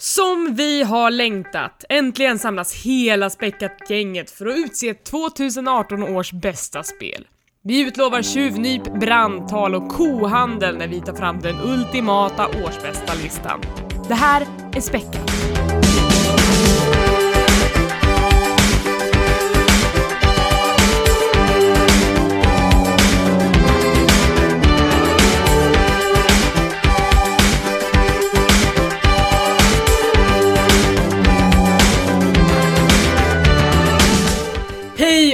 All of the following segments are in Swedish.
Som vi har längtat! Äntligen samlas hela Späckat-gänget för att utse 2018 års bästa spel. Vi utlovar tjuvnyp, brandtal och kohandel när vi tar fram den ultimata årsbästa listan. Det här är Späckat.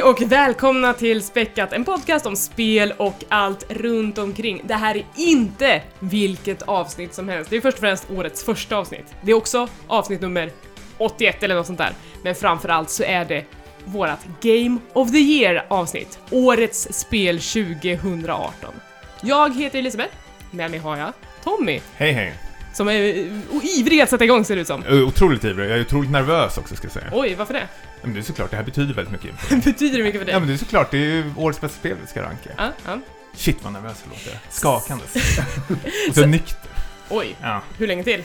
Och välkomna till Späckat, en podcast om spel och allt runt omkring. Det här är inte vilket avsnitt som helst. Det är först och främst årets första avsnitt. Det är också avsnitt nummer 81 eller något sånt där. Men framförallt så är det vårat Game of the Year avsnitt. Årets spel 2018. Jag heter Elisabeth. Med mig har jag Tommy, Hej hej! som är eh, ivrig att sätta igång ser det ut som. Otroligt ivrig, jag är otroligt nervös också ska jag säga. Oj, varför det? Men det är såklart, det här betyder väldigt mycket. Betyder det mycket för dig? Ja men det är såklart, det är ju årets bästa spel vi ska ranka. Ja, ja. Shit vad nervös jag låter. Skakandes. Och så nykter. Oj, Ja, hur länge till?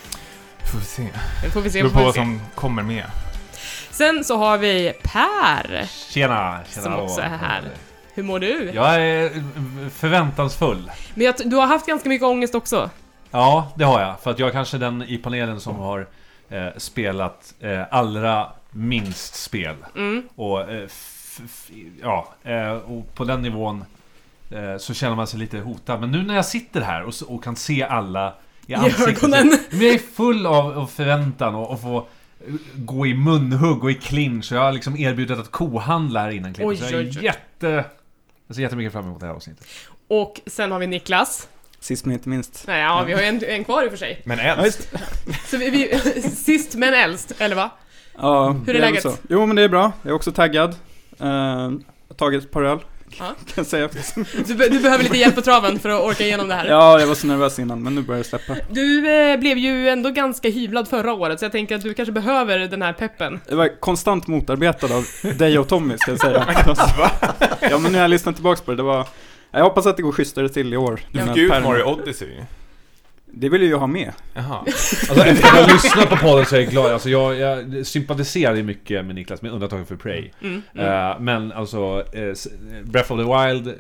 får vi se. Det får vi se. Det beror på vad som kommer med. Sen så har vi Per, Tjena! tjena som också är här. Hur mår du? Jag är förväntansfull. Men jag, du har haft ganska mycket ångest också. Ja, det har jag. För att jag är kanske den i panelen som har eh, spelat eh, allra minst spel. Mm. Och, eh, ja, eh, och på den nivån eh, så känner man sig lite hotad. Men nu när jag sitter här och, och kan se alla i ansiktet. ögonen. så- Men jag är full av, av förväntan och, och få gå i munhugg och i clinch. Jag har liksom erbjudit att kohandla här innan klippet. Oj, Så jag är oj, oj. jätte... Jag ser jättemycket fram emot det här avsnittet. Och sen har vi Niklas. Sist men inte minst. Nej, ja, vi har ju en, en kvar i och för sig. Men Ja, äldst. just. Så vi, vi, sist men äldst, eller va? Ja, Hur är det väl läget? så. Jo men det är bra. Jag är också taggad. Uh, jag har tagit ett par öl. Ja. Kan jag säga. Du, be- du behöver lite hjälp på traven för att orka igenom det här. Ja, jag var så nervös innan men nu börjar det släppa. Du eh, blev ju ändå ganska hyvlad förra året, så jag tänker att du kanske behöver den här peppen. Jag var konstant motarbetad av dig och Tommy ska jag säga. ja men nu har jag lyssnat tillbaks på det. Det var... Jag hoppas att det går schysstare till i år. Du fick ju ut. Mario Odyssey. Det vill ju jag ha med. Jaha. Alltså efter att ha lyssnat på podden så är jag glad. Alltså jag, jag sympatiserar ju mycket med Niklas, med undantag för Prey. Mm, mm. Eh, men alltså, s- Breath of the Wild eh,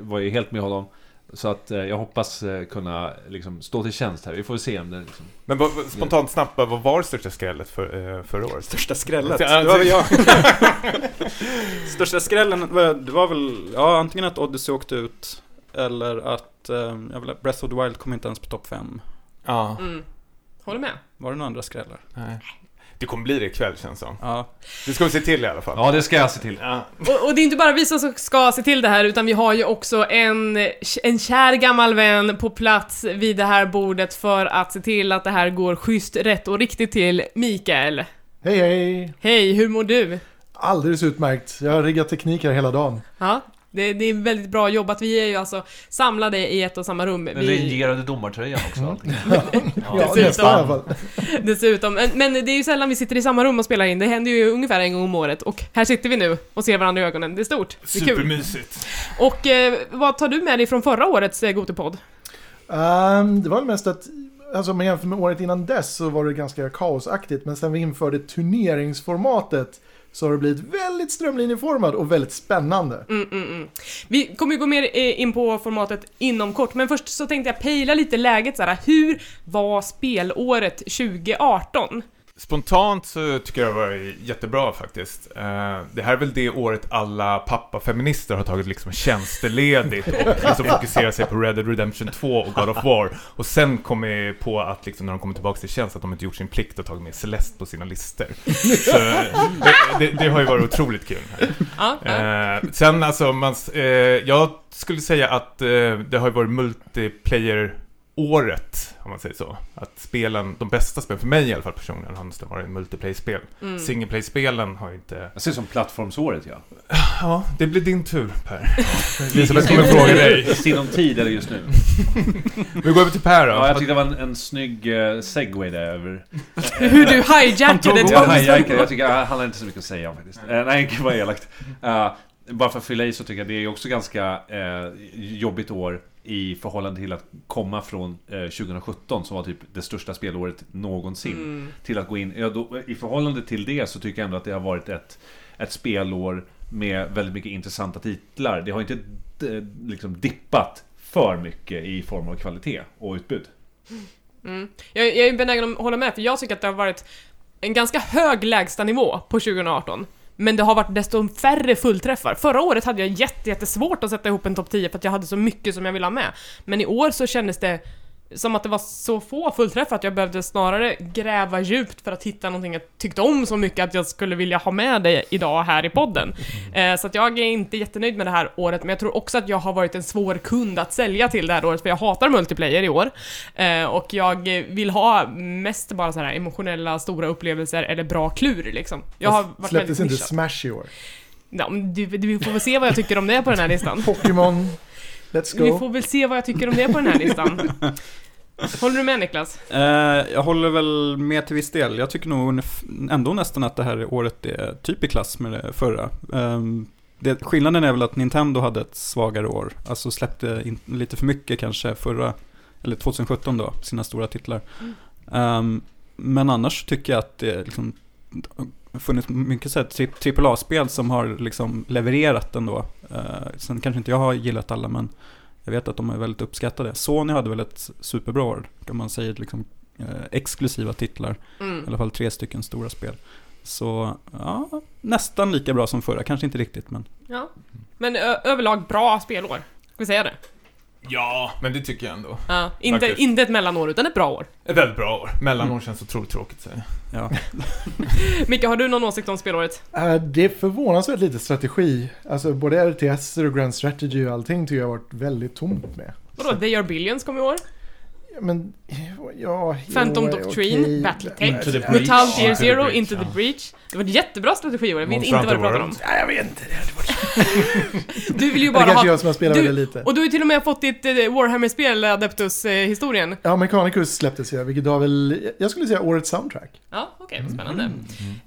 var ju helt med honom. Så att eh, jag hoppas kunna liksom, stå till tjänst här. Vi får se om det liksom... Men vad- spontant snabbt, vad var det största skrället för, förra året? Största skrället. Det var väl jag. Största skrällen, det var väl, ja antingen att Odyssey åkte ut. Eller att, eh, jag vill, Breath of the Wild kom inte ens på topp 5. Ja. Mm. Håller med. Var det några andra skrällar? Nej. Det kommer bli det ikväll känns som. Ja. Det ska vi se till i alla fall. Ja, det ska jag se till. Ja. Och, och det är inte bara vi som ska se till det här, utan vi har ju också en, en kär gammal vän på plats vid det här bordet för att se till att det här går schysst, rätt och riktigt till. Mikael. Hej hej! Hej, hur mår du? Alldeles utmärkt. Jag har riggat teknik här hela dagen. Ja, det, det är väldigt bra jobbat. Vi är ju alltså samlade i ett och samma rum. Den Vi, regerade domartröjan också. Allting. Ja, Dessutom. i alla fall. dessutom. Men, men det är ju sällan vi sitter i samma rum och spelar in. Det händer ju ungefär en gång om året. Och här sitter vi nu och ser varandra i ögonen. Det är stort. Det är kul. Supermysigt. Och eh, vad tar du med dig från förra årets eh, Gotepodd? Ehm, det var mest att, alltså om man jämför med året innan dess så var det ganska kaosaktigt. Men sen vi införde turneringsformatet så har det blivit väldigt strömlinjeformat och väldigt spännande. Mm, mm, mm. Vi kommer ju gå mer in på formatet inom kort, men först så tänkte jag pejla lite läget så här. Hur var spelåret 2018? Spontant så tycker jag det var jättebra faktiskt. Eh, det här är väl det året alla pappafeminister har tagit liksom tjänsteledigt och liksom fokuserar sig på Red Dead Redemption 2 och God of War. Och sen kommer på att liksom när de kommer tillbaka till tjänst att de inte gjort sin plikt och tagit med Celeste på sina listor. Så det, det, det har ju varit otroligt kul. Eh, sen alltså, man, eh, jag skulle säga att eh, det har ju varit multiplayer-året, om man säger så. Att spelen, de bästa spelen, för mig i alla fall personligen, har nästan varit multiplayer-spel. Mm. Single-play-spelen har ju inte... Jag ser som plattformsåret ja. Ja, det blir din tur Per. Elisabeth kommer fråga dig. I sinom tid eller just nu? Vi går över till Per då. Ja, jag tyckte det var en, en snygg uh, segway där över. Hur du hijackade Jag hijackade, jag tycker han har inte så mycket att säga om faktiskt. Eh, nej, det var elakt. Eh, bara för att fylla i så tycker jag det är också ganska eh, jobbigt år i förhållande till att komma från eh, 2017 som var typ det största spelåret någonsin Mm. till att gå in. Ja, då, I förhållande till det så tycker jag ändå att det har varit ett, ett spelår med väldigt mycket intressanta titlar. Det har inte eh, liksom dippat för mycket i form av kvalitet och utbud. Mm. Jag, jag är benägen att hålla med, för jag tycker att det har varit en ganska hög lägstanivå på 2018. Men det har varit desto färre fullträffar. Förra året hade jag jättesvårt att sätta ihop en topp 10 för att jag hade så mycket som jag ville ha med. Men i år så kändes det som att det var så få fullträffar att jag behövde snarare gräva djupt för att hitta någonting jag tyckte om så mycket att jag skulle vilja ha med det idag här i podden. Eh, så att jag är inte jättenöjd med det här året, men jag tror också att jag har varit en svår kund att sälja till det här året, för jag hatar multiplayer i år. Eh, och jag vill ha mest bara så här emotionella, stora upplevelser eller bra klur liksom. Jag har varit Släpptes inte nischad. Smash i år? Ja, du, du får väl se vad jag tycker om det på den här listan. Pokémon, Let's Vi go. får väl se vad jag tycker om det på den här listan. Håller du med Niklas? Eh, jag håller väl med till viss del. Jag tycker nog ändå nästan att det här året är typ i klass med det förra. Ehm, det, skillnaden är väl att Nintendo hade ett svagare år. Alltså släppte in, lite för mycket kanske förra, eller 2017 då, sina stora titlar. Ehm, men annars tycker jag att det liksom funnits mycket AAA-spel som har liksom levererat ändå. Uh, sen kanske inte jag har gillat alla men jag vet att de är väldigt uppskattade. Sony hade väl ett superbra år, kan man säga, liksom eh, exklusiva titlar. I Mm. alla fall tre stycken stora spel. Så, ja, nästan lika bra som förra. Kanske inte riktigt, men Ja. Men överlag bra spelår. Ska vi säga det? Ja, men det tycker jag ändå. Ja. Inte, Faktiskt. inte ett mellanår, utan ett bra år. Ett väldigt bra år. Mellanår känns otroligt tråkigt att säga. ja. Micke, har du någon åsikt om spelåret? Eh, Det är förvånansvärt lite strategi. Alltså både RTS och Grand Strategy och allting tycker jag har varit väldigt tomt med. Vadå, They Are Billions kom i år? Men, ja... Phantom jo, Doctrine, okej. Battletech, Into the Zero, Breach, Into the. Breach. Det var ett jättebra strategiår, jag vet inte vad du pratar om. Nej, jag vet inte. Det hade varit... Du vill ju Det bara kanske ha... jag som har spelat Du- väldigt lite. Och du har ju till och med fått ditt eh, Warhammer-spel, Adeptus-historien. Ja, Mechanicus släpptes ju, vilket har väl... Jag skulle säga årets soundtrack. Ja, okej, spännande. Eh,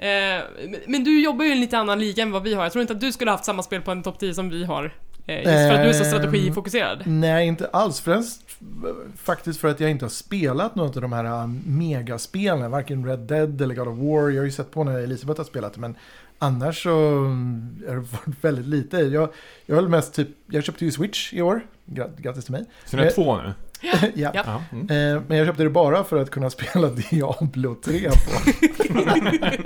men- men du jobbar ju i en lite annan liga än vad vi har. Jag tror inte att du skulle ha haft samma spel på en topp 10 som vi har. Eh, just för att du är så Ehm, strategifokuserad. Nej, inte alls. Främst faktiskt för att jag inte har spelat något av de här äh, megaspelen. Varken Red Dead eller God of War. Jag har ju sett på när Elisabeth har spelat det, men annars så mm, har det varit väldigt lite. Jag, jag mest typ... Jag köpte ju Switch i år. Gra- Grattis till mig. Så ni har Eh, två nu? ja. Ja. Ja. Mm. Eh, Men jag köpte det bara för att kunna spela Diablo 3 på.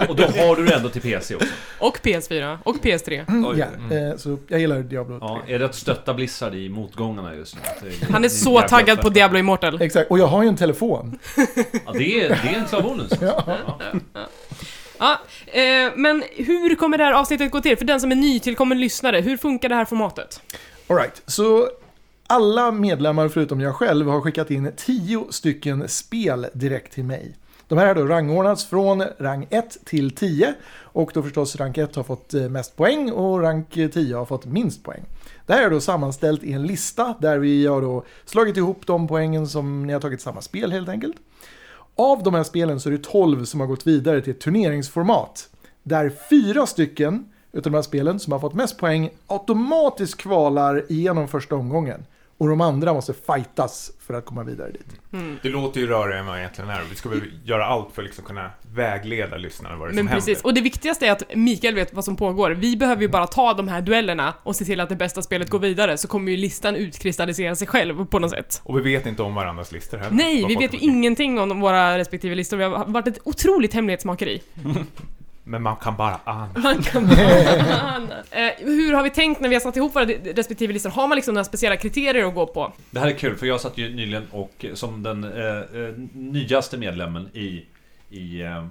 Och då har du det ändå till PC också. Och PS4, och PS3. Oj. ja, eh, så jag gillar Diablo 3. Ja, är det att stötta Blizzard i motgångarna just nu? Han är så taggad på. Diablo Immortal. Exakt, och jag har ju en telefon. Ja, det är, det är en klar bonus. Ja. Ja. Ja, eh, men hur kommer det här avsnittet gå till? För den som är nytillkommen lyssnare, hur funkar det här formatet? Alright, så alla medlemmar förutom jag själv har skickat in 10 stycken spel direkt till mig. De här har då rangordnats från rang 1 till 10 och då förstås rank 1 har fått eh, mest poäng och rank 10 har fått minst poäng. Det här är då sammanställt i en lista där vi har då slagit ihop de poängen som ni har tagit samma spel helt enkelt. Av de här spelen så är det 12 som har gått vidare till ett turneringsformat. Där fyra stycken utav de här spelen som har fått mest poäng automatiskt kvalar igenom första omgången. Och de andra måste fightas för att komma vidare dit. Det låter ju rörigare än vad egentligen är. Vi ska väl göra allt för att liksom kunna vägleda lyssnarna vad det är Men som precis, händer. och det viktigaste är att Mikael vet vad som pågår. Vi behöver ju bara ta de här duellerna och se till att det bästa spelet går vidare, så kommer ju listan utkristallisera sig själv på något sätt. Och vi vet inte om varandras listor heller. Nej, vi vet ju ingenting om våra respektive listor. Vi har varit ett otroligt hemlighetsmakeri. Men man kan bara ana. Man kan eh, Hur har vi tänkt när vi har satt ihop våra respektive listor? Har man liksom några speciella kriterier att gå på? Det här är kul, för jag satt ju nyligen och som den eh, eh, nyaste medlemmen i, i eh,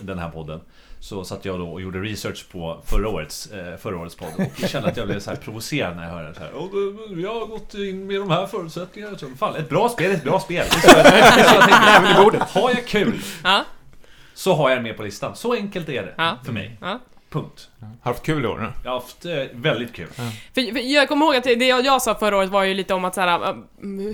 den här podden så satt jag då och gjorde research på förra årets, eh, förra årets podd och jag kände att jag blev så här provocerad när jag hörde det här. "Åh, det- Vi har gått in med de här förutsättningarna. Fan, ett bra spel är ett bra spel. Så jag, så jag tänkte. Har jag kul Ja, så har jag det med på listan. Så enkelt är det Ja. för mig. ja. Punkt. Har du haft kul i år nu? Jag har haft eh, väldigt kul. För, för jag kommer ihåg att det jag, jag sa förra året var ju lite om att så här, äh,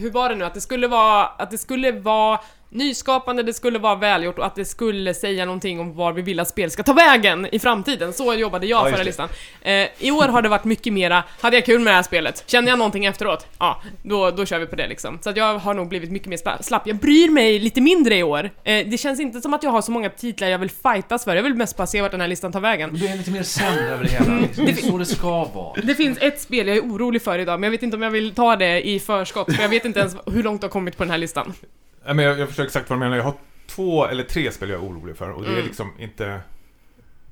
hur var det nu? Att det skulle vara, att det skulle vara nyskapande, det skulle vara välgjort och att det skulle säga någonting om var vi vill att spel ska ta vägen i framtiden. Så jobbade jag Ja, förra listan. Eh, I år har det varit mycket mera, hade jag kul med det här spelet? Känner jag någonting efteråt? Ja, då, då kör vi på det liksom. Så att jag har nog blivit mycket mer sla- slapp. Jag bryr mig lite mindre i år. Eh, det känns inte som att jag har så många titlar jag vill fightas för. Jag vill mest bara se vart den här listan tar vägen. Det är lite mer sämre över det hela. Liksom. Det är så det ska vara. Det finns ett spel jag är orolig för idag, men jag vet inte om jag vill ta det i förskott, för jag vet inte ens hur långt det har kommit på den här listan. Ja, men jag, jag förstår exakt vad du menar. Jag har två eller tre spel jag är orolig för och det är Mm. liksom inte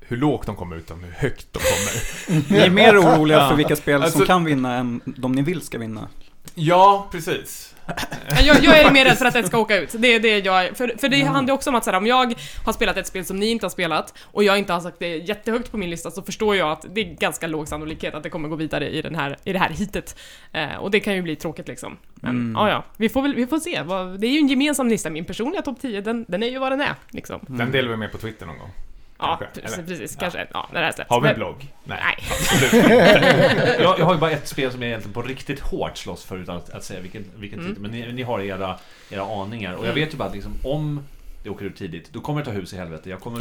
hur lågt de kommer utan hur högt de kommer. Ni är mer oroliga för vilka spel Alltså- som kan vinna än de ni vill ska vinna. Ja, precis. Jag, jag är mer rädd för att det ska åka ut. Det är det jag. För, för det handlar ju också om att så här, om jag har spelat ett spel som ni inte har spelat och jag inte har sagt det jättehögt på min lista så förstår jag att det är ganska låg sannolikhet att det kommer gå vidare i, den här, i det här hitet. Eh, och det kan ju bli tråkigt liksom. Men Mm. ja, ja, vi får väl vi får se. Det är ju en gemensam lista. Min personliga topp 10, den, den är ju vad den är. Liksom. Den delar vi med på Twitter någon gång. Ja, Kanske, precis. eller? precis kanske. Ja, när det här. Har vi en blogg? Nej. Nej. Jag, jag har ju bara ett spel som jag egentligen på riktigt hårt slåss för utan att, att säga vilken, vilken Mm. titel. Men ni, ni har era, era aningar. Och jag Mm. vet ju bara att liksom, om det åker ut tidigt, då kommer det ta hus i helvete. Jag kommer,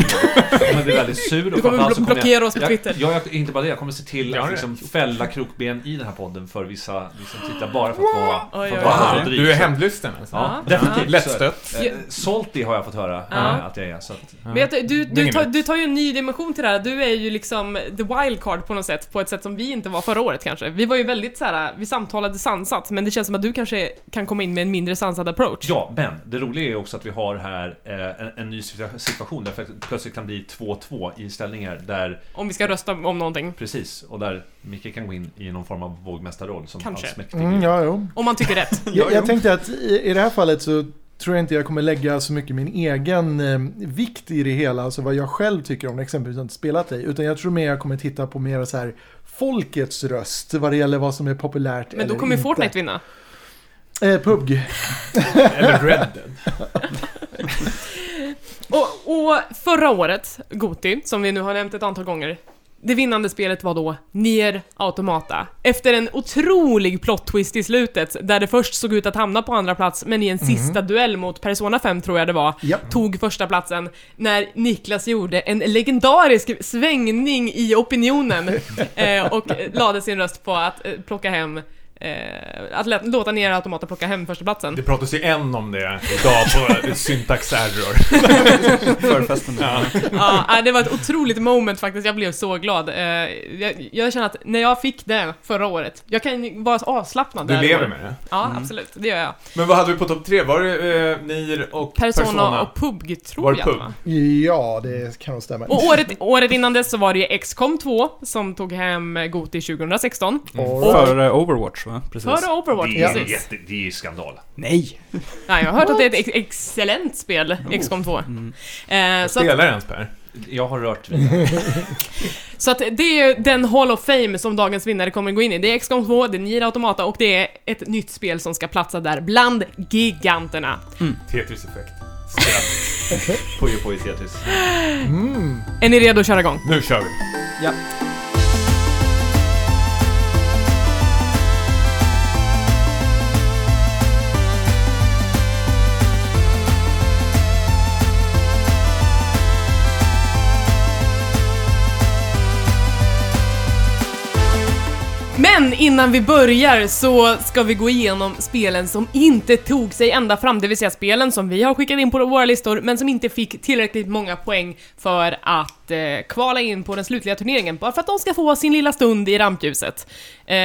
jag kommer bli väldigt sur. och Du kommer framförallt så blo- blockera oss på jag, Twitter. Ja, jag, inte bara det. Jag kommer se till att liksom fälla krokben i den här podden för vissa, vissa titlar bara för att vara, för att vara. Du är hämndlysten alltså? Ja, definitivt. Lättstött. Eh, salty har jag fått höra eh, att jag är. Så att, Ja. Vet du, du, du, tar, du tar ju en ny dimension till det här. Du är ju liksom the wildcard på något sätt, på ett sätt som vi inte var förra året kanske. Vi var ju väldigt så här, vi samtalade sansat, men det känns som att du kanske kan komma in med en mindre sansad approach. Ja, men det roliga är ju också att vi har här eh, en, en ny situa- situation där det plötsligt kan bli 2-2 i ställningar där, Om vi ska rösta om någonting. precis, och där Micke kan gå in i någon form av vågmästarroll som Kanske. allsmäktig. Mm, ja, jo. Om man tycker rätt. Jag, jag tänkte att i, i det här fallet så tror jag inte jag kommer lägga så mycket min egen eh, vikt i det hela, alltså vad jag själv tycker om det, exempelvis inte spelat det, utan jag tror mer jag kommer titta på mer så här folkets röst vad det gäller vad som är populärt Men då kommer inte. Fortnite vinna. Eh, PUBG. Eller Red Dead. Och, och förra året, Goti, som vi nu har nämnt ett antal gånger, det vinnande spelet var då Nier Automata. Efter en otrolig plot twist i slutet, där det först såg ut att hamna på andra plats, men i en sista duell mot Persona 5 tror jag det var, Ja. tog första platsen när Niklas gjorde en legendarisk svängning i opinionen eh, och lade sin röst på att eh, plocka hem Eh, att lät, låta Nier Automata plocka hem första platsen. Det pratas ju en om det idag på Syntax Error. Förfesten. Ja. Ja, det var ett otroligt moment faktiskt, jag blev så glad. Eh, jag, jag känner att när jag fick det förra året, jag kan vara avslappnad Du lever med det. Ja, absolut, det gör jag. Men vad hade vi på topp tre? Var det eh, Nier och Persona, Persona? och PUBG tror Var det jag PUBG? va? Ja, det kan nog stämma. Och året, året innan dess så var det ju XCOM 2 som tog hem Goti 2016. Och- För eh, Overwatch va? Precis. Före Overwatch, Det är, precis. jätte, det är ju skandal. Nej! Nej, jag har hört att det är ett ex excellent spel, XCOM 2. Mm. Eh, så, att, Spelar ens Per? Jag har rört vid det. så att det är ju den Hall of Fame som dagens vinnare kommer gå in i. Det är XCOM 2, det är Nier Automata och det är ett nytt spel som ska platsa där bland giganterna. Tetris effekt. Skratt. Puyo Puyo Tetris. Mm. Är ni redo att köra igång? Nu kör vi. Ja. Men innan vi börjar så ska vi gå igenom spelen som inte tog sig ända fram, det vill säga spelen som vi har skickat in på våra listor, men som inte fick tillräckligt många poäng för att eh, kvala in på den slutliga turneringen, bara för att de ska få sin lilla stund i rampljuset. Eh,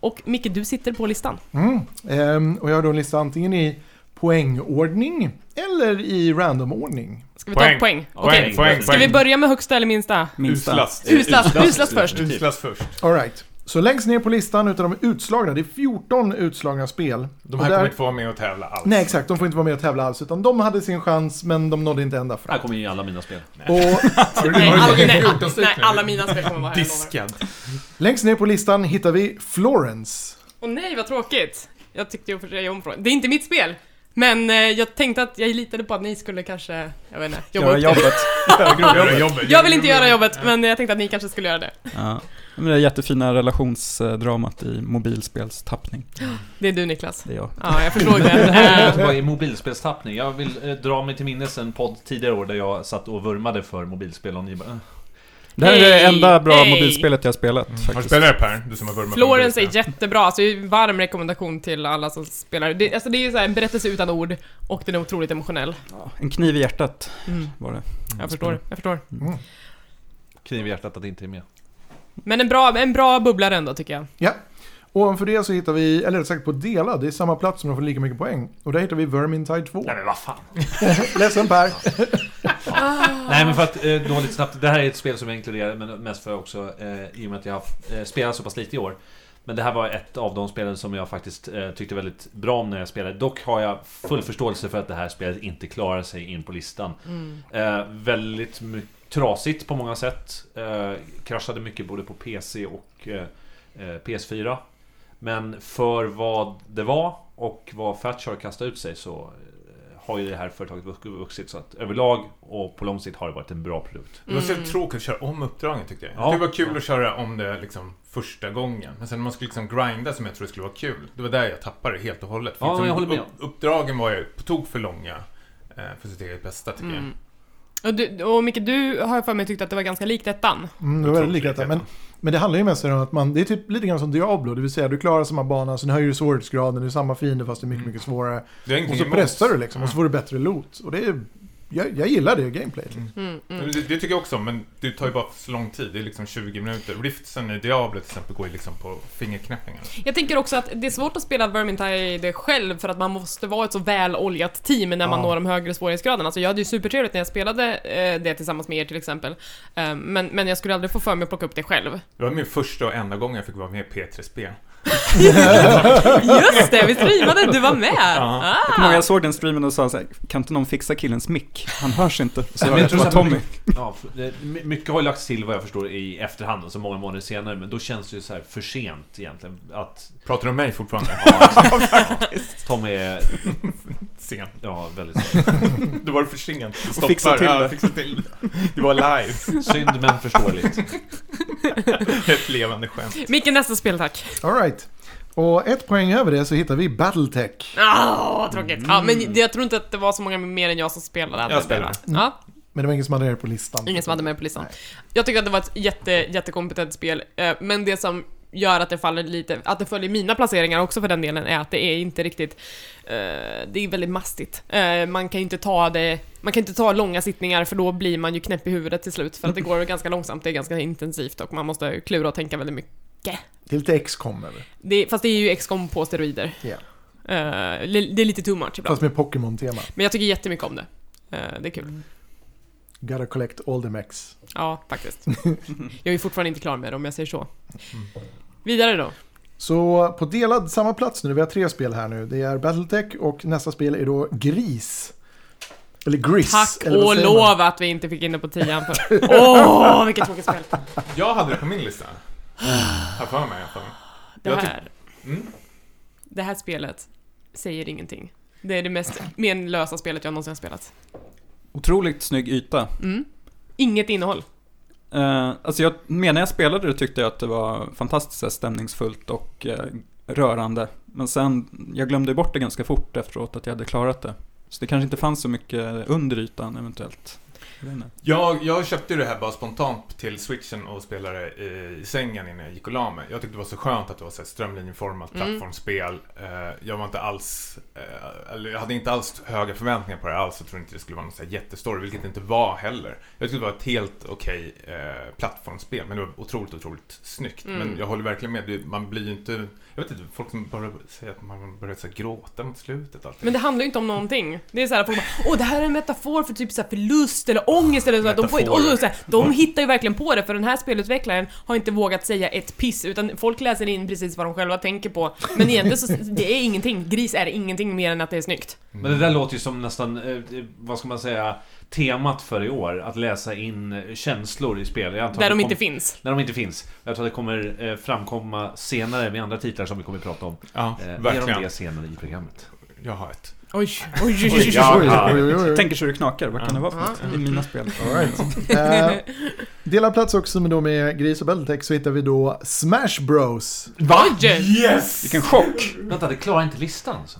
och Micke, du sitter på listan. Mm. Ehm, och jag har då en lista antingen i poängordning eller i randomordning. Ska vi ta Poäng. poäng? Poäng, Okej. poäng, poäng. Ska vi börja med högsta eller minsta? Minsta. Uslast. Uslast, Uslast, uslast först. Uslast först. Alright. Så längst ner på listan utav de utslagna, det är 14 utslagna spel. De här där- kommer inte få vara med och tävla alls. Nej, exakt. De får inte vara med och tävla alls, utan de hade sin chans, men de nådde inte ända Här fram. kommer ju alla mina spel. Och Nej, alla, nej, 14 stycken? nej, alla mina spel kommer vara här. Diskad. längst ner på listan hittar vi Florence. Åh nej, vad tråkigt! Jag tyckte ju för sig om frågan. Det är inte mitt spel! Men eh, jag tänkte att jag litade på att ni skulle kanske, jag vet inte, jobba Göra upp det. jobbet. Göra jobbet. Jag vill inte göra jobbet, men jag tänkte att ni kanske skulle göra det. Ja. Men det jättefina relationsdramat i mobilspelstappning. Det är du Niklas. Det är jag. Ja, jag förstod det. Var i mobilspelstappning. Jag vill eh, dra mig till minnes en podd tidigare år där jag satt och vurmade för mobilspel och ni bara... "Eh." Det här är det Hej, enda bra hej. mobilspelet jag har spelat Har du faktiskt. spelat det Per? Du som har vurmat för Florence är mobilspel. jättebra, alltså varm rekommendation till alla som spelar. Det, alltså det är ju så här en berättelse utan ord och den är otroligt emotionell. Ja, En kniv i hjärtat Mm, var det. jag förstår, jag förstår. Mm. Kniv i hjärtat att det inte är med. Men en bra, en bra bubblare ändå tycker jag. Ja. Ovanför det så hittar vi, eller rätt sagt på delad, det är samma plats som de får lika mycket poäng. Och där hittar vi Vermintide 2. Nej men vad fan. Ledsen Per. Nej men för att eh, då lite snabbt, det här är ett spel som jag inkluderar men mest för också eh, i och med att jag har eh, spelat så pass lite i år. Men det här var ett av de spelen som jag faktiskt eh, tyckte väldigt bra om när jag spelade. Dock har jag full förståelse för att det här spelet inte klarar sig in på listan. Eh, väldigt my- trasigt på många sätt. Eh, kraschade mycket både på PC och eh, eh, PS4. Men för vad det var och vad Fatch har kastat ut sig så eh, har ju det här företaget vux- vuxit. Så att överlag och på lång sikt har det varit en bra produkt. Det var så Mm. tråkigt att köra om uppdragen tyckte jag. Ja. Det var kul att köra om det liksom första gången. Men sen när man skulle liksom grinda som jag trodde skulle vara kul. Det var där jag tappade det helt och hållet. För Ja, liksom jag håller med. upp- Uppdragen var ju på tok för långa. eh, För sitt eget bästa tycker jag. Mm. Och, du, och Micke, du har för mig tyckt att det var ganska likt ettan. Mm, det var väldigt likt detta. Men. Men det handlar ju mest om att man, det är typ lite grann som Diablo, det vill säga du klarar samma bana, sen höjer du svårighetsgraden, det är samma fiende fast det är mycket, Mm. mycket svårare. Och så emot. pressar du liksom, och så får du bättre loot. Och det är, jag, jag gillar det gameplayet. Mm. Mm, Men mm. Det, det tycker jag också, men det tar ju bara så lång tid. Det är liksom 20 minuter. Riftsen i Diablo till exempel går ju liksom på fingerknäppningar. Jag tänker också att det är svårt att spela Vermintide själv för att man måste vara ett så väl oljat team när man Ja. når de högre svårighetsgraderna. Alltså jag hade ju supertrevligt när jag spelade eh, det tillsammans med er till exempel. Eh, men, men jag skulle aldrig få för mig att plocka upp det själv. Det var min första och enda gång jag fick vara med i P3-spel. Just det, vi streamade, du var med! Ja. Ah. jag såg den streamen och sa så här, kan inte någon fixa killens mick? Han hörs inte. Så jag det tror var Tommy. Ja, mycket har ju lagts till vad jag förstår i efterhand, alltså många månader senare. Men då känns det ju så här för sent egentligen. Att Pratar du om mig fortfarande? Tom är, Sen. ja, väldigt sent. Då var det för sent. Stoppar. fixa till ja, det. Fixa till det. Det var live. Synd men förståeligt. Ett levande skämt. Micke, nästa spel tack. Alright. Och ett poäng över det så hittar vi Battletech. Ah, vad tråkigt. Ja, men det- jag tror inte att det var så många mer än jag som spelade. Jag spelade. Ja, Men det var ingen som hade det på listan. ingen som hade med på listan. Jag tycker att det var ett jätte, jättekompetent spel, eh, men det som gör att det faller lite, att det följer mina placeringar också för den delen, är att det är inte riktigt, eh, det är väldigt mastigt. Eh, man kan ju inte ta det, man kan inte ta långa sittningar för då blir man ju knäpp i huvudet till slut, för att det går ganska långsamt, det är ganska intensivt och man måste klura och tänka väldigt mycket. Det är lite X-com eller? Fast det är ju XCOM på steroider. Eh, li- det är lite too much ibland. Fast med Pokémon-tema. Men jag tycker jättemycket om det. Eh, det är kul. Gotta collect all the mechs. Ja, faktiskt. Jag är fortfarande inte klar med det om jag säger så. Vidare då. Så på delad samma plats nu, vi har tre spel här nu. Det är Battletech och nästa spel är då Gris. Eller Gris. Tack eller och lov att vi inte fick in det på tian för... Åh, vilket tråkigt spel. Jag hade det på min lista. Har för mig i. Det här, Mm. det här spelet säger ingenting. Det är det mest menlösa spelet jag någonsin har spelat. Otroligt snygg yta. Mm. Inget innehåll. Uh, alltså jag, när jag spelade det tyckte jag att det var fantastiskt stämningsfullt och eh, rörande. Men sen, jag glömde bort det ganska fort efteråt att jag hade klarat det. Så det kanske inte fanns så mycket under ytan eventuellt. Inte. Jag, jag köpte det här bara spontant till switchen och spelade i, i sängen innan jag gick och la mig. Jag tyckte det var så skönt att det var så här strömlinjeformat Mm. plattformsspel. Eh, jag var inte alls, eh, eller jag hade inte alls höga förväntningar på det alls. Jag trodde inte det skulle vara någon så här jättestory, vilket det inte var heller. Jag tyckte det var ett helt okej eh, plattformsspel, men det var otroligt, otroligt snyggt. Mm. Men jag håller verkligen med, man blir ju inte, jag vet inte, folk som bara säger att man börjar så här, gråta mot slutet. Alltid. Men det handlar ju inte om någonting. Det är såhär, folk bara Åh, det här är en metafor för typ så här förlust eller ångest eller så. här. De, får, och så, så här, de hittar ju verkligen på det, för den här spelutvecklaren har inte vågat säga ett piss, utan folk läser in precis vad de själva tänker på. Men egentligen så, det är ingenting. Gris är ingenting mer än att det är snyggt. Men det där låter ju som nästan, eh, vad ska man säga, temat för i år. Att läsa in känslor i spel. Jag antar Där de inte finns. När de inte finns. Jag tror att det kommer eh, framkomma senare med andra titlar som vi kommer att prata om. Ja, Eh, mer om verkligen. det senare i programmet. Jag har ett. Oj, oj, oj, oj, oj. Oj. Tänker så det knakar, vad kan det vara för något? I mina spel. All right. Eh, delad plats också med, då med Gris och Battletech så hittar vi då Smash Bros. Va? Yes! Vilken chock! Vänta, det klarar inte listan alltså?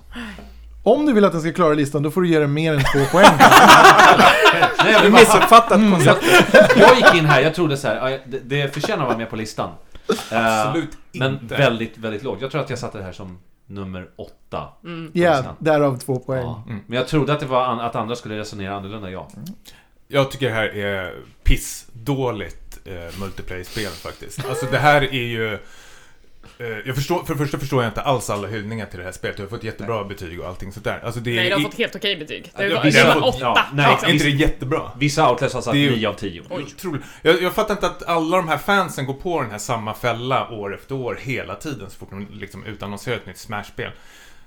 Om du vill att den ska klara listan då får du ge den mer än två poäng. Nej, jag, Du bara, missuppfattat konceptet. jag gick in här, jag trodde så här, ja, det, det förtjänar att vara med på listan. Eh, Absolut Men inte. väldigt, väldigt lågt. Jag tror att jag satte det här som nummer åtta. Mm. Ja, därav två poäng. Ja. Mm. Men jag trodde att det var an- att andra skulle resonera annorlunda, ja. Jag tycker det här är pissdåligt eh, multiplayer-spel faktiskt. Alltså det här är ju... Eh, jag förstår, för det första förstår jag inte alls alla hyllningar till det här spelet. Jag har fått jättebra betyg och allting sånt där. Alltså det är... Nej, du har i- fått helt okej betyg. Det var, vissa det har var fått- åtta. ja, nej, liksom. Är inte det jättebra? Vissa outlets har satt Det är ju- 9 av 10. Oj. Otroligt. Jag, jag fattar inte att alla de här fansen går på den här samma fälla år efter år hela tiden så fort de liksom utannonserar ett nytt Smash-spel.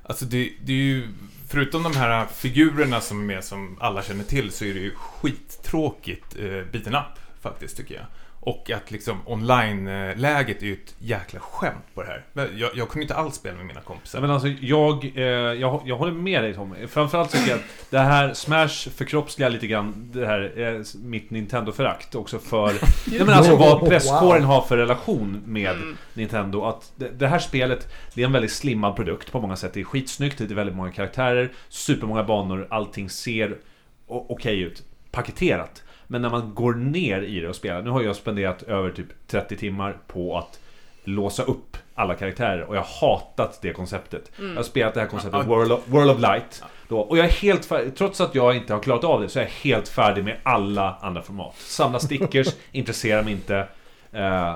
Alltså det, det är ju, förutom de här figurerna som är med som alla känner till så är det ju skittråkigt eh, beaten up faktiskt tycker jag. Och att liksom online-läget är ju ett jäkla skämt på det här. Jag, jag kunde inte alls spela med mina kompisar. Men alltså, jag, eh, jag, jag håller med dig Tommy. Framförallt tycker jag att det här Smash förkroppsligar lite grann det här, eh, mitt Nintendo-förakt också för... Nej men alltså vad presskåren har för relation med Mm. Nintendo. Att det, det här spelet, det är en väldigt slimmad produkt på många sätt. Det är skitsnyggt, det är väldigt många karaktärer, supermånga banor, allting ser okej ut. Paketerat. Men när man går ner i det och spelar, nu har jag spenderat över typ 30 timmar på att låsa upp alla karaktärer och jag har hatat det konceptet. Mm. Jag har spelat det här konceptet. World of, World of Light. Då, och jag är helt färdig, trots att jag inte har klarat av det, så är jag helt färdig med alla andra format. Samla stickers intresserar mig inte. Eh,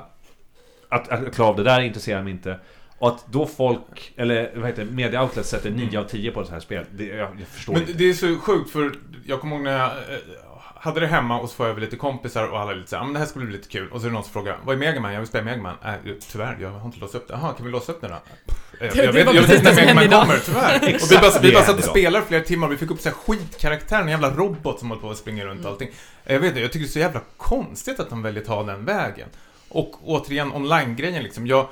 att, att klara av det där intresserar mig inte. Och att då folk, eller vad heter det, media outlets sätter 9 av 10 på sånt här spel, det, jag, jag förstår Men inte. det är så sjukt för jag kommer ihåg när jag eh, hade det hemma och så får jag över lite kompisar och alla är lite såhär, men det här skulle bli lite kul. Och så är det någon som frågar, vad är Megaman? Jag vill spela Megaman. Äh, tyvärr, jag har inte låst upp det. Jaha, kan vi låsa upp det då? Jag, jag vet, jag vet inte när Megaman kommer, tyvärr. Och vi bara, vi bara satt och spelade flera timmar och vi fick upp så här skitkaraktär, en jävla robot som håller på att springa runt och allting. Jag vet inte, jag tycker det är så jävla konstigt att de väljer att ta den vägen. Och återigen, online-grejen liksom. Jag,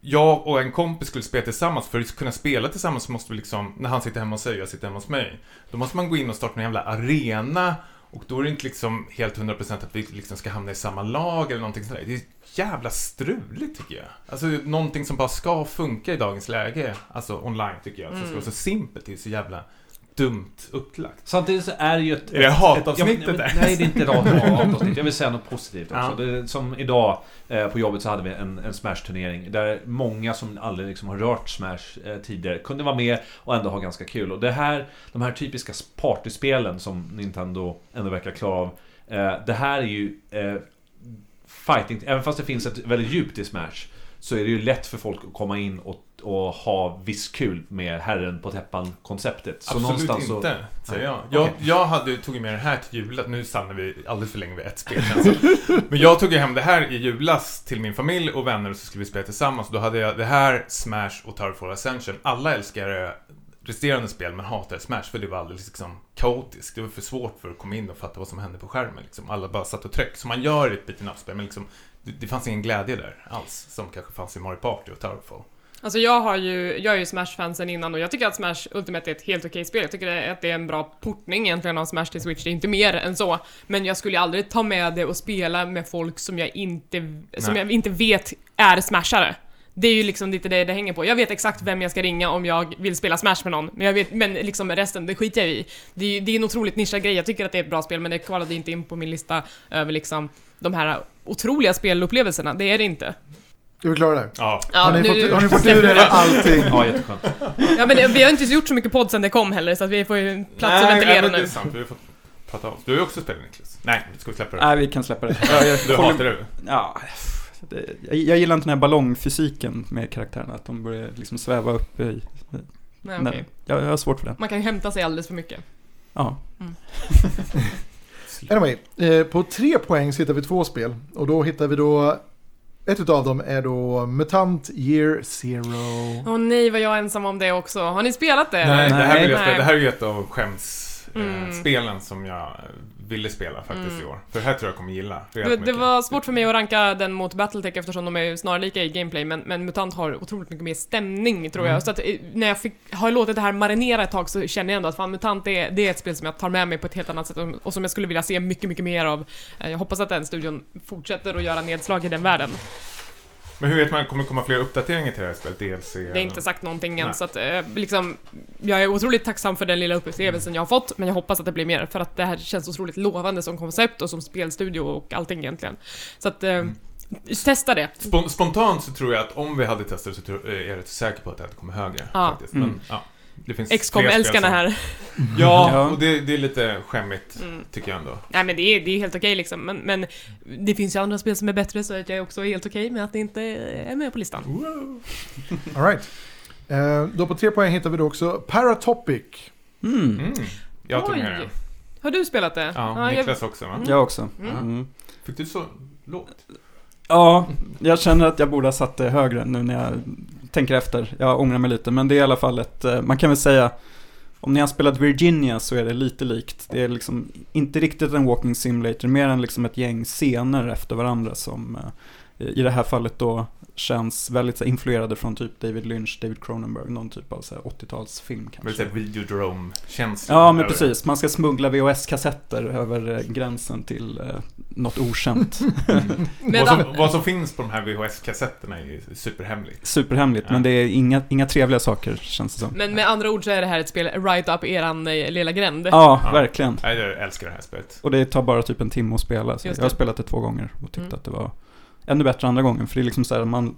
jag och en kompis skulle spela tillsammans. För att kunna spela tillsammans måste vi liksom, när han sitter hemma hos sig och jag sitter hemma hos mig. Då måste man gå in och starta en jävla arena. Och då är det inte liksom helt 100% att vi liksom ska hamna i samma lag eller någonting sådär. Det är jävla struligt tycker jag. Alltså någonting som bara ska funka i dagens läge. Alltså online tycker jag. Som ska Mm. vara så simpelt. Det är så jävla dumt upplagt. Samtidigt så är det ju ett... Är det ett- hatavsnittet där? Nej, det är inte ett hatavsnitt. Jag vill säga något positivt också. Ja. Det, som idag eh, på jobbet så hade vi en, en Smash-turnering där många som aldrig liksom har rört Smash eh, tidigare kunde vara med och ändå ha ganska kul. Och det här, de här typiska partyspelen som Nintendo ändå verkar klara av. Eh, det här är ju eh, fighting, även fast det finns ett väldigt djupt i Smash så är det ju lätt för folk att komma in och, och ha viss kul med herren på täppan-konceptet. Så Absolut någonstans så- inte, säger jag. Jag, Okej. jag hade, tog med det här till julas. Nu stannar vi alldeles för länge vid ett spel. Men jag tog hem det här i julas till min familj och vänner och så skulle vi spela tillsammans. Då hade jag det här, Smash och Tower for Ascension. Alla älskar eh, resterande spel men hatar Smash för det var alldeles liksom kaotiskt. Det var för svårt för att komma in och fatta vad som hände på skärmen. Liksom. Alla bara satt och tryck. Som man gör i ett beaten up-spel men liksom det, det fanns ingen glädje där alls. Som kanske fanns i Mario Party och Towerfall. Alltså jag har ju, jag är ju Smash-fan sen innan och jag tycker att Smash Ultimate är ett helt okej spel. Jag tycker att det är en bra portning egentligen av Smash till Switch, det är inte mer än så. Men jag skulle aldrig ta med det och spela med folk som jag inte, som Nej. jag inte vet är smashare. Det är ju liksom lite det det hänger på. Jag vet exakt vem jag ska ringa om jag vill spela Smash med någon, men jag vet, men liksom resten, det skiter jag i. Det är, det är en otroligt nischad grej, jag tycker att det är ett bra spel, men det kvalade inte in på min lista över liksom de här otroliga spelupplevelserna, det är det inte. Är vi klara där? Ja. Har, ni nu- fått, har ni fått ur er allting? Ja, jätteskönt. Ja men det- vi har inte gjort så mycket podd sen det kom heller, så att vi får ju plats att ventilera men det är nu. sant. Vi har fått prata av. Du har ju också spelat Niklas. Nej, ska vi släppa det? Nej, vi kan släppa det. Du håller- hatar det? Ja, det, jag, jag gillar inte den här ballongfysiken med karaktärerna, att de börjar liksom sväva upp i... Nej, Nej, okej. jag, jag har svårt för det. Man kan ju hämta sig alldeles för mycket. Ja. Anyway, eh, på tre poäng så hittar vi två spel. Och då hittar vi då... Ett utav dem är då Mutant Year Zero. Åh nej, vad jag ensam om det också. Har ni spelat det? Nej, det här vill jag Nej. spela. Det här är ju ett av skämsspelen Mm. eh, spelen som jag ville spela faktiskt Mm. i år. För det här tror jag kommer gilla. Det, det var svårt för mig att ranka den mot Battletech eftersom de är snarlika i gameplay, men, men MUTANT har otroligt mycket mer stämning tror jag. Mm. Så att eh, när jag fick, har låtit det här marinera ett tag så känner jag ändå att fan MUTANT är, det är ett spel som jag tar med mig på ett helt annat sätt och, och som jag skulle vilja se mycket, mycket mer av. Eh, Jag hoppas att den studion fortsätter att göra nedslag i den världen. Men hur vet man, kommer det komma fler uppdateringar till det här spelet? DLC? Det är inte sagt någonting än, Nej. så att eh, liksom, jag är otroligt tacksam för den lilla upplevelsen jag har fått, men jag hoppas att det blir mer, för att det här känns otroligt lovande som koncept och som spelstudio och allting egentligen. Så att, eh, testa det. Spon- spontant så tror jag att om vi hade testat så tror, är jag rätt säker på att det hade kommit högre. Ja. Faktiskt. Mm. Men, ja, det finns XCOM älskarna som- här. Ja, och det, det är lite skämmigt, Mm. tycker jag ändå. Nej men det är, det är helt okej liksom, men, men det finns ju andra spel som är bättre så att jag är också helt okej med att det inte är med på listan. All right. Eh, då på tre poäng hittar vi då också Paratopic. Mm. Mm. Jag tog med det. Har du spelat det? Ja, Niklas också va? Mm. Jag också. Mm. Mm. Fick du så lågt? Ja, jag känner att jag borde ha satt det högre nu när jag tänker efter. Jag ångrar mig lite, men det är i alla fall ett, eh, man kan väl säga, om ni har spelat Virginia så är det lite likt. Det är liksom inte riktigt en walking simulator, mer än liksom ett gäng scener efter varandra som eh, i det här fallet då känns väldigt så influerade från typ David Lynch, David Cronenberg, någon typ av så här 80-talsfilm kanske. Väldigt såhär Videodrome-känsla. Ja, men över precis. Man ska smuggla VHS-kassetter över eh, gränsen till eh, något okänt. Men Vad som, vad som finns på de här VHS-kassetterna är superhemligt. Superhemligt, Ja. men det är inga, inga trevliga saker känns det som. Men med andra ord så är det här ett spel right up eran eh, lilla gränd. Ja, Ja. verkligen. Jag älskar det här spelet. Och det tar bara typ en timme att spela. Så jag har spelat det två gånger och tyckte Mm. att det var ännu bättre andra gången. För det är liksom så här, man,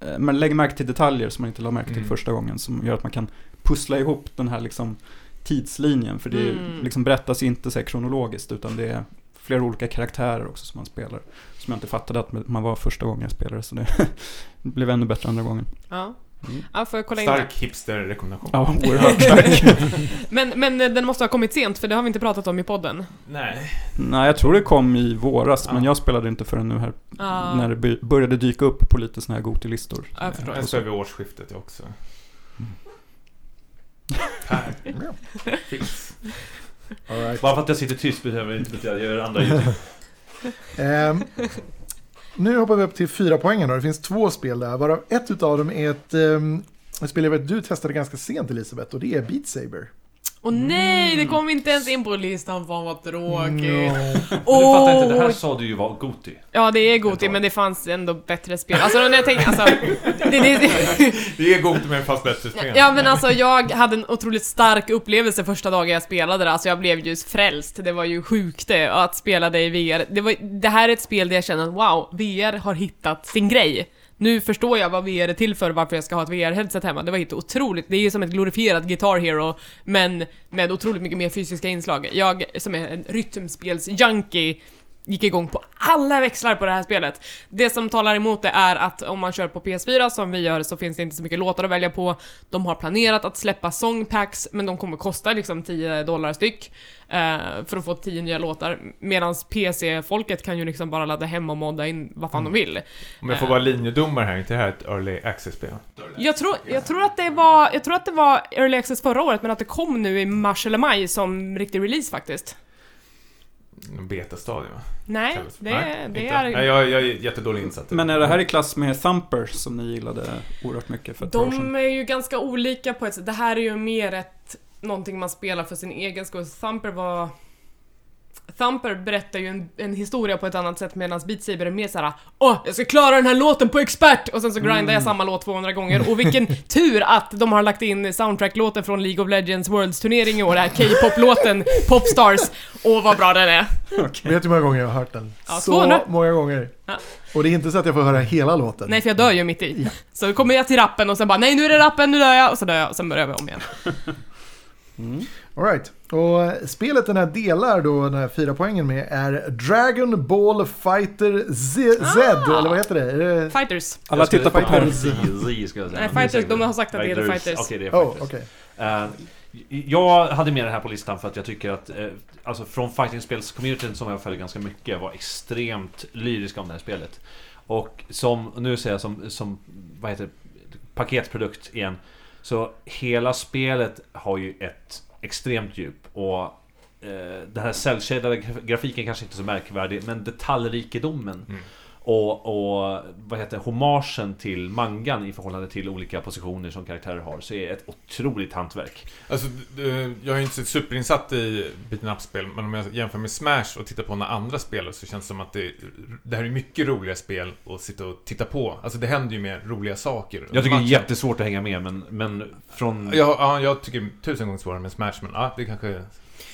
eh, man lägger märke till detaljer som man inte la märke till Mm. första gången. Som gör att man kan pussla ihop den här liksom tidslinjen. För det Mm. liksom berättas inte så kronologiskt utan det är flera olika karaktärer också som man spelar. Som jag inte fattade att man var första gången jag spelade. Så det blev ännu bättre andra gången. Ja. Mm. Ja, får jag kolla in. Stark hipster-rekommendation. Ja, oerhört stark. Men, men den måste ha kommit sent, för det har vi inte pratat om i podden. Nej. Nej, jag tror det kom i våras, men Ja. jag spelade inte förrän nu här Ja. när det började dyka upp på lite såna här Gotilistor. Ja, jag förstår. Den står vid årsskiftet också. Här. Finns. All right. Bara för att jag sitter tyst behöver det inte betyda att jag gör andra ljud. Ehm, nu hoppar vi upp till fyra poängen då. Det finns två spel där, varav ett utav dem är ett, ehm, ett spel jag vet du testade ganska sent Elisabeth och det är Beat Saber. Och nej, det kom inte ens in på listan, fan vad tråkigt. Du Åh! fattar inte, det här sa du ju var Goti. Ja, det är Goti, men det fanns ändå bättre spel. Alltså när jag tänker, alltså... Det, det, det, Det är gott med en fast bättre spel. ja men alltså jag hade en otroligt stark upplevelse första dagen jag spelade det, alltså jag blev ju frälst. Det var ju sjukt det, att spela det i VR. Det, var, det här är ett spel där jag känner att wow, VR har hittat sin grej. Nu förstår jag vad VR är till för, varför jag ska ha ett VR-headset hemma. Det var helt otroligt. Det är ju som ett glorifierat Guitar Hero, men med otroligt mycket mer fysiska inslag. Jag, som är en rytmspels-junkie, gick igång på alla växlar på det här spelet. Det som talar emot det är att om man kör på PS4 som vi gör så finns det inte så mycket låtar att välja på. De har planerat att släppa songpacks men de kommer kosta liksom 10 dollar styck eh, för att få 10 nya låtar. Medan PC-folket kan ju liksom bara ladda hem och modda in vad fan de vill. Om jag får vara linjedomare här, inte det här ett early access-spel? Jag tror, jag tror att det var, jag tror att det var Early Access förra året men att det kom nu i mars eller maj som riktig release faktiskt. Någon Betastadie va? Nej, det, Nej, det inte. är... Nej, jag, jag är jättedålig insatt. Men är det här i klass med Thumper som ni gillade oerhört mycket för ett år sedan? De är ju ganska olika på ett sätt. Det här är ju mer ett, någonting man spelar för sin egen skull. Thumper var... Thumper berättar ju en, en historia på ett annat sätt medan Beat Saber är mer såhär Åh, jag ska klara den här låten på expert! Och sen så grindar jag samma låt 200 gånger. Och vilken tur att de har lagt in soundtrack-låten från League of Legends Worlds turnering i år, den här K-pop-låten Popstars. Åh vad bra den är! Vet du hur många gånger jag har hört den? Ja, så 200. många gånger. Ja. Och det är inte så att jag får höra hela låten. Nej för jag dör ju mitt i. Ja. Så kommer jag till rappen och sen bara nej nu är det rappen, nu dör jag, och så dör jag och sen börjar vi om igen. Mm. All right. Och spelet den här delar då den här fyra poängen med är Dragon Ball Fighter Z, Z Ah. eller vad heter det? Är det? Fighters. Alla tittar på Fighters. Per. Z, Z ska jag säga. Nej, Fighters, de har sagt att det heter Fighters. Okej, det är Oh, Fighters. okej. Eh, jag hade med det här på listan för att jag tycker att eh, Alltså från fightingspels-communityn som jag följer ganska mycket var extremt lyriska om det här spelet. Och som, nu säger jag som, som vad heter det, paketprodukt igen. Så hela spelet har ju ett extremt djup och eh, den här cellshadade grafiken kanske inte är så märkvärdig, men detaljrikedomen Mm och, och vad heter det, hommagen till mangan i förhållande till olika positioner som karaktärer har, så är ett otroligt hantverk. Alltså, jag är inte superinsatt i beaten up-spel, men om jag jämför med Smash och tittar på när andra spelar så känns det som att det, det här är mycket roliga spel att sitta och titta på. Alltså det händer ju mer roliga saker. Jag tycker det är jättesvårt att hänga med, men, men från... Ja, ja, jag tycker tusen gånger svårare med Smash, men ja, det kanske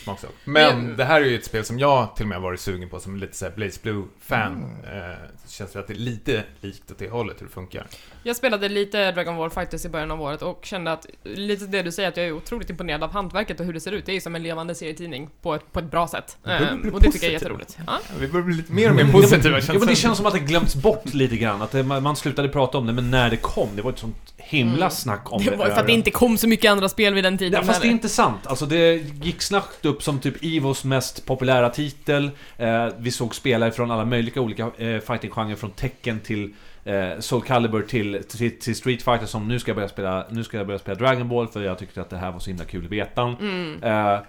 smaksak. Men Men- det här är ju ett spel som jag till och med varit sugen på som lite såhär Blaze Blue-fan. Eh, känns det att det är lite likt åt det hållet, hur det funkar. Jag spelade lite Dragon Ball Fighters i början av året och kände att, lite det du säger, att jag är otroligt imponerad av hantverket och hur det ser ut. Det är ju som en levande serietidning på ett, på ett bra sätt. bli och det tycker jag är jätteroligt. Ja. Ja, vi börjar bli lite mer och mer positiva. Ja, men det känns som att det glömts bort lite grann. Att det, man slutade prata om det, men när det kom, det var ett sånt himla Mm. snack om Det det. var ju för att det inte kom så mycket andra spel vid den tiden Ja, fast det är inte sant. Alltså det gick snabbt upp som typ Evos mest populära titel. Eh, vi såg spelare från alla möjliga olika eh, fighting-genrer, från Tekken till eh, Soul Calibur till, till, till Street Fighter som nu ska jag börja spela, nu ska jag börja spela Dragon Ball för jag tyckte att det här var så himla kul i betan. Mm. Eh,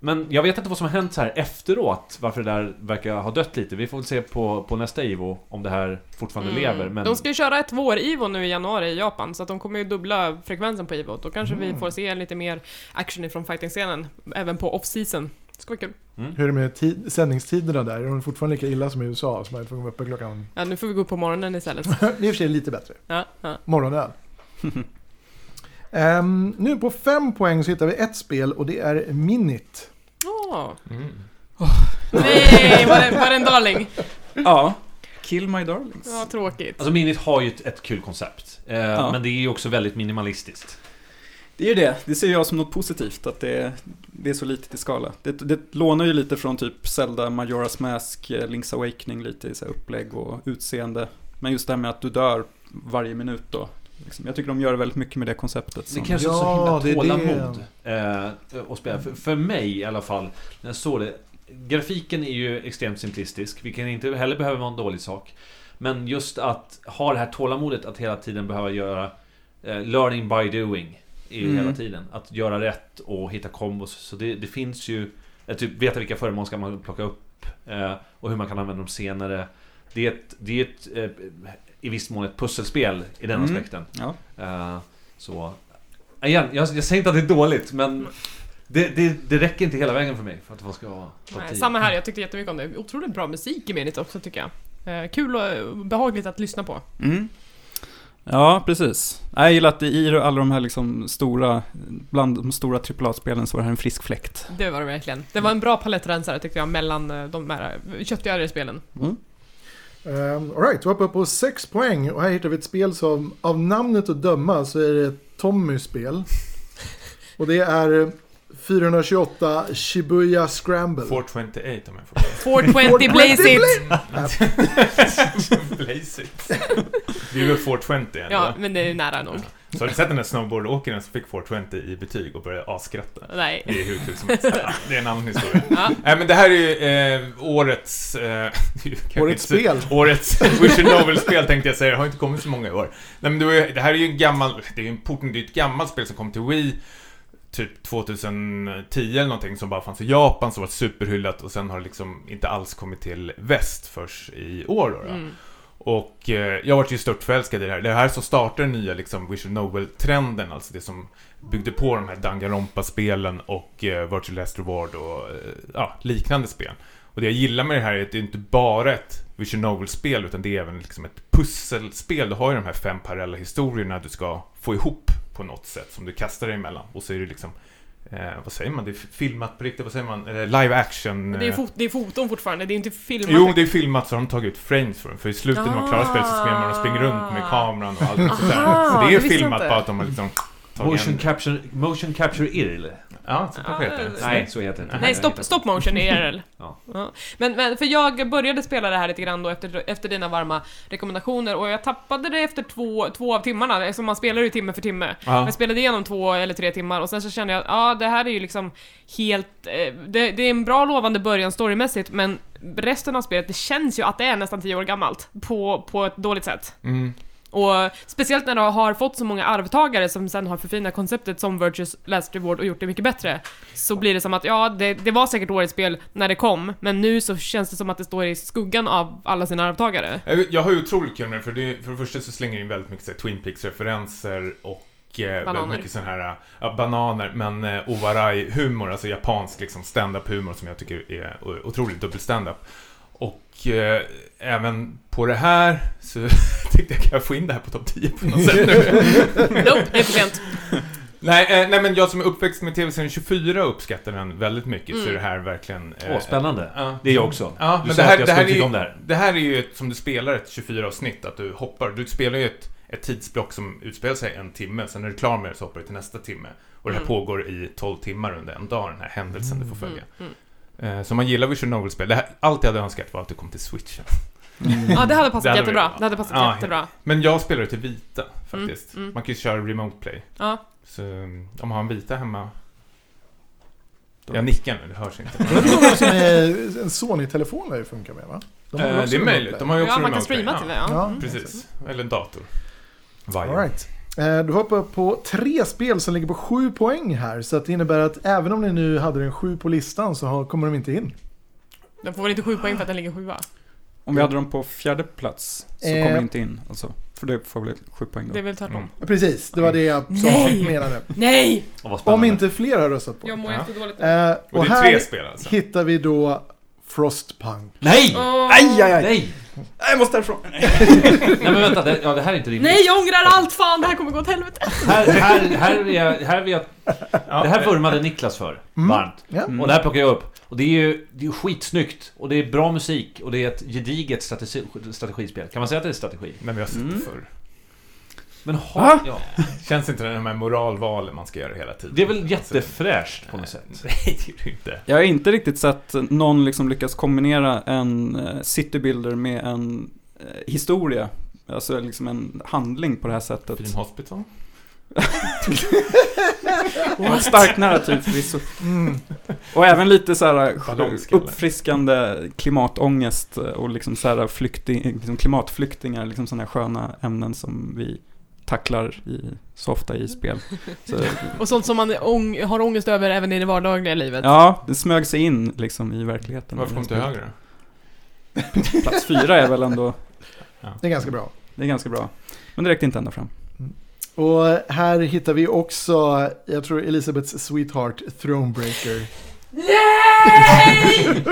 men jag vet inte vad som har hänt så här efteråt, varför det där verkar ha dött lite. Vi får väl se på, på nästa Evo om det här fortfarande Mm. lever. Men... De ska ju köra ett vår-Ivo nu i januari i Japan, så att de kommer ju dubbla frekvensen på Ivo. Då kanske vi får se lite mer action ifrån fighting-scenen, även på off-season. Det ska vara kul. Hur är det med tid, sändningstiderna där? Är de fortfarande lika illa som i USA? Som man är att vara uppe klockan... Ja, nu får vi gå upp på morgonen istället. I och för sig lite bättre. Ja, ja. Morgonöl. Ehm, nu på fem poäng så hittar vi ett spel och det är Minit. Åh. Mm. Nej, var det, var det en darling? Ja. Kill My Darlings. Ja, tråkigt. Alltså Minit har ju ett, ett kul koncept. Eh, Ja. Men det är ju också väldigt minimalistiskt. Det är ju det. Det ser jag som något positivt, att det är, det är så litet i skala. Det, det lånar ju lite från typ Zelda, Majora's Mask, eh, Link's Awakening, lite i så här upplägg och utseende. Men just det här med att du dör varje minut då. Liksom. Jag tycker de gör väldigt mycket med det konceptet. Det kanske Ja, är är så himla det. tålamod eh, att spela. För, för mig i alla fall, när jag såg det. Grafiken är ju extremt simplistisk, vilket inte heller behöver vara en dålig sak. Men just att ha det här tålamodet att hela tiden behöva göra eh, learning by doing. Är Mm. hela tiden. Att göra rätt och hitta kombos. Så det, det finns ju... Att typ veta vilka föremål ska man plocka upp. Eh, och hur man kan använda dem senare. Det är ett, det är ett eh, i viss mån ett pusselspel i den Mm. aspekten. Ja. Eh, så... Igen, jag, jag säger inte att det är dåligt, men det, det, det räcker inte hela vägen för mig för att det ska vara Nej, 10. samma här, jag tyckte jättemycket om det. Otroligt bra musik i Minit också tycker jag. Eh, kul och eh, behagligt att lyssna på. Mm. Ja, precis. Jag gillar att i alla de här liksom stora, bland de stora AAA-spelen så var det här en frisk fläkt. Det var det verkligen. Det var en bra palettrensare tyckte jag mellan eh, de här eh, köttigare spelen. Mm. Um, Alright, vi är uppe på sex poäng och här hittar vi ett spel som av namnet att döma så är det ett Tommy-spel. Och det är 428 Shibuya Scramble. 428 om jag får 420 Blaze It! Blaze it. Det är väl 420 ändå? Ja, men det är nära nog. Så har du sett den där snowboardåkaren som fick 420 i betyg och började asskratta? Nej. Det är hur kul som helst. Det är en annan historia. Ja. Nej men det här är ju eh, årets... Eh, Årets inte- spel. Årets Visual Novel-spel tänkte jag säga, det har inte kommit så många i år. Nej men det, här är ju en gammal, det är ju en portning, det är ett gammalt spel som kom till Wii typ 2010 eller någonting som bara fanns i Japan som var superhyllat och sen har det liksom inte alls kommit till väst först i år då. då. Mm. Och eh, jag vart ju stört förälskad i det här. Det här som startade den nya liksom Visual Novel-trenden, alltså det som byggde på de här Danganronpa-spelen och eh, Virtual Last Reward och eh, ja, liknande spel. Och det jag gillar med det här är att det är inte bara ett Visual Novel-spel utan det är även liksom ett pusselspel. Du har ju de här fem parallella historierna du ska få ihop på något sätt som du kastar dig emellan. Och så är det liksom Eh, vad säger man? Det är filmat på riktigt, vad säger man? Eh, live action? Det är, eh, fot, det är foton fortfarande, det är inte filmat. Jo, det är filmat så har de tagit ut frames för den. För i slutet när man klarar spelet så springer man och springer runt med Ah. kameran och allt sånt där. Så det är filmat bara att de har liksom Motion en... capture, motion capture IRL? Ja, så kanske Ah, heter det. Nej, så heter det inte. Nej, stop, stop motion är IRL. Ja. Men, men för jag började spela det här lite grann då efter, efter dina varma rekommendationer och jag tappade det efter två, två av timmarna, eftersom man spelar ju timme för timme. Ja. Jag spelade igenom två eller tre timmar och sen så kände jag att ja, det här är ju liksom helt... Eh, det, det är en bra lovande början storymässigt, men resten av spelet, det känns ju att det är nästan tio år gammalt. På, på ett dåligt sätt. Mm. Och speciellt när du har fått så många arvtagare som sen har förfinat konceptet som Virtues Last Reward och gjort det mycket bättre. Så blir det som att, ja, det, det var säkert årets spel när det kom, men nu så känns det som att det står i skuggan av alla sina arvtagare. Jag- Jag har ju otroligt kul med det, för det, för det första så slänger det in väldigt mycket så här, Twin Peaks-referenser och eh, Bananer. väldigt mycket sån här, ja, bananer, men eh, Owarai-humor, alltså japansk liksom stand-up-humor som jag tycker är otroligt dubbel-stand-up. Och eh, även på det här så tänkte jag, kan jag få in det här på topp 10 på något sätt nu? Nope, det är för sent. nej, eh, nej, men jag som är uppväxt med tv-serien 24 uppskattar den väldigt mycket, så Mm. är det här verkligen... eh, Åh, spännande. Ja. Det är jag också. Ja, Du men sa det att här, jag det, här skulle är tycka ju, om det här. det här är ju ett, som du spelar ett 24-avsnitt, att du hoppar. Du spelar ju ett, ett tidsblock som utspelar sig en timme, sen när du är klar med det så hoppar du till nästa timme. Och det här Mm. pågår i 12 timmar under en dag, den här händelsen du får följa. Mm, Eh, så om man gillar visual novel-spel, här, allt jag hade önskat var att det kom till switchen. mm. Ja, det hade passat Det hade jättebra. Det hade passat Ja, jättebra. Men jag spelar det till vita, faktiskt. Mm, mm. Man kan ju köra remote play. Ja. Så om man har en vita hemma... Jag nickar nu, det hörs inte. Är en Sony-telefon lär ju funka med va? De Eh, det är möjligt, de har ju också Ja, man kan streama till det, ja. Ja. Mm. Precis, eller en dator. Vajo. All right. Eh, Du hoppar på tre spel som ligger på sju poäng här. Så att det innebär att även om ni nu hade den sju på listan så har, kommer de inte in. Den får väl inte sju poäng för att den ligger sjua? Om vi hade dem på fjärde plats så Eh. kommer det inte in. Alltså, för det får väl sju poäng då. Det är väl tvärtom. Mm. Precis, det var det jag som Nej! menade. Nej! Om inte fler har röstat på. Jag mår Ja. jättedåligt. Eh, Och och det är tre här spel alltså. hittar vi då Frostpunk. Nej! Åh. Aj, aj, aj! Nej! Jag måste därifrån! Nej men vänta, det, ja, det här är inte rimligt. Nej, jag ångrar allt! Fan, det här kommer gå åt helvete. Här, här, här är jag, här är jag, Ja, det här vurmade Niklas för, Mm. varmt. Mm. Och det här plockar jag upp. Och det är ju det är skitsnyggt. Och det är bra musik. Och det är ett gediget strategi, strategispel. Kan man säga att det är strategi? Men vi har sett Mm. det förr. Men ha, ja. Känns inte det de här moralvalen man ska göra hela tiden? Det är väl jättefräscht på något sätt. Nej, det är det inte. Jag har inte riktigt sett någon liksom lyckas kombinera en eh, citybuilder med en eh, historia. Alltså liksom en handling på det här sättet. Film Hospital? Och en stark narrativ förvisso. Mm. Och även lite så här Ballongskalle. uppfriskande klimatångest och liksom så här flykting, liksom klimatflyktingar, liksom sådana här sköna ämnen som vi tacklar i, så ofta i spel. Så, Och sånt som man ång har ångest över även i det vardagliga livet. ja, det smög sig in liksom i verkligheten. Varför kom inte högre? Plats fyra är väl ändå, Det är ganska bra. det är ganska bra. Men det räckte inte ända fram. Och här hittar vi också, jag tror Elisabeths Sweetheart, Thronebreaker. Nej!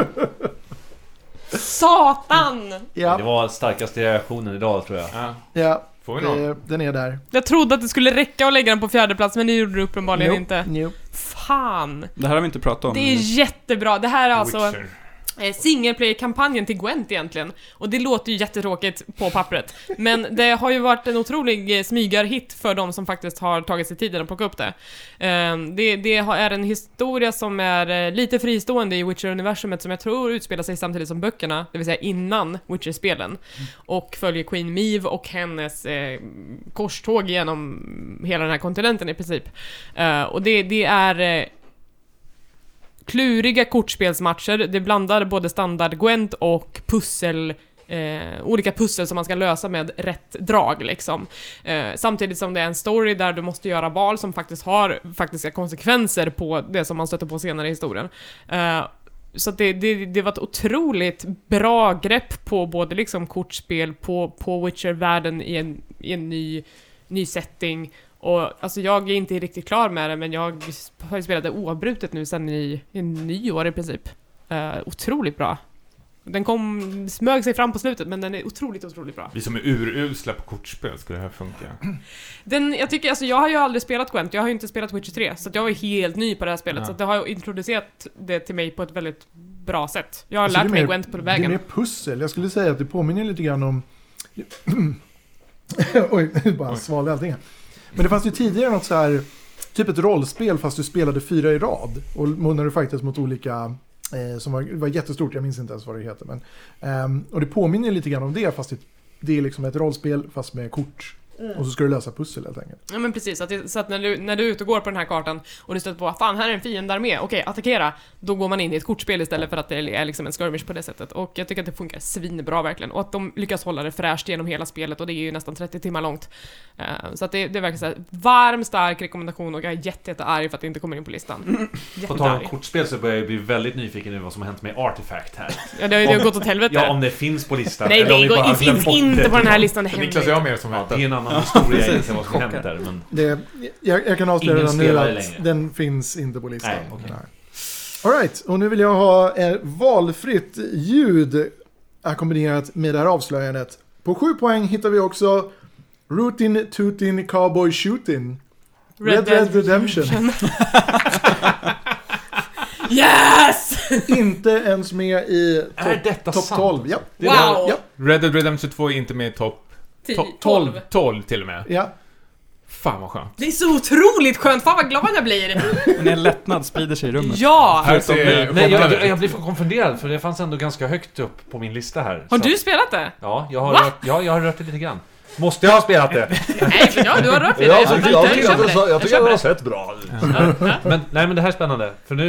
Satan! Det Ja, var starkaste reaktionen idag tror jag. Ja, ja får vi någon? det, den är där. Jag trodde att det skulle räcka att lägga den på fjärde plats men det gjorde det uppenbarligen Nope, inte. nope. Fan! Det här har vi inte pratat om. Det är jättebra. Det här är alltså Witcher eh, singleplayer-kampanjen till Gwent egentligen. Och det låter ju jättetråkigt på pappret. Men det har ju varit en otrolig eh, smygarhit för de som faktiskt har tagit sig tiden att plocka upp det. Eh, det, det är en historia som är eh, lite fristående i Witcher-universumet som jag tror utspelar sig samtidigt som böckerna, det vill säga innan Witcher-spelen. Och följer Queen Meve och hennes eh, korståg genom hela den här kontinenten i princip. Eh, och det, det är eh, kluriga kortspelsmatcher. Det blandar både standard Gwent och pussel Eh, olika pussel som man ska lösa med rätt drag liksom. Eh, samtidigt som det är en story där du måste göra val som faktiskt har faktiska konsekvenser på det som man stöter på senare i historien. Eh, så att det, det, det var ett otroligt bra grepp på både liksom kortspel, på, på Witcher-världen i en, i en ny, ny setting. Och alltså jag är inte riktigt klar med det, men jag har ju spelat det oavbrutet nu sedan i, i nyår i princip. Eh, otroligt bra. Den kom, smög sig fram på slutet, men den är otroligt, otroligt bra. Vi som är urusla på kortspel, skulle det här funka? Den, jag tycker, alltså jag har ju aldrig spelat Gwent, jag har ju inte spelat Witcher 3, så att jag var helt ny på det här spelet, Ja. så att det har introducerat det till mig på ett väldigt bra sätt. Jag har Alltså, lärt är mig mer- Gwent på Det är vägen. mer pussel. Jag skulle säga att det påminner lite grann om... Oj, nu bara svalde allting här. Men det fanns ju tidigare något så här, typ ett rollspel fast du spelade fyra i rad. Och när du fightas mot olika, eh, som var, var jättestort, jag minns inte ens vad det heter. Men, eh, och det påminner lite grann om det, fast det, det är liksom ett rollspel fast med kort och så ska du lösa pussel helt enkelt. Ja men precis, så att, det, så att när, du, när du är ute och går på den här kartan och du stöter på fan här är en fiendearmé, okej attackera. Då går man in i ett kortspel istället för att det är liksom en skirmish på det sättet. Och jag tycker att det funkar svinbra verkligen. Och att de lyckas hålla det fräscht genom hela spelet och det är ju nästan 30 timmar långt. Eh, så att det, det är verkligen så här, varm, stark rekommendation och jag är jätte, jätte arg för att det inte kommer in på listan. På tal om kortspel så börjar jag bli väldigt nyfiken nu vad som har hänt med Artifact här. Ja det har ju gått åt helvete. Ja, om det finns på listan. Nej, det går, finns inte på den här listan. Det Niklas jag mer som Ja, annan historia precis. egentligen vad som hänt där. Men Det, jag, jag kan avslöja redan nu att längre. den finns inte på listan. Nej, okej. Alright, och nu vill jag ha ett valfritt ljud ackompanjerat med det här avslöjandet. På sju poäng hittar vi också Rootin' Tootin' Cowboy Shootin' Red Red Redemption. Yes! inte ens med i topp top sant? 12. Ja, Wow! ja, Red Dead Redemption 2 är inte med i topp 12. 12 till och med. ja. Fan vad skönt. Det är så otroligt skönt, fan vad glad jag blir! Men en lättnad sprider sig i rummet. Ja! Här ser Nej, jag, jag, jag, jag blir konfunderad för det fanns ändå ganska högt upp på min lista här. Har Så- du spelat det? Ja, jag har, Va? rört, ja, jag har rört det lite grann. Måste jag ha spelat det? Nej, för ja, du har rört det. Ja, Jag jag, jag, Jag så- det. jag tycker att det har sett bra ut. Men, nej men det här är spännande. För nu...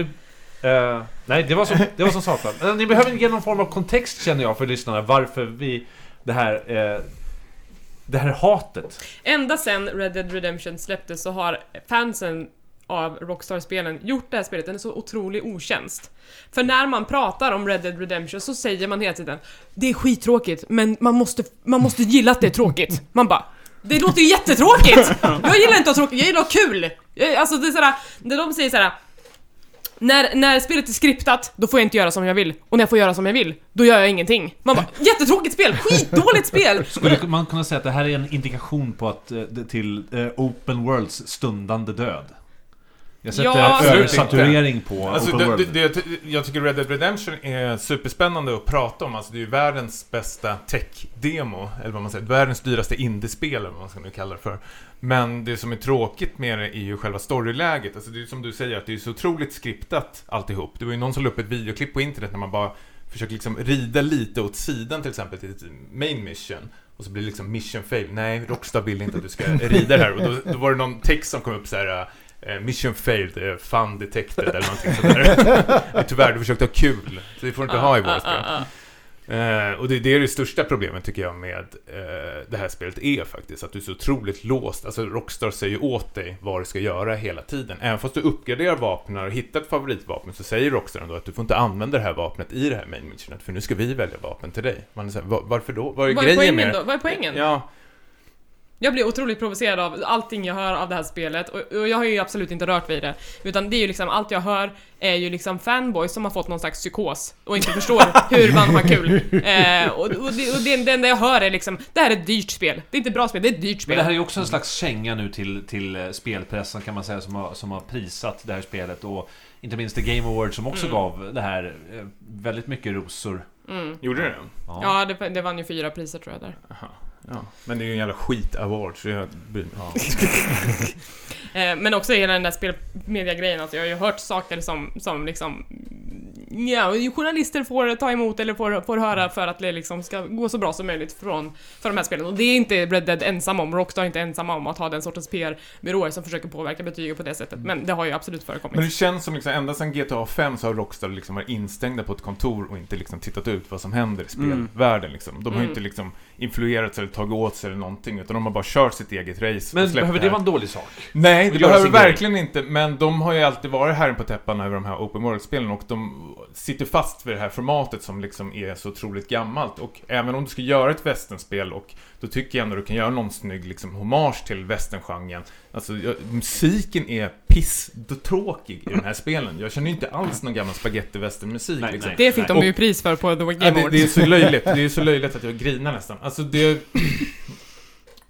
eh, nej, det var som, det var som. Eh, Ni behöver ge någon form av kontext känner jag för lyssnarna varför vi... Det här... Eh, det här hatet. Ända sen Red Dead Redemption släpptes så har fansen av Rockstar-spelen gjort det här spelet en så otrolig otjänst. För när man pratar om Red Dead Redemption så säger man hela tiden Det är skittråkigt, men man måste, man måste gilla att det är tråkigt. Man bara Det låter ju jättetråkigt! Jag gillar inte att ha tråkigt, jag gillar att ha kul! Alltså det är såhär, när de säger såhär när, när spelet är skriptat, då får jag inte göra som jag vill. Och när jag får göra som jag vill, då gör jag ingenting. Man bara, jättetråkigt spel! Skitdåligt spel! Skulle man kunna säga att det här är en indikation på att, eh, till eh, Open Worlds stundande död? Jag sätter Ja, översaturering på Alltså, Open det, World. det, det, jag tycker Red Dead Redemption är superspännande att prata om. Alltså, det är ju världens bästa tech-demo, eller vad man säger. Världens dyraste indiespel, eller vad man ska nu kalla det för. Men det som är tråkigt med det är ju själva storyläget. Alltså, det är som du säger, att det är så otroligt skriptat alltihop. Det var ju någon som la upp ett videoklipp på internet när man bara försöker liksom rida lite åt sidan till exempel till main mission. Och så blir det liksom mission fail. Nej, Rockstar vill inte att du ska rida här. Och då, då var det någon text som kom upp så här. eh, Mission failed, eh, fun detected eller någonting sådär. Tyvärr, du försökte ha kul. Så det får du inte ha i spel. ah, ah. Eh, och det, det är det största problemet tycker jag med eh, det här spelet är faktiskt. Att du är så otroligt låst. Alltså Rockstar säger åt dig vad du ska göra hela tiden. Även fast du uppgraderar vapnen och hittar ett favoritvapen så säger Rockstar ändå att du får inte använda det här vapnet i det här main missionet. För nu ska vi välja vapen till dig. Man är så här, "Va- varför då? Vad är Vad är grejen med poängen det? då? Vad är poängen? Ja, Jag blir otroligt provocerad av allting jag hör av det här spelet och, och jag har ju absolut inte rört vid det. Utan det är ju liksom, allt jag hör är ju liksom fanboys som har fått någon slags psykos och inte förstår hur man har kul. Eh, och och, det, och det, det enda jag hör är liksom, det här är ett dyrt spel. Det är inte ett bra spel, det är ett dyrt Men spel. det här är ju också en slags känga nu till, till eh, spelpressen kan man säga som har, som har prisat det här spelet och inte minst The Game Awards som också Mm. gav det här eh, väldigt mycket rosor. Mm. gjorde det? Ja. Ja, det, det vann ju fyra priser tror jag där. Aha. Ja. Men det är ju en jävla skit-award så jag bryr mig. Ja. Eh, men också hela den där spelmedia-grejen, alltså jag har ju hört saker som, som liksom Ja, journalister får ta emot eller får, får höra för att det liksom ska gå så bra som möjligt från, för de här spelen. Och det är inte Red Dead ensam om, Rockstar är inte ensamma om att ha den sortens PR-byråer som försöker påverka betygen på det sättet. Men det har ju absolut förekommit. Men det känns som liksom, ända sedan GTA 5 så har Rockstar liksom varit instängda på ett kontor och inte liksom tittat ut vad som händer i Mm. spelvärlden. Liksom. De har Mm. inte liksom influerats eller tagit åt sig eller någonting, utan de har bara kört sitt eget race. Men behöver det här. vara en dålig sak? Nej, det behöver sin grej. verkligen inte, men de har ju alltid varit herren på täppan över de här Open World-spelen och de sitter fast vid det här formatet som liksom är så otroligt gammalt. Och även om du ska göra ett västernspel och då tycker jag ändå du kan göra någon snygg liksom hommage till västerngenren. Alltså, jag, musiken är piss-tråkig i de här spelen. Jag känner inte alls någon gammal spaghetti-västernmusik Nej, liksom. nej. det fick de ju pris för på The Game Ja, det, det är så löjligt. Det är så löjligt att jag grinar nästan. Alltså det...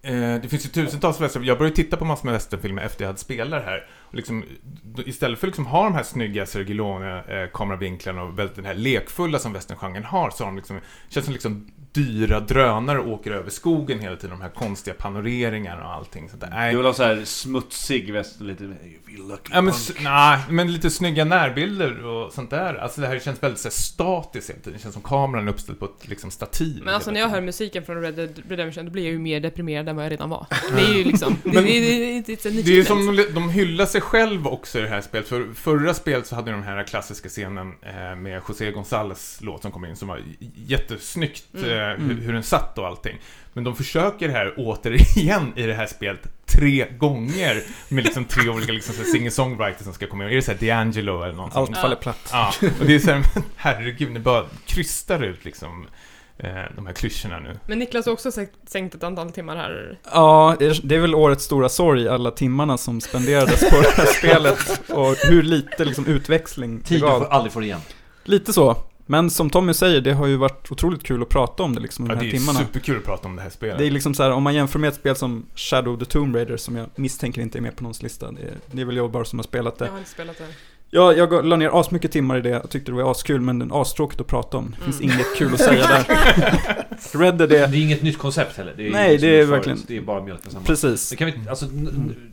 Eh, det finns ju tusentals västern... Jag började titta på massor med västernfilmer efter jag hade spelat här. Och liksom, istället för att liksom ha de här snygga Sergio Leone-kameravinklarna eh, och väldigt den här lekfulla som westerngenren har, så har de liksom, känns som liksom dyra drönare och åker över skogen hela tiden, de här konstiga panoreringarna och allting. Så att, nej, Du vill ha så här smutsig väst, lite... Ja, men, nej, men lite snygga närbilder och sånt där. Alltså det här känns väldigt så här, statiskt hela tiden. Det känns som kameran är uppställd på ett liksom, stativ. Men alltså när jag hör musiken från Red Dead Redemption, då blir jag ju mer deprimerad än vad jag redan var. Det är ju liksom... det, Men- det, det, det, det, Det är ju som de, de hyllar sig själv också i det här spelet. För förra spelet så hade de den här klassiska scenen eh, med José González låt som kom in som var jättesnyggt Mm. Eh, hur, hur den satt och allting. Men de försöker här återigen i det här spelet tre gånger med liksom tre olika liksom, singer-songwriters som ska komma in. Är det såhär D'Angelo eller något sånt? Allt faller platt. Ja, och det är såhär, herregud, ni bara krystar ut liksom eh, de här klyschorna nu. Men Niklas har också sänkt- ett antal timmar här. Ja, det är- väl årets stora sorg, alla timmarna som spenderades på det här spelet och hur lite liksom utväxling Tid du aldrig får igen. Lite så. Men som Tommy säger, det har ju varit otroligt kul att prata om det liksom, de Ja, här det är timmarna. superkul att prata om det här spelet. Det är liksom så här, om man jämför med ett spel som Shadow of the Tomb Raider, som jag misstänker inte är med på någons lista. Det är, det är väl jag bara som har spelat Jag det. har inte spelat det. Ja, jag la ner asmycket timmar i det och tyckte det var askul, men det är astråkigt att prata om. Det finns Mm. inget kul att säga där. Red Dead Det är... är inget nytt koncept heller. Det är Nej, det är verkligen- Det är bara mjölka samman. Precis. Men kan vi alltså,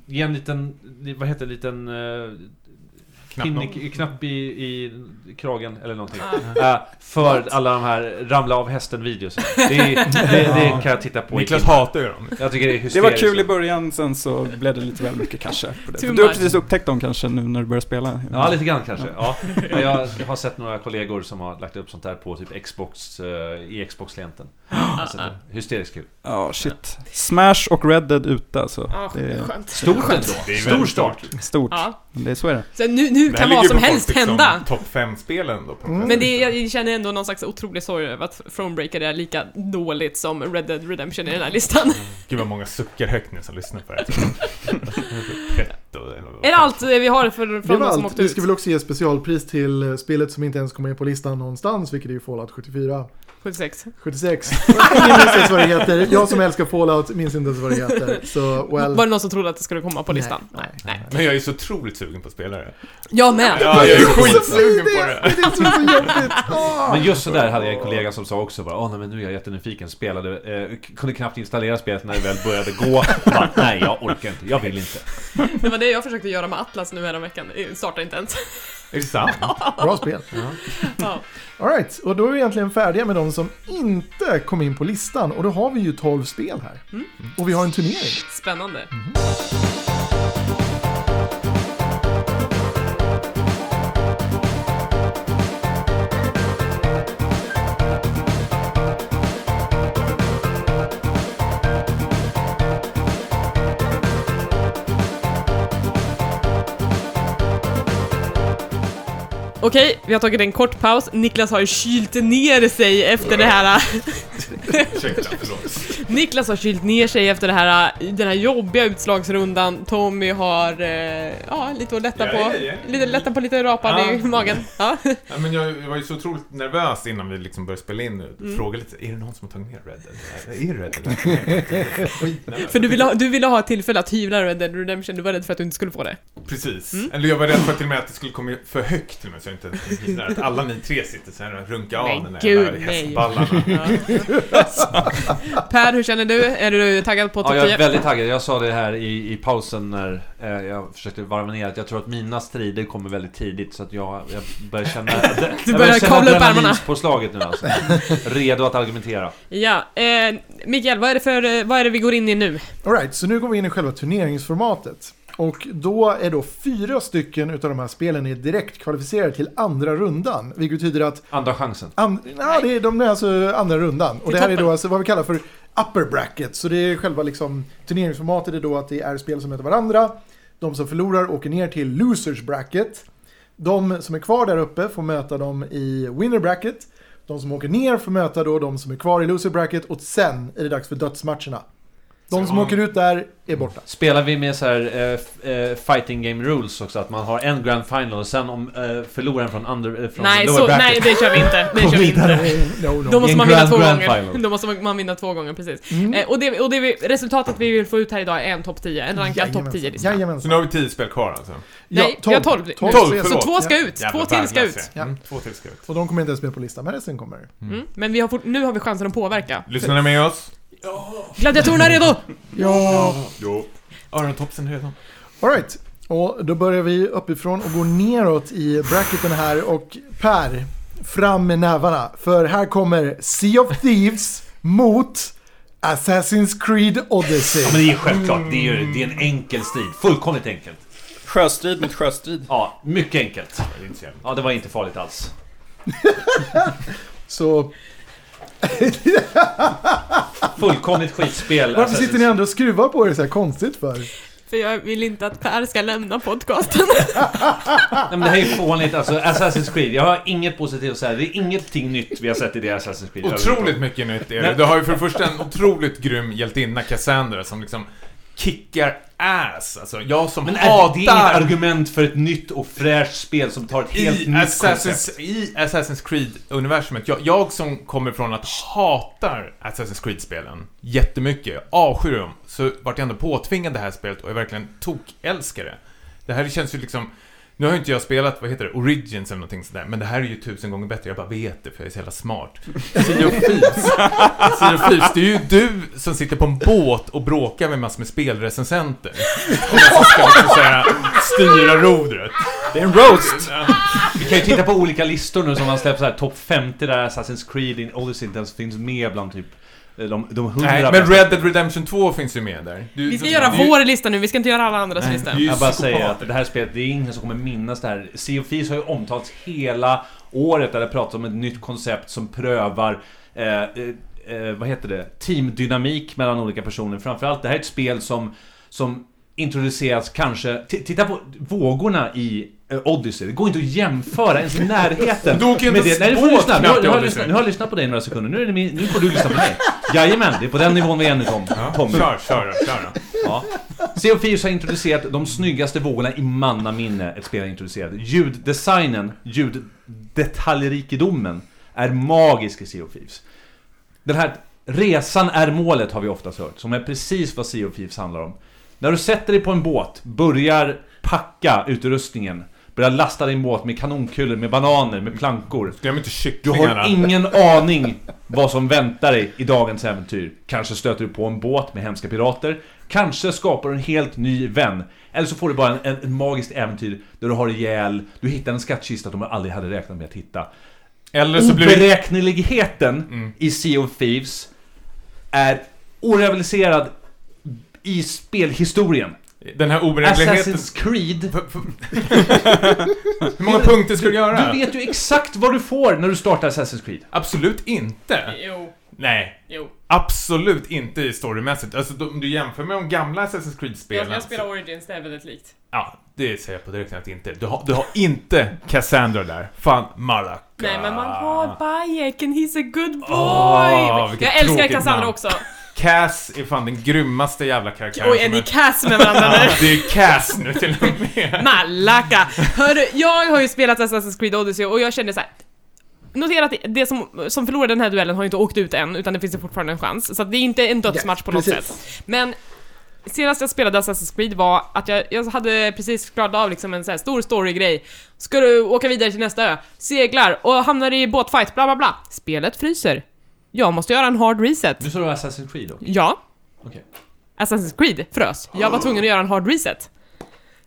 ge en liten, vad heter det, liten uh, Knapp knapp i, i kragen eller någonting. Ah. Eh, för alla de här ramla av hästen-videos. Det, är- det, det kan jag titta på Niklas hatar ju dem. Jag tycker det är Det hysteriskt. var kul i början, sen så blev det lite väl mycket kanske. Det. Du har precis upptäckt dem kanske nu när du börjar spela. Ja, lite grann kanske. Ja. Ja, Jag har sett några kollegor som har lagt upp sånt där på typ Xbox, eh, i Xbox-klienten. Alltså, hysteriskt kul. Ja, shit. Smash och Red Dead ute alltså. Ja, Det är skönt. Stort ändå. Stor start. stort. Ja. Men det är så är det. Så nu, nu kan vad som helst liksom hända. Topp 5-spelen då. På Mm. Men det är, jag känner ändå någon slags otrolig sorg över att Thronebreaker är lika dåligt som Red Dead Redemption i den här listan. Gud vad många suckar högt nu som lyssnar på det Är det allt vi har för, Det från de som åkte Vi ut? ska väl också ge specialpris till eh, spelet som inte ens kommer med på listan någonstans, vilket är ju Fallout 74. 76. 76. Ingen minns ens vad det heter. Jag som älskar Fallout minns inte ens vad det heter. Så, well. Var det någon som trodde att det skulle komma på Nej, listan? nej, nej. Men jag är så otroligt sugen på att spela det. Jag med! Ja, jag är Så skitsugen på det! det. Är det som är så jobbigt! Ah! Men just sådär hade jag en kollega som sa också bara Åh nej men nu är jag jättenyfiken, spelade, eh, kunde knappt installera spelet när det väl började gå bara, Nej jag orkar inte, jag vill inte Det var det jag försökte göra med Atlas nu. Det startar inte ens. Är det sant? Bra spel. Ja. Alright, och då är vi egentligen färdiga med de som inte kom in på listan. Och då har vi ju 12 spel här. Mm. Och vi har en turnering. Spännande. Okej, vi har tagit en kort paus. Niklas har ju kylt ner sig efter det här... Ursäkta, förlåt. Niklas har kylt ner sig efter det här, den här jobbiga utslagsrundan. Tommy har, eh, ja, lite att lätta på. Lite lätta på lite rapad i Ja. magen. Ja. Ja, men jag var ju så otroligt nervös innan vi liksom började spela in nu. Mm. Frågade lite, är det någon som har tagit med Red Dead? Är det Red Dead? För du ville, ha, du ville ha tillfälle att hyvla Red Dead Redemption, du var rädd för att du inte skulle få det. Precis. Mm. Eller jag var rädd för att till och med att det skulle komma för högt till med så jag inte hinner. Att alla ni tre sitter så här och runkar av den där hästballarna. Per, känner du? Är du taggad på Ja, topp jag är 10? väldigt taggad. Jag sa det här i, i pausen när eh, jag försökte varva ner att jag tror att mina strider kommer väldigt tidigt så att jag, jag börjar känna... Du börjar kavla upp ärmarna. på slaget nu alltså. Redo att argumentera. Ja, eh, Mikael, vad är, det för, eh, vad är det vi går in i nu? Alright, så nu går vi in i själva turneringsformatet. Och då är då fyra stycken utav de här spelen är direkt kvalificerade till andra rundan. Vilket betyder att Andra chansen. And, ja, det är, de är alltså andra rundan. Och det här är då alltså vad vi kallar för upper bracket. Så det är själva liksom turneringsformatet är då att det är spel som möter varandra. De som förlorar åker ner till losers bracket. De som är kvar där uppe får möta dem i winner bracket. De som åker ner får möta då de som är kvar i loser bracket och sen är det dags för dödsmatcherna. De som åker ut där är borta. Spelar vi med så här eh, eh, fighting game rules också? Att man har en grand final och sen om eh, förloraren från, under, eh, från Nej, lower så, bracket nej, det kör vi inte. Det kör vi inte. No, no. Då måste man vinna grand- två grand gånger. final. Då måste man vinna två gånger, precis. Mm. Eh, och det, och det vi, resultatet vi vill få ut här idag är en topp 10. En rankad topp Jajamensan. 10-lista. Så Jajamensan. nu har vi tio spel kvar alltså. Nej, vi har 12. Tolv Tolv, spel. Så förlåt. två ska Ja. ut. Jävla Två till ska ut. Mm, två till ska ut. Och de kommer inte ens med på listan, men resten kommer. Mm. Men vi har fort, nu har vi chansen att påverka. Lyssnar ni med oss? Gladiatorerna är redo! Ja! Jo. Örontopsen redan. Alright. Och då börjar vi uppifrån och går neråt i bracketen här och Per, fram med nävarna. För här kommer Sea of Thieves mot Assassin's Creed Odyssey. Ja, men det är ju självklart. Det är, ju, det är en enkel strid. Fullkomligt enkelt. Sjöstrid mot sjöstrid. Ja, mycket enkelt. Är Ja, det var inte farligt alls. Så Fullkomligt skitspel. varför sitter ni ändå och skruvar på er så här konstigt för? För jag vill inte att Per ska lämna podcasten. Nej, men det här är fånigt. Alltså, Assassin's Creed. Jag har inget positivt att säga. Det är ingenting nytt vi har sett i det Assassin's Creed. Otroligt mycket nytt är det. Nej. Du har ju för det första en otroligt grym hjältinna, Cassandra, som liksom kickar ass. Alltså, jag som Men är det inget hatar... argument för ett nytt och fräscht spel som tar ett helt I nytt Assassin's, koncept? I Assassin's Creed-universumet, jag, jag som kommer från att hatar Assassin's Creed-spelen jättemycket, avskyr dem, så vart jag ändå påtvingad det här spelet och jag verkligen tokälskar det. Det här känns ju liksom... Nu har ju inte jag spelat, vad heter det, Origins eller någonting sådär, men det här är ju tusen gånger bättre, jag bara vet det för jag är så jävla smart. Of Thieves, det är ju du som sitter på en båt och bråkar med massor med spelrecensenter. Och som ska liksom säga, styra rodret. Det är en roast! Vi kan ju titta på olika listor nu som man släpper så här topp 50 där Assassin's Creed in Odyssey inte ens finns med bland typ de, de 100 Nej, men. Red Dead Redemption 2 finns ju med där. Du, Vi ska du- göra du- vår lista nu, vi ska inte göra alla andras lista. Jag bara säger att det här spelet, det är ingen som kommer minnas det här. Sea of Thieves har ju omtalats hela året där det pratas om ett nytt koncept som prövar eh, eh, eh, vad heter det? Teamdynamik mellan olika personer. Framförallt, det här är ett spel som, som introduceras kanske... Titta på vågorna i eh, Odyssey. Det går inte att jämföra ens i närheten. Du åker ju med inte det. Nej, nu får du lyssna. Nu, har- nu, har lyssnat, nu har jag lyssnat på dig några sekunder. Nu, är det min, nu får du lyssna på mig. Jajamän, det är på den nivån vi är nu Tom. Ja, Tommy. kör, kör kör. Ja. Sea of Thieves har introducerat de snyggaste vågorna i mannaminne ett spel har introducerat. Ljuddesignen, ljuddetaljrikedomen är magisk i Sea of Thieves. Den här resan är målet har vi oftast hört, som är precis vad Sea of Thieves handlar om. När du sätter dig på en båt, börjar packa utrustningen, börjar lasta din båt med kanonkulor, med bananer, med plankor. Glöm inte Du kycklingarna. har ingen aning vad som väntar dig i dagens äventyr. Kanske stöter du på en båt med hemska pirater. Kanske skapar du en helt ny vän. Eller så får du bara en, en, en magiskt äventyr där du har ihjäl, du hittar en skattkista som du aldrig hade räknat med att hitta. Eller så blir det... Oberäkneligheten Mm. i Sea of Thieves är orivaliserad i spelhistorien. Den här oberäkneligheten... Assassin's Creed Hur många punkter ska du göra? Du vet ju exakt vad du får när du startar Assassin's Creed. Absolut inte. Jo, Nej. jo. Absolut inte i storymässigt. Alltså om du jämför med de gamla Assassin's Creed-spelen. Jag, jag spelar Origins, det är väldigt likt. Ja, det säger jag på direkt att inte. Du har, du har inte Cassandra där. Fan, Malaka. Nej men man har Bayek and he's a good boy! Vilket jag älskar Cassandra namn. också. Cass är fan den grymmaste jävla karaktären Oj, är ni kass med varandra nu? det är Cass nu till och med. Malaka! Hörru, jag har ju spelat Assassin's Creed Odyssey och jag kände så här. Notera att det- som, som förlorade den här duellen har inte åkt ut än, utan det finns fortfarande en chans. Så att det är inte en dödsmatch på något precis. sätt. Men senast jag spelade Assassin's Creed var att jag, jag hade precis klarat av liksom en så här stor story-grej. Ska du åka vidare till nästa ö, seglar och hamnar i båtfight, bla bla bla. Spelet fryser. Jag måste göra en hard reset. Nu sa du Assassin's Creed då? Ja. Okej. Assassin's Creed frös. Jag var tvungen att göra en hard reset.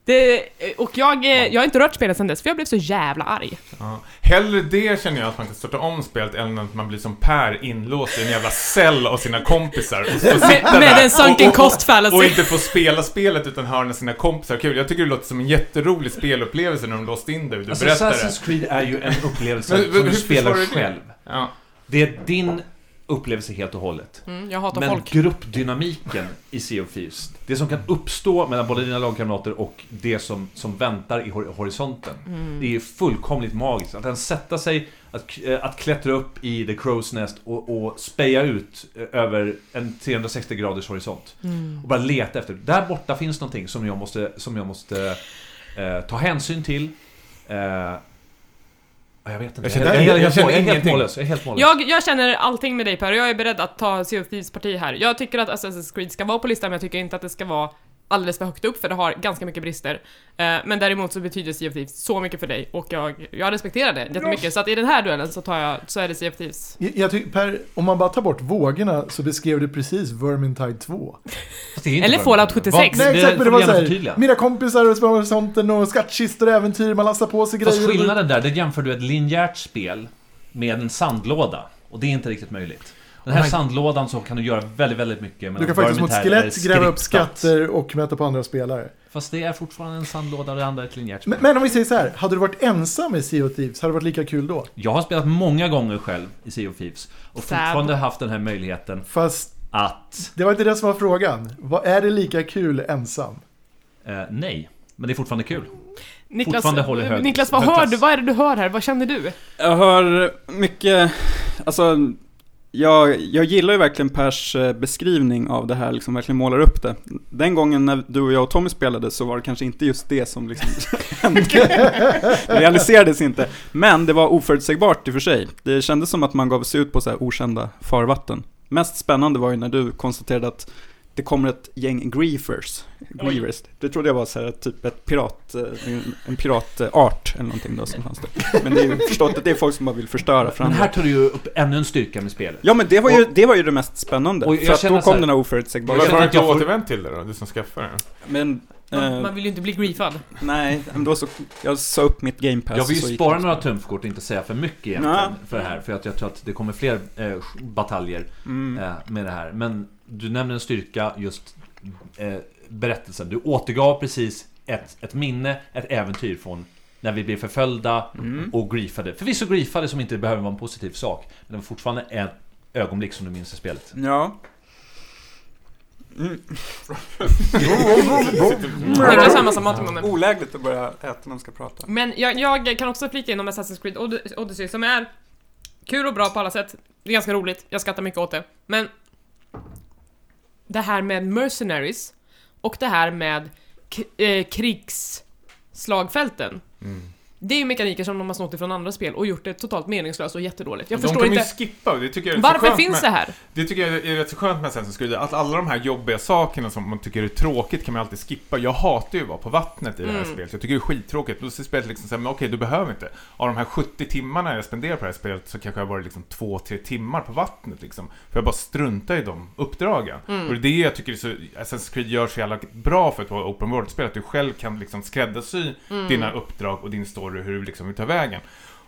Det, och jag, eh, jag har inte rört spelet sedan dess, för jag blev så jävla arg. Ja. Hellre det känner jag att man kan starta om spelet än att man blir som Per inlåst i en jävla cell av sina kompisar. Och får sitta Med, en sunken och- och- cost Och fallacy. inte få spela spelet utan höra när sina kompisar kul. Jag tycker det låter som en jätterolig spelupplevelse när de låst in dig. Du Alltså berättar det. Assassin's Creed är ju en upplevelse Men- som du spelar du det? själv. Ja. Det är din upplevelse helt och hållet. Mm, jag hatar Men folk. gruppdynamiken i Sea of Thieves, det som kan uppstå mellan både dina lagkamrater och det som, som väntar i hor- horisonten. Mm. Det är fullkomligt magiskt. Att ens sätta sig, att, eh, att klättra upp i The Crow's Nest och, och speja ut eh, över en 360 graders horisont. Mm. Och bara leta efter. Där borta finns någonting som jag måste, som jag måste eh, ta hänsyn till. Eh, jag vet inte. Jag känner- jag, jag, jag, jag jag, känner är helt mållös. Jag är helt mållös. Jag, jag känner allting med dig Per och jag är beredd att ta Sea of Thieves parti här. Jag tycker att Assassin's Creed ska vara på listan men jag tycker inte att det ska vara alldeles för högt upp för det har ganska mycket brister. Eh, men däremot så betyder Sea of Thieves så mycket för dig och jag, jag respekterar det jättemycket. Så att i den här duellen så tar jag, så är det Sea of Thieves. Jag, jag tycker, per, om man bara tar bort vågorna så beskrev du precis Vermintide 2. Fast det är inte Eller Fallout 76. Nej det exakt, men det var såhär, mina kompisar och horisonten och skattkistor och äventyr, man lastar på sig Fast grejer. skillnaden där, det jämför du ett linjärt spel med en sandlåda. Och det är inte riktigt möjligt. Den här sandlådan så kan du göra väldigt, väldigt mycket. Du kan faktiskt mot skelett gräva upp skatter och möta på andra spelare. Fast det är fortfarande en sandlåda och det andra är ett linjärt spel. Men, men om vi säger så här, hade du varit ensam i Sea of Thieves, hade det varit lika kul då? Jag har spelat många gånger själv i Sea of Thieves. Och Sad. fortfarande haft den här möjligheten Fast att... det var inte det som var frågan. Vad är det lika kul ensam? Eh, nej. Men det är fortfarande kul. Niklas, Fortfarande håller hög- Niklas vad hör du? Vad är det du hör här? Vad känner du? Jag hör mycket, alltså jag, jag gillar ju verkligen Pers eh, beskrivning av det här, liksom verkligen målar upp det. Den gången när du och jag och Tommy spelade så var det kanske inte just det som liksom hände. Det realiserades inte. Men det var oförutsägbart i och för sig. Det kändes som att man gav sig ut på så här okända farvatten. Mest spännande var ju när du konstaterade att det kommer ett gäng griefers grievers. Det trodde jag var så här, typ ett pirat, eh, en, en piratart eller någonting då som fanns där. Men det är ju förstått att det är folk som bara vill förstöra för Men andra. här tar du ju upp ännu en styrka med spelet. Ja men det var ju, det, var ju det mest spännande. Och jag för att känner då så kom här- den här oförutsägbara. Varför har du att inte jag får- återvänt till det då, du som skaffade den? Men, Man, eh, man vill ju inte bli griefad. nej, men då så, jag sa upp mitt game pass. Jag vill så ju gick spara några trumfkort och inte säga för mycket egentligen Nej. för det här. För att jag tror att det kommer fler eh, bataljer Mm. eh, med det här. Men du nämner en styrka, just eh, berättelsen. Du återgav precis ett, ett minne, ett äventyr från när vi blev förföljda Mm. och griefade. Förvisso griefade som inte behöver vara en positiv sak. Men det var fortfarande ett ögonblick som du minns i spelet. Ja. Mm. Niklas har en massa mat i munnen. Olägligt att börja äta när man ska prata. Men jag, jag kan också flika in om Assassin's Creed Od- Odyssey som är kul och bra på alla sätt. Det är ganska roligt, jag skrattar mycket åt det. Men det här med mercenaries och det här med k- eh, krigsslagfälten. Mm. Det är ju mekaniker som de har snott ifrån andra spel och gjort det totalt meningslöst och jättedåligt. Jag de förstår kan inte... ju skippa, det tycker jag är Varför finns med, det här? Det tycker jag är rätt så skönt med Assassin's Creed, att alla de här jobbiga sakerna som man tycker är tråkigt kan man alltid skippa. Jag hatar ju att vara på vattnet i det här Mm. spelet, jag tycker det är skittråkigt. Då är spelet liksom såhär, men okej, du behöver inte. Av de här 70 timmarna jag spenderar på det här spelet så kanske jag har varit liksom 2-3 timmar på vattnet liksom. För jag bara struntar i de uppdragen. Mm. Och det är det jag tycker så, Assassin's Creed gör så jävla bra för att vara open world-spel, att du själv kan liksom skräddarsy Mm. dina uppdrag och din story, hur du liksom vill ta vägen.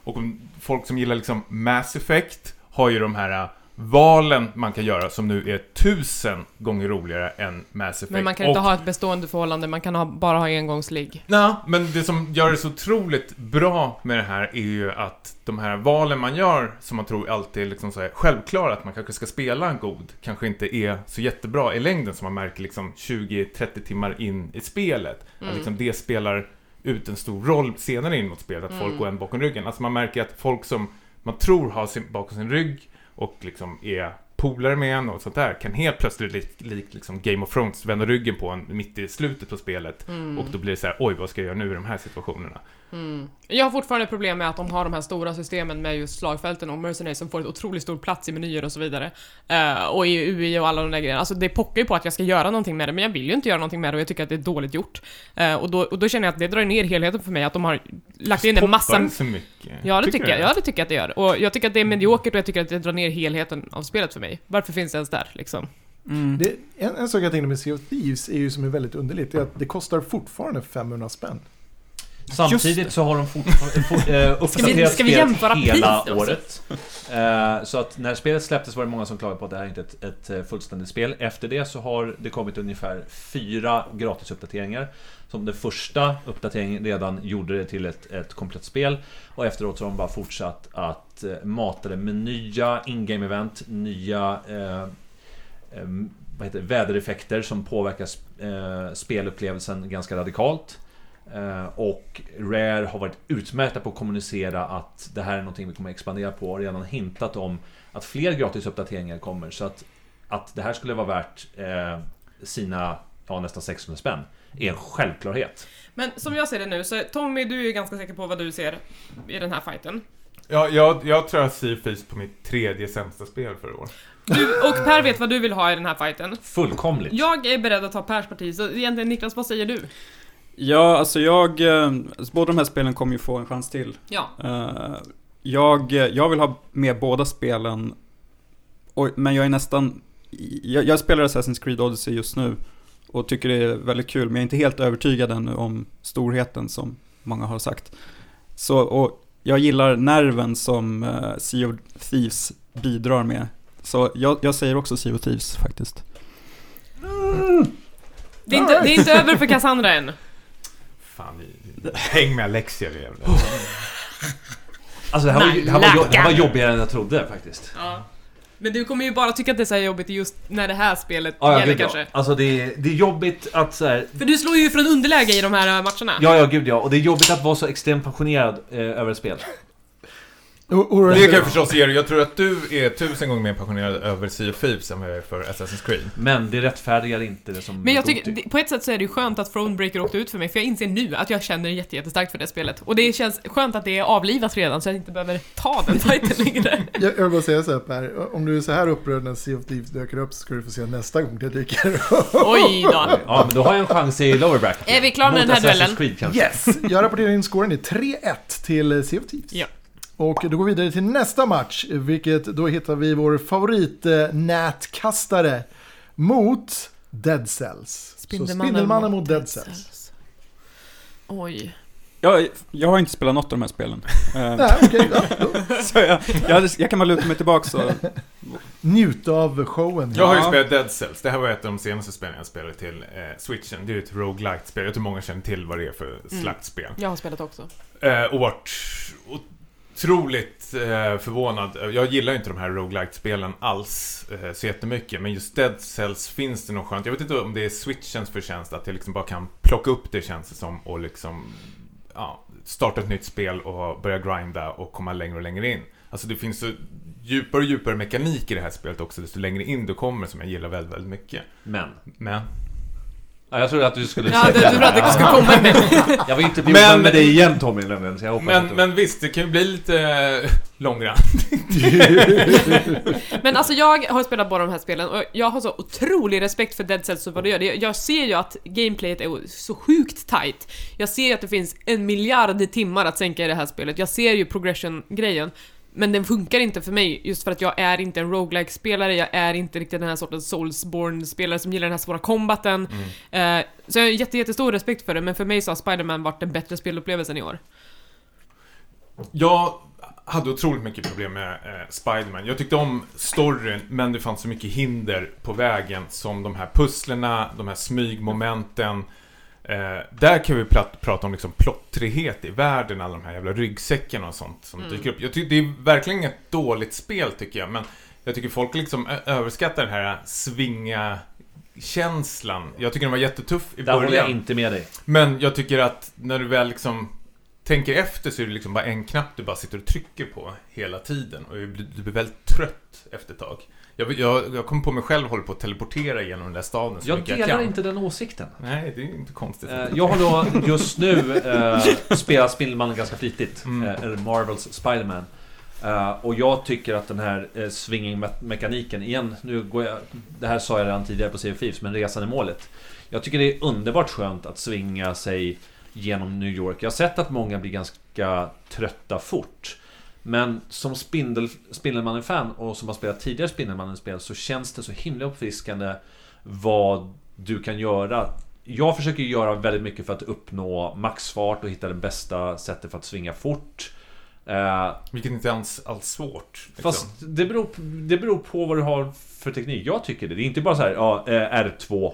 Och folk som gillar liksom Mass Effect har ju de här äh, valen man kan göra som nu är tusen gånger roligare än Mass Effect. Men man kan och, inte ha ett bestående förhållande, man kan ha, bara ha engångsligg. Nej, men det som gör det så otroligt bra med det här är ju att de här valen man gör, som man tror alltid är liksom så här självklara, att man kanske ska spela en god, kanske inte är så jättebra i längden som man märker liksom 20-30 timmar in i spelet. Mm. Att liksom det spelar ut en stor roll senare in mot spelet, att folk Mm. går en bakom ryggen. Alltså man märker att folk som man tror har sin, bakom sin rygg och liksom är polare med en och sånt där, kan helt plötsligt likt lik, liksom Game of Thrones vända ryggen på en mitt i slutet på spelet. Mm. Och då blir det så här, oj vad ska jag göra nu i de här situationerna? Mm. Jag har fortfarande problem med att de har de här stora systemen med just slagfälten och mercenaries som får ett otroligt stor plats i menyer och så vidare. Eh, och i UI och alla de där grejerna. Alltså det pockar ju på att jag ska göra någonting med det, men jag vill ju inte göra någonting med det och jag tycker att det är dåligt gjort. Eh, och, då, och då känner jag att det drar ner helheten för mig, att de har lagt in en massa... det så mycket? Ja, det Tycker tycker jag. Ja, det tycker jag att det gör. Och jag tycker att det är mediokert och jag tycker att det drar ner helheten av spelet för mig. Varför finns det ens där, liksom? Mm. Det, en, en sak jag tänkte med Sea of Thieves är ju som är väldigt underligt, är att det kostar fortfarande 500 spänn. Samtidigt så har de fortfarande fort, eh, uppdaterat spelet hela året. Eh, så att när spelet släpptes var det många som klagade på att det här inte är ett, ett eh, fullständigt spel. Efter det så har det kommit ungefär fyra gratisuppdateringar. Som den första uppdateringen redan gjorde det till ett, ett komplett spel. Och efteråt så har de bara fortsatt att mata det med nya in-game event, nya eh, em, vad heter det, vädereffekter som påverkar sp- eh, spelupplevelsen ganska radikalt. Eh, och Rare har varit utmärkta på att kommunicera att det här är någonting vi kommer expandera på och redan hintat om att fler gratisuppdateringar kommer. Så att, att det här skulle vara värt eh, sina ja, nästan 600 spänn är en självklarhet. Men som jag ser det nu, så Tommy, du är ganska säker på vad du ser i den här fighten. Ja, jag, jag tror jag ser Face på mitt tredje sämsta spel för i år. Du, och Per vet vad du vill ha i den här fighten. Fullkomligt. Jag är beredd att ta Pers parti, så egentligen Niklas, vad säger du? Ja, alltså jag... eh, Alltså båda de här spelen kommer ju få en chans till. Ja. Eh, jag, jag vill ha med båda spelen. Och, men jag är nästan... Jag, jag spelar Assassin's Creed Odyssey just nu. Och tycker det är väldigt kul. Men jag är inte helt övertygad ännu om storheten som många har sagt. Så, och jag gillar nerven som uh, Sea of Thieves bidrar med. Så jag, jag säger också Sea of Thieves faktiskt. Det är, inte, det är inte över för Cassandra än. Häng med Alexia jävlar. Alltså det här, var, ju- det, här var, jo- det här var jobbigare än jag trodde faktiskt. Ja. Men du kommer ju bara tycka att det är så här jobbigt just när det här spelet Ja, ja, gäller gud, ja. kanske. Alltså det är, det är jobbigt att så här, För du slår ju från underläge i de här äh, matcherna. Ja, ja, gud ja. Och det är jobbigt att vara så extremt passionerad eh, över ett spel. O- Det kan jag förstås ge dig. Jag tror att du är tusen gånger mer passionerad över Sea of Thieves än vad jag är för Assassin's Creed. Men det rättfärdigar inte det som Men jag tycker, det- på ett sätt så är det ju skönt att Thronebreaker åkte ut för mig, för jag inser nu att jag känner jätte, jättestarkt för det spelet. Och det känns skönt att det är avlivat redan, så jag inte behöver ta den fighten längre. Jag, jag vill bara säga så här Per, om du är så här upprörd när Sea of Thieves dyker upp så ska du få se nästa gång det dyker upp. Oj då. Ja, men då har jag en chans i lower bracket. Är vi klara med den här duellen? Yes! Jag rapporterar in scoren i 3-1 till Sea of Thieves. Ja. Och då går vi vidare till nästa match, vilket då hittar vi vår favorit eh, nätkastare mot Dead Cells. Så Spindelmannen mot Dead Cells. Oj. Jag, jag har inte spelat något av de här spelen. Eh, Nej, okej. ja, då. så jag, jag, jag kan bara luta mig tillbaka och Njut av showen. Jag har ju Ja. spelat Dead Cells. Det här var ett av de senaste spelen jag spelade till eh, Switchen. Det är ju ett roguelite-spel. Jag tror många känner till vad det är för slaktspel. Jag har spelat också. Eh, och varit otroligt eh, förvånad. Jag gillar ju inte de här roguelite-spelen alls eh, så jättemycket. Men just Dead Cells finns det nog skönt. Jag vet inte om det är Switchens förtjänst att jag liksom bara kan plocka upp det känns det som och liksom ja, starta ett nytt spel och börja grinda och komma längre och längre in. Alltså det finns så djupare och djupare mekanik i det här spelet också desto längre in du kommer som jag gillar väldigt, väldigt mycket. Men. Men Ja, jag trodde att du skulle Ja, du, du trodde att det skulle komma. Jag vill inte bli Men- med dig igen Tommy nämligen, så jag hoppas Men, att du... men visst, det kan ju bli lite eh, långrann. Men alltså jag har spelat båda de här spelen och jag har så otrolig respekt för Dead Cells och vad det gör. Det- Jag ser ju att gameplayet är så sjukt tight. Jag ser ju att det finns en miljard timmar att sänka i det här spelet. Jag ser ju progression-grejen. Men den funkar inte för mig just för att jag är inte en roguelike spelare jag är inte riktigt den här sortens Soulsborne-spelare som gillar den här svåra combaten. Eh, så jag har jätte, jättestor respekt för det, men för mig så har Spider-Man varit den bättre spelupplevelsen i år. Jag hade otroligt mycket problem med eh, Spiderman. Jag tyckte om storyn, men det fanns så mycket hinder på vägen som de här pusslerna, de här smygmomenten. Eh, där kan vi prat, prata om liksom plottrighet i världen, alla de här jävla ryggsäckarna och sånt som Mm. dyker upp. Jag tycker det är verkligen inget dåligt spel tycker jag, men jag tycker folk liksom överskattar den här svinga känslan. Jag tycker den var jättetuff i Där håller jag början. inte med dig. Men jag tycker att när du väl liksom tänker efter så är det liksom bara en knapp du bara sitter och trycker på hela tiden. Och du blir, du blir väldigt trött efter ett tag. Jag, jag, jag kommer på mig själv håller på att teleportera genom den där staden så Jag mycket delar jag kan. inte den åsikten. Nej, det är inte konstigt. Eh, Jag har då just nu eh, spelat Spindelmannen ganska flitigt. Mm. Eh, eller Marvels Spiderman. Eh, och jag tycker att den här eh, swinging-mekaniken, igen, nu går jag... Det här sa jag redan tidigare på Thieves, men resan är målet. Jag tycker det är underbart skönt att svinga sig genom New York. Jag har sett att många blir ganska trötta fort. Men som Spindel, Spindelmannen-fan och som har spelat tidigare Spindelmannen-spel så känns det så himla uppfriskande vad du kan göra jag försöker göra väldigt mycket för att uppnå maxfart och hitta det bästa sättet för att svinga fort. Eh, Vilket inte alls, alls svårt. Liksom. Fast det beror, det beror på vad du har för teknik. Jag tycker det. Det är inte bara så här, ja, eh, R2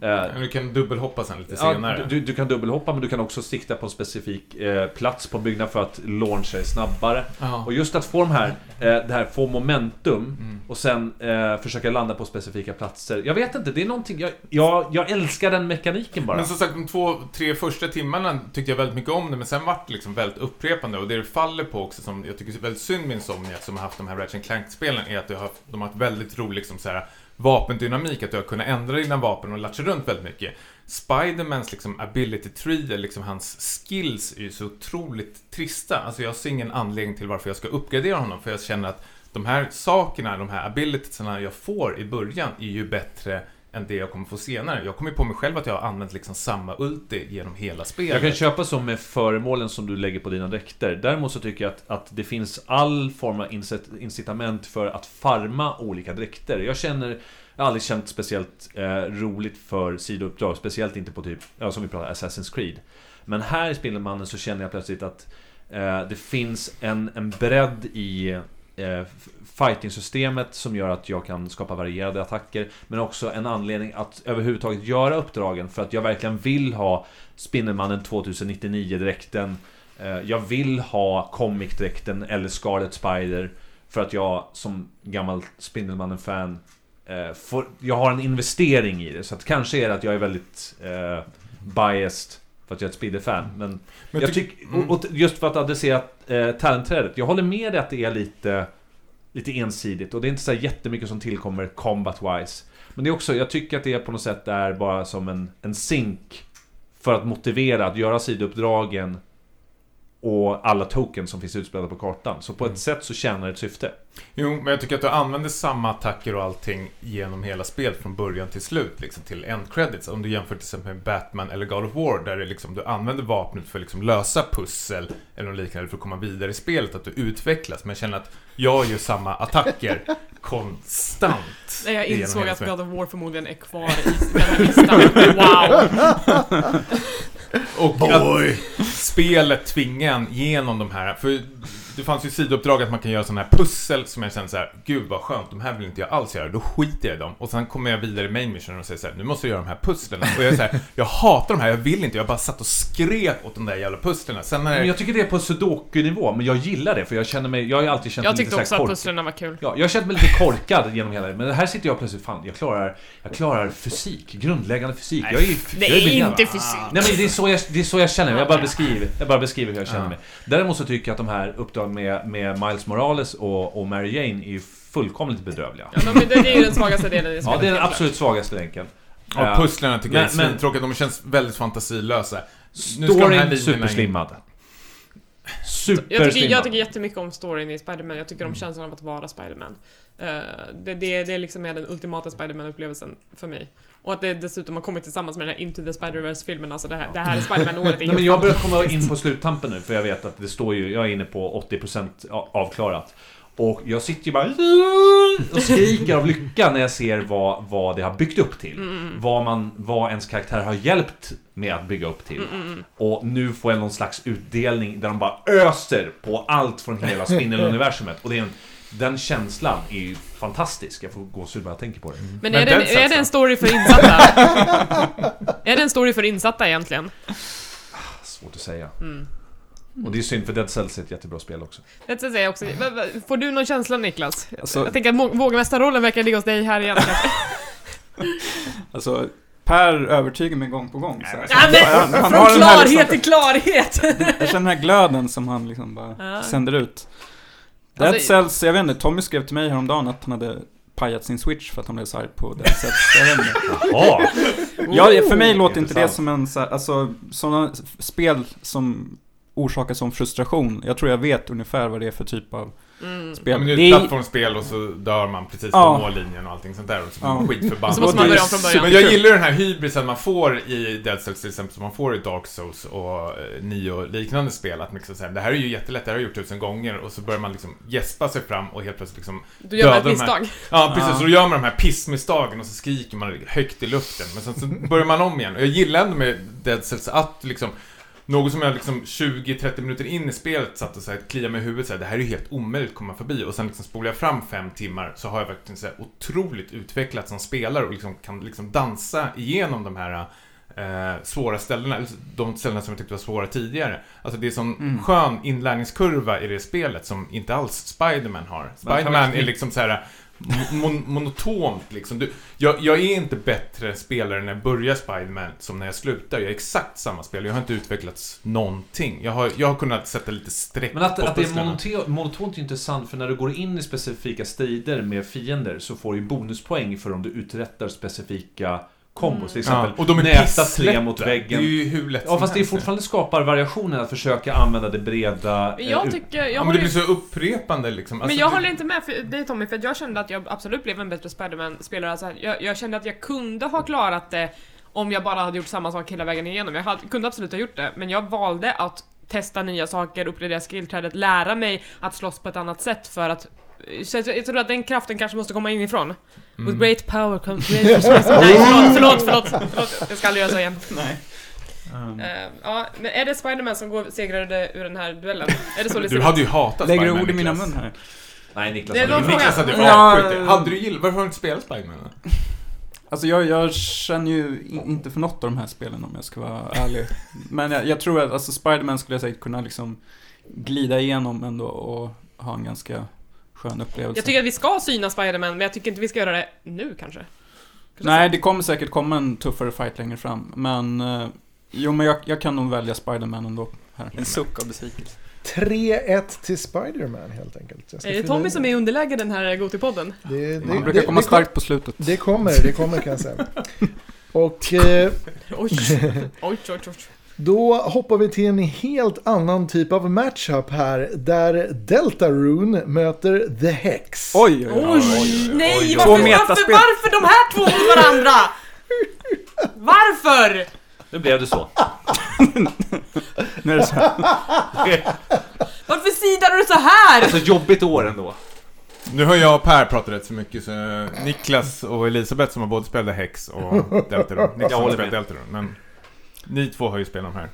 hopp, R2 hopp. Eh, Men du kan dubbelhoppa sen lite Ja, senare. du, du kan dubbelhoppa men du kan också sikta på en specifik eh, plats på en byggnad för att launcha snabbare. Ja. Och just att få de här, eh, det här få momentum Mm. och sen eh, försöka landa på specifika platser. Jag vet inte, det är någonting, jag, jag, jag älskar den mekaniken bara. Men som sagt, de två, tre första timmarna tyckte jag väldigt mycket om det, men sen vart det liksom väldigt upprepande. Och det det faller på också, som jag tycker är väldigt synd med Insomniac, som har haft de här Ratchet Clank-spelen, är att de har, haft- de har haft väldigt rolig liksom, så här, vapendynamik, att du har kunnat ändra dina vapen och latcha runt väldigt mycket. Spidermans liksom ability tree, liksom hans skills, är ju så otroligt trista. Alltså jag ser ingen anledning till varför jag ska uppgradera honom, för jag känner att de här sakerna, de här abilitiesarna jag får i början är ju bättre än det jag kommer få senare. Jag kommer ju på mig själv att jag har använt liksom samma ulti genom hela spelet. Jag kan köpa så med föremålen som du lägger på dina dräkter. Däremot så tycker jag att, att det finns all form av incitament för att farma olika dräkter. Jag känner, jag har aldrig känt speciellt eh, roligt för sidouppdrag, speciellt inte på typ, ja, som vi pratar Assassin's Creed. Men här i Spindelmannen så känner jag plötsligt att eh, det finns en, en bredd i eh, fighting-systemet som gör att jag kan skapa varierade attacker Men också en anledning att överhuvudtaget göra uppdragen för att jag verkligen vill ha Spindelmannen 2099-dräkten eh, Jag vill ha Comic-dräkten eller Scarlet Spider För att jag som gammal Spindelmannen-fan eh, får, Jag har en investering i det så att kanske är det att jag är väldigt eh, biased för att jag är ett Spindelfan men Men jag tyck- tycker, och, och just för att adressera eh, talentträdet. Jag håller med dig att det är lite, lite ensidigt och det är inte så här jättemycket som tillkommer combat-wise. Men det är också, jag tycker att det på något sätt är bara som en, en sink för att motivera att göra sidouppdragen och alla tokens som finns utspridda på kartan. Så på ett Mm. sätt så tjänar det ett syfte. Jo, men jag tycker att du använder samma attacker och allting genom hela spelet från början till slut, liksom till end credits. Om du jämför till exempel med Batman eller God of War, där det liksom, du använder vapnet för att liksom lösa pussel eller något liknande för att komma vidare i spelet, att du utvecklas. Men jag känner att jag gör samma attacker konstant. Nej, jag insåg att. God of War förmodligen är kvar i den här listan. Wow! Och att spelet tvingar en genom de här, för det fanns ju sidouppdrag att man kan göra sådana här pussel som jag kände så här, gud vad skönt, de här vill inte jag alls göra, då skiter jag i dem. Och sen kommer jag vidare i main mission och säger så här, nu måste jag göra de här pusslen. Och jag är så här, jag hatar de här, jag vill inte, jag bara satt och skrek åt de där jävla pusslen. Sen när Men jag tycker det är på sudoku-nivå, men jag gillar det för jag känner mig, jag har alltid känt Jag mig lite tyckte så också att pusslen var kul. Ja, jag har känt mig lite korkad genom hela det, men här sitter jag plötsligt, fan, jag klarar, jag klarar fysik, grundläggande fysik. jag är, Det jag är briljant. inte fysik. Nej men det är så jag, det är så jag känner mig, jag bara beskriver, jag bara beskriver hur jag känner mig. Däremot så tycker jag att de här uppdragen med, med Miles Morales och, och Mary Jane är ju fullkomligt bedrövliga. Ja, de, det, är ju den svagaste delen i Ja, spelet. det är den absolut svagaste länken. Ja, Ja. pusslerna tycker jag är Men- men- svintråkiga, de känns väldigt fantasilösa. Storyn superslimmad. klart. Jag tycker, Superslimmad. jag tycker jättemycket om storyn i Spider-Man, jag tycker Mm. om känslan av att vara Spider-Man. Eh, det, det, det liksom är den ultimata Spider-Man-upplevelsen för mig. Och att det dessutom har kommit tillsammans med den här Into the Spider-Verse-filmen, alltså det här, det här Spider-Man-året är Nej, ju men jag börjar komma in på sluttampen nu, för jag vet att det står ju, jag är inne på 80% a- avklarat. Och jag sitter ju bara och skriker av lycka när jag ser vad, vad det har byggt upp till. Mm, Vad, man, vad ens karaktär har hjälpt med att bygga upp till. mm, Och nu får jag någon slags utdelning där de bara öser på allt från hela spindeluniversumet. Och det är en, den känslan är ju fantastisk. Jag får gåshud bara jag tänker på det. Men, Men är, den det, är det en story för insatta? är det en story för insatta egentligen? Svårt att säga. Mm. Och det är synd för Dead Cells är ett jättebra spel också. Ska jag säga också. Va- Får du någon känsla Niklas? Alltså- jag tänker att vågmästarrollen verkar ligga hos dig här igen. Alltså, Per övertygar mig gång på gång. Så här. Ja, men, Han- han från klarhet liksom- till klarhet! Jag känner den här glöden som han liksom bara Ja. sänder ut. Dead Alltså- Cells, jag vet inte, Tommy skrev till mig häromdagen att han hade pajat sin switch för att han blev så arg på Dead Cells. Jaha! Ja, för mig låter inte det som en så här, alltså sådana spel som orsakar sån frustration. Jag tror jag vet ungefär vad det är för typ av Mm. spel. Ja, men det är ett plattformsspel och så dör man precis Ja. på mållinjen och allting sånt där och så blir Ja. man skitförbannad. Och så måste man börja är om från början. Men jag gillar den här hybrisen man får i Dead Cells till exempel, som man får i Dark Souls och eh, Nio och liknande spel. Att liksom säger, det här är ju jättelätt, det här har jag gjort tusen gånger. Och så börjar man liksom gäspa sig fram och helt plötsligt liksom Du gör ett här- misstag. Ja, precis. Ja. Så då gör man de här pissmisstagen och så skriker man högt i luften. Men sen så börjar man om igen. Och jag gillar ändå med Dead Cells att liksom något som jag liksom 20-30 minuter in i spelet satt och så här, kliade mig i huvudet så här, det här är ju helt omöjligt att komma förbi. Och sen liksom spolar jag fram fem timmar så har jag verkligen så här otroligt utvecklats som spelare och liksom kan liksom dansa igenom de här eh, svåra ställena, de ställena som jag tyckte var svåra tidigare. Alltså det är sån Mm. skön inlärningskurva i det spelet som inte alls Spiderman har. Spiderman är liksom så här mon monotont liksom. Du, jag, jag är inte bättre spelare när jag börjar Spiderman som när jag slutar. Jag är exakt samma spelare. Jag har inte utvecklats någonting. Jag har, jag har kunnat sätta lite streck Men att, på att det är monotont, är intressant för när du går in i specifika strider med fiender så får du bonuspoäng för om du uträttar specifika kombos. Till exempel Ja, och de är näta tre mot väggen. Det är ju hur lätt Ja, fast det är fortfarande skapar variationen att försöka använda det breda... eh, Jag tycker... Jag Ja, men det blir så upprepande liksom. Men Alltså, jag det- håller inte med för dig Tommy, för att jag kände att jag absolut blev en bättre Spiderman-spelare. Alltså, jag, jag kände att jag kunde ha klarat det om jag bara hade gjort samma sak hela vägen igenom. Jag hade, kunde absolut ha gjort det, men jag valde att testa nya saker, uppgradera skillträdet, lära mig att slåss på ett annat sätt för att så jag, jag tror att den kraften kanske måste komma inifrån. Mm. With great power comes great responsibility. Nej, förlåt, förlåt, förlåt, förlåt. Jag ska aldrig göra så igen. Nej. Um, Eh, ja, men är det Spiderman som går segrade ur den här duellen? Är det så Du hade ju hatat lägger du Spiderman, ord i mina mun här? Nej, Niklas Det är hade. Niklas hade ju Ja, avskytt det. Hade du gillat... Varför har du inte spelat Spiderman? Alltså jag, jag känner ju inte för något av de här spelen om jag ska vara ärlig. Men jag, jag tror att alltså Spiderman skulle jag säkert kunna liksom glida igenom ändå och ha en ganska skön upplevelse. Jag tycker att vi ska syna Spiderman, men jag tycker inte vi ska göra det nu kanske. Kanske Nej, det kommer säkert komma en tuffare fight längre fram. Men, eh, jo men jag, jag kan nog välja Spiderman ändå här. En suck av besvikelse. 3-1 till Spider-Man helt enkelt. Jag ska Är det Tommy in som är i underläge den här Gotipodden? Det, det, Man det, brukar komma det, starkt på slutet. Det kommer, det kommer kan jag säga. Och eh, Oj, oj, oj, oj. Då hoppar vi till en helt annan typ av matchup här. Där Deltarune möter The Hex. Oj, oj, oj. Oj, nej, oj, oj. varför, Två varför, metaspel. varför de här två mot varandra? Varför? Nu blev det så. Nu är det så. Varför sidar du så här? Alltså jobbigt år ändå. Nu har jag och Per pratat rätt så mycket så Niklas och Elisabeth som har både spelat Hex och Deltarune. Niklas Jag har håller spelat. Deltarune, men ni två har ju spelat de här.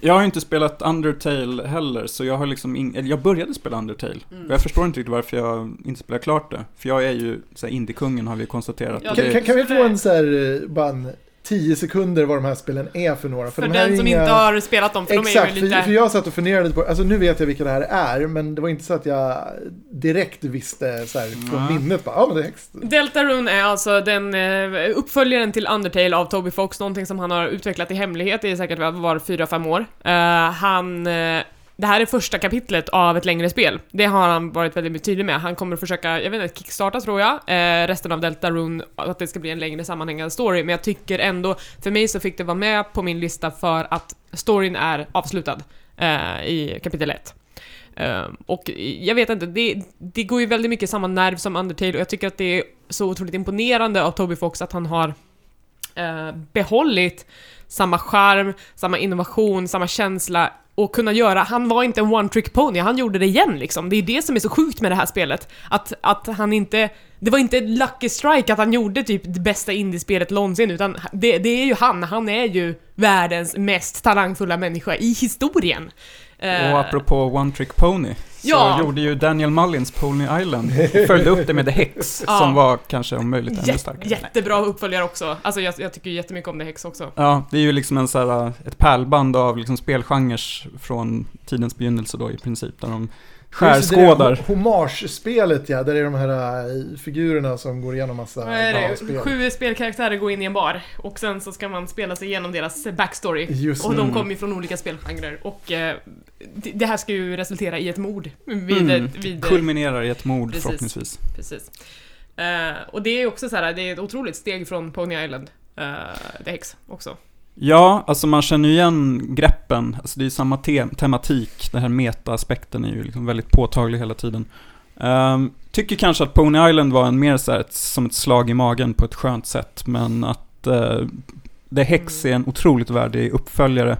Jag har inte spelat Undertale heller, så jag har liksom ing- eller jag började spela Undertale. Mm. Och jag förstår inte riktigt varför jag inte spelar klart det. För jag är ju så här, indie-kungen har vi konstaterat. Ja, det, kan, kan vi få en så här, eh, bara en 10 sekunder vad de här spelen är för några? För de här den som inga- inte har spelat dem, för de är Exakt, ju för, lite... för jag satt och funderade på, alltså nu vet jag vilka det här är, men det var inte så att jag direkt visste så här från minnet bara, ja men det är Hex. Deltarune är alltså den eh, uppföljaren till Undertale av Toby Fox, någonting som han har utvecklat i hemlighet i säkert var 4-5 år. Eh, han det här är första kapitlet av ett längre spel. Det har han varit väldigt tydlig med. Han kommer försöka, jag vet inte, kickstarta tror jag, eh, resten av Delta Rune, att det ska bli en längre sammanhängande story, men jag tycker ändå, för mig så fick det vara med på min lista för att storyn är avslutad eh, i kapitel 1. Eh, och jag vet inte, det, det går ju väldigt mycket i samma nerv som Undertale och jag tycker att det är så otroligt imponerande av Toby Fox att han har eh, behållit samma charm, samma innovation, samma känsla och kunna göra, han var inte en one trick pony, han gjorde det igen liksom. Det är det som är så sjukt med det här spelet. Att, att han inte, det var inte lucky strike att han gjorde typ det bästa indiespelet någonsin, utan det, det är ju han, han är ju världens mest talangfulla människa i historien. Eh, och apropå One Trick Pony, så Ja. gjorde ju Daniel Mullins Pony Island följde upp det med The Hex, Ja. som var kanske om möjligt ännu jät- starkare. jättebra uppföljare också. Alltså jag, jag tycker jättemycket om det Hex också. Ja, det är ju liksom en så här, ett pärlband av liksom spelgenrer från tidens begynnelse då i princip, där de skärskådar. Hommage-spelet ja, där är de här äh, figurerna som går igenom massa det? spel. Sju spelkaraktärer går in i en bar och sen så ska man spela sig igenom deras backstory. Just Och det. de kommer ju från olika spelgenrer och eh, det, här ska ju resultera i ett mord vid... Mm, vid kulminerar i ett mord Precis. förhoppningsvis. precis. Eh, och det är ju också så här, det är ett otroligt steg från Pony Island, uh, The Hex också. Ja, alltså man känner ju igen greppen. Alltså det är samma te- tematik. Den här meta-aspekten är ju liksom väldigt påtaglig hela tiden. Ehm, tycker kanske att Pony Island var en mer så här, ett, som ett slag i magen på ett skönt sätt, men att uh, The Hex är en otroligt värdig uppföljare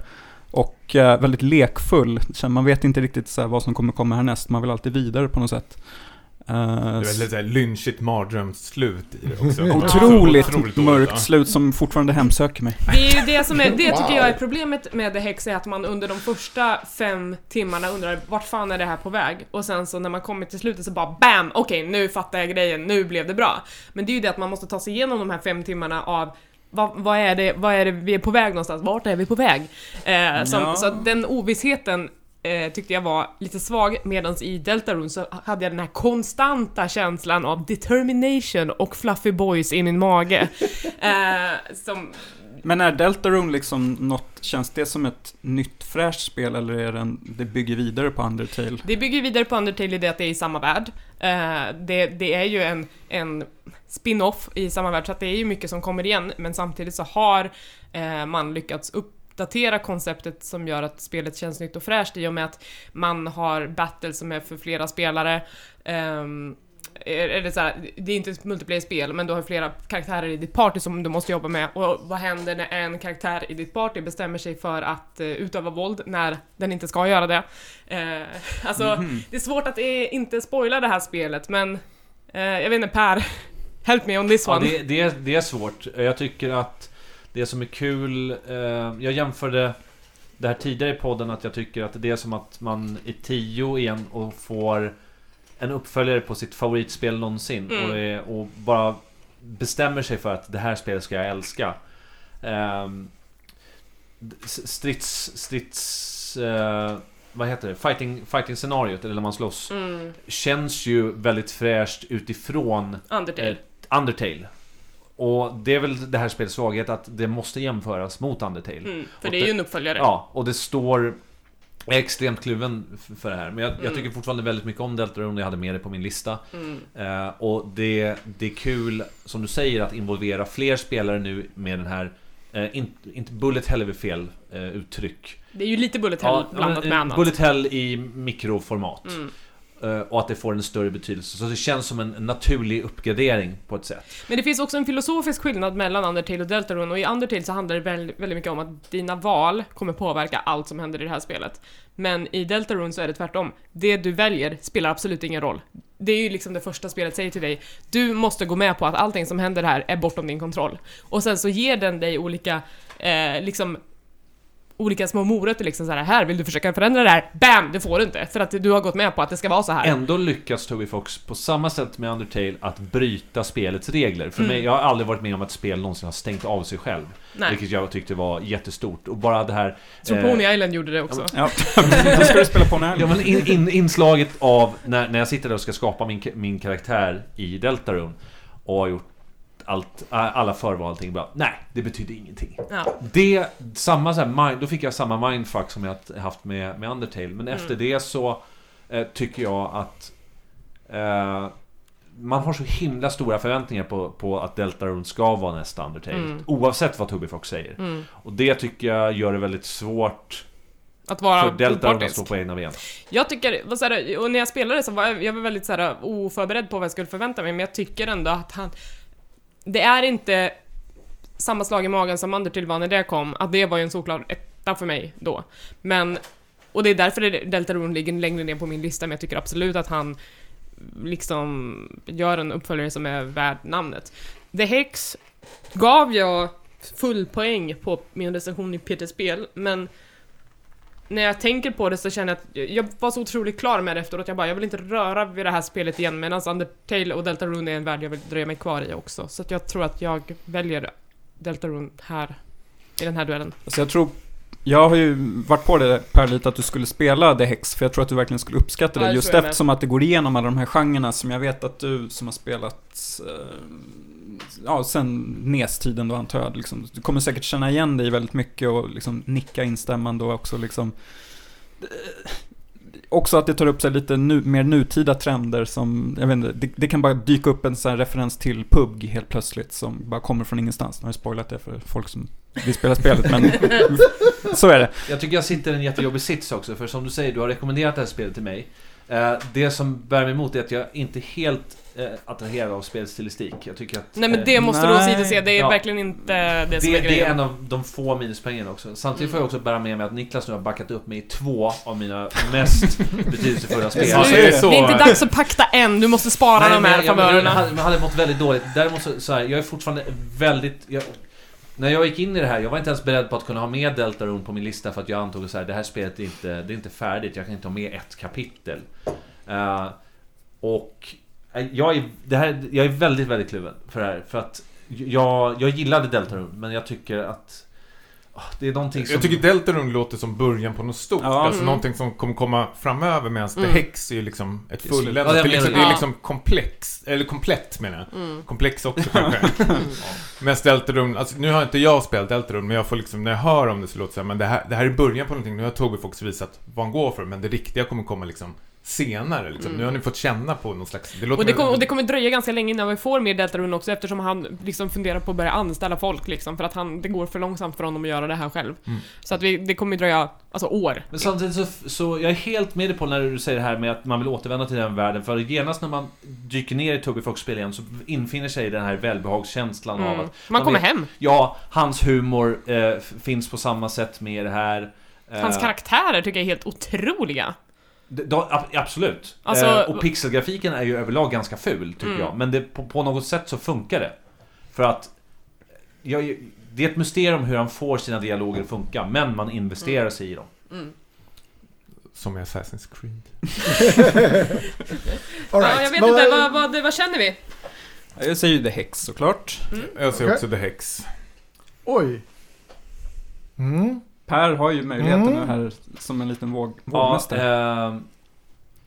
och eh, väldigt lekfull. Man vet inte riktigt så vad som kommer komma härnäst, man vill alltid vidare på något sätt. Eh, Det är här lynchigt mardrömsslut i det också. Otroligt, Otroligt mörkt slut som fortfarande hemsöker mig. Det är ju det som är, det tycker Wow. jag är problemet med The Hex är att man under de första fem timmarna undrar vart fan är det här på väg? Och sen så när man kommer till slutet så bara BAM! Okej, nu fattar jag grejen, nu blev det bra. Men det är ju det att man måste ta sig igenom de här fem timmarna av vad, vad, är det, vad är det vi är på väg någonstans? Vart är vi på väg? Eh, som, Ja. Så att den ovissheten eh, tyckte jag var lite svag, medan i Deltarune så hade jag den här konstanta känslan av determination och fluffy boys i min mage. Eh, som Men är Deltarune liksom något, känns det som ett nytt fräscht spel eller är den, det bygger vidare på Undertale? Det bygger vidare på Undertale i det att det är i samma värld. Eh, det, det är ju en, en spin-off i samma värld, så att det är ju mycket som kommer igen, men samtidigt så har eh, man lyckats uppdatera konceptet som gör att spelet känns nytt och fräscht i och med att man har battles som är för flera spelare. Ehm, är är det, så här, det är inte ett multiplayer-spel, men du har flera karaktärer i ditt party som du måste jobba med. Och vad händer när en karaktär i ditt party bestämmer sig för att eh, utöva våld när den inte ska göra det? Eh, alltså, Mhm. det är svårt att eh, inte spoila det här spelet, men jag vet inte Per, help me on this Ja, one. det, det, är, det är svårt. Jag tycker att det som är kul... Eh, jag jämförde det här tidigare i podden att jag tycker att det är som att man är tio igen och får en uppföljare på sitt favoritspel någonsin Mm. och, är, och bara bestämmer sig för att det här spelet ska jag älska. S- strids... strids eh, vad heter det? Fighting, fighting scenariot, eller när man slåss, Mm, känns ju väldigt fräscht utifrån Undertale. Eh, Undertale. Och det är väl det här spelets svaghet att det måste jämföras mot Undertale. Mm, för det är ju en uppföljare. Ja, och det står... Jag är extremt kluven för det här, men jag, jag Mm. tycker fortfarande väldigt mycket om Deltarune, jag hade med det på min lista. Mm. Eh, och det, det är kul, som du säger, att involvera fler spelare nu med den här... Eh, inte, inte Bullet Hell är väl fel eh, uttryck. Det är ju lite Bullet Hell blandat men, med annat. Bullet Hell i mikroformat. Mm. Eh, och att det får en större betydelse. Så det känns som en naturlig uppgradering på ett sätt. Men det finns också en filosofisk skillnad mellan Undertale och Deltarune och i Undertale så handlar det väldigt, väldigt mycket om att dina val kommer påverka allt som händer i det här spelet. Men i Deltarune så är det tvärtom. Det du väljer spelar absolut ingen roll. Det är ju liksom det första spelet säger till dig. Du måste gå med på att allting som händer här är bortom din kontroll. Och sen så ger den dig olika, eh, liksom olika små morötter liksom så här, här vill du försöka förändra det här? BAM! Det får du inte, för att du har gått med på att det ska vara så här. Ändå lyckas Toby Fox på samma sätt med Undertale att bryta spelets regler. För Mm. mig, jag har aldrig varit med om att ett spel någonsin har stängt av sig själv. Nej. Vilket jag tyckte var jättestort. Och bara det här... Så eh, Pony Island gjorde det också. Ja, då ska du spela på Ja när men in, in, inslaget av när, när jag sitter där och ska skapa min, min karaktär i Deltarune och har gjort allt, alla förval allting bara Nej, det betyder ingenting. Ja. Det, samma så här, mind, då fick jag samma mindfuck som jag haft med, med Undertale. Men efter det så eh, tycker jag att eh, man har så himla stora förväntningar på, på att Deltarune ska vara nästa Undertale. Mm. Oavsett vad Toby Fox säger. Mm. Och det tycker jag gör det väldigt svårt Att vara för Deltarune att stå på egna ben. Jag tycker, vad här, och när jag spelade så var jag, jag var väldigt så här, oförberedd på vad jag skulle förvänta mig, men jag tycker ändå att han... Det är inte samma slag i magen som Undertale var när det kom, att det var ju en solklar etta för mig då. Men, och det är därför Deltarune ligger längre ner på min lista, men jag tycker absolut att han liksom gör en uppföljare som är värd namnet. The Hex gav jag full poäng på min recension i PT Spel, men när jag tänker på det så känner jag att jag var så otroligt klar med det efteråt. Jag bara, jag vill inte röra vid det här spelet igen medan Undertale och Deltarune är en värld jag vill dröja mig kvar i också. Så att jag tror att jag väljer Deltarune här, i den här duellen. Alltså jag tror, jag har ju varit på det Per lite att du skulle spela The Hex, för jag tror att du verkligen skulle uppskatta Ja, det. det Just eftersom att det går igenom alla de här genrerna som jag vet att du som har spelat, eh, ja sen NES-tiden då antar jag, liksom, du kommer säkert känna igen dig väldigt mycket och liksom nicka instämmande och också liksom eh, Också att det tar upp sig lite nu, mer nutida trender som, jag vet inte, det, det kan bara dyka upp en sån här referens till PUG helt plötsligt som bara kommer från ingenstans. Nu har jag spoilat det för folk som vill spela spelet men så är det. Jag tycker jag sitter i en jättejobbig sits också, för som du säger, du har rekommenderat det här spelet till mig. Eh, det som bär mig emot är att jag inte helt eh, attraherad av spelstilistik. Jag tycker att... Nej men eh, det måste du nej. åsidosäga, det är Ja. verkligen inte det det, som är det är grejen. en av de få minuspoängen också. Samtidigt får jag också bära med mig att Niklas nu har backat upp mig i två av mina mest betydelsefulla spel. Ja, Så är det så? Det är inte dags att pakta än, du måste spara de här men jag, jag, favörerna. hade, jag hade mått väldigt dåligt. Däremot så, så här, jag är fortfarande väldigt... Jag, när jag gick in i det här, jag var inte ens beredd på att kunna ha med Deltarune på min lista för att jag antog att det här spelet är inte, det är inte färdigt, jag kan inte ha med ett kapitel. Uh, och jag är, det här, jag är väldigt, väldigt kluven för det här. För att jag, jag gillade Deltarune, men jag tycker att ah, Det är någonting som... Jag tycker Deltarune låter som början på något stort. Ja. Alltså Mm. någonting som kommer komma framöver medan Mm. The Hex är ju liksom ett fulländat. Ja, det, liksom, det är det. liksom komplex, eller komplett menar jag. Mm. Komplex också kanske. Men Deltarune, alltså nu har inte jag spelat Deltarune, men jag får liksom, när jag hör om det så låter det så här, men det här, det här är början på någonting. Nu har Toby Fox visat vad han går för, men det riktiga kommer komma liksom senare. Liksom. Mm. Nu har ni fått känna på någon slags... Det låter Och det, mer- kom, och det kommer dröja ganska länge innan vi får mer Deltarune också eftersom han liksom funderar på att börja anställa folk liksom för att han, det går för långsamt för honom att göra det här själv. Mm. Så att vi, det kommer dröja, alltså år. Men samtidigt så, så jag är helt med dig på när du säger det här med att man vill återvända till den världen. För genast när man dyker ner i Toby Fox-spel igen så infinner sig den här välbehagskänslan av Mm. att Man kommer vet- hem. ja, hans humor eh, finns på samma sätt med det här. Eh, Hans karaktärer tycker jag är helt otroliga. D- då, ab- absolut. Alltså- eh, och pixelgrafiken är ju överlag ganska ful, tycker Mm. jag. Men det, på, på något sätt så funkar det. För att... Jag, det är ett mysterium hur han får sina dialoger att funka, men man investerar sig i dem. Mm. Som i Assassin's Creed. All right. Ja, jag vet inte, vad, vad, vad känner vi? Jag säger ju The Hex såklart. Jag ser Okej. också The Hex. Oj. Mm. Per har ju möjligheten Mm. nu här som en liten våg, Ja, vågmästare. eh,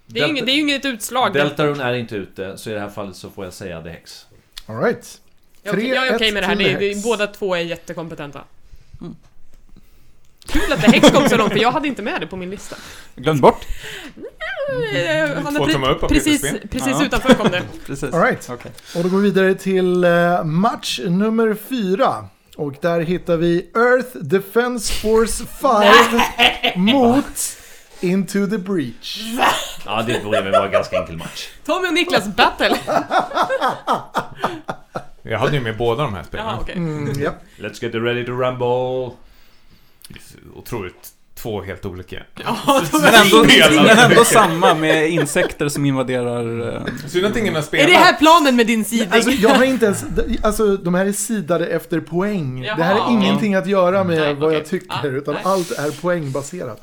Det är, inget, det är ju inget utslag. Deltarune är inte ute, så i det här fallet så får jag säga The Hex. All right. jag, är okej- jag är okej 3-1 med det här, det, är- det, båda två är jättekompetenta. Mm. Kul att det Hex kom så långt, för jag hade inte med det på min lista. Glöm bort. Eh, Han Två tummar upp av precis, PPSP. precis Ja. utanför kom det. Precis. All right. Okej. Och då går vi vidare till eh, match nummer fyra. Och där hittar vi Earth Defense Force 5 mot Into the Breach. Ja, det borde väl vara en ganska enkel match. Tommy och Niklas battle. Jag hade ju med båda de här spelen. Jaha, okej. Mm, ja. Let's get ready to rumble. Otroligt. Två helt olika. Ja, Men är ändå, men ändå samma med insekter som invaderar... eh, Synd att ingen har Är spelat. det här planen med din sidning? Alltså jag har inte ens, alltså de här är sidade efter poäng. Det här Jaha. har ingenting att göra med Nej, vad jag okej. tycker, Ah, utan nej. allt är poängbaserat.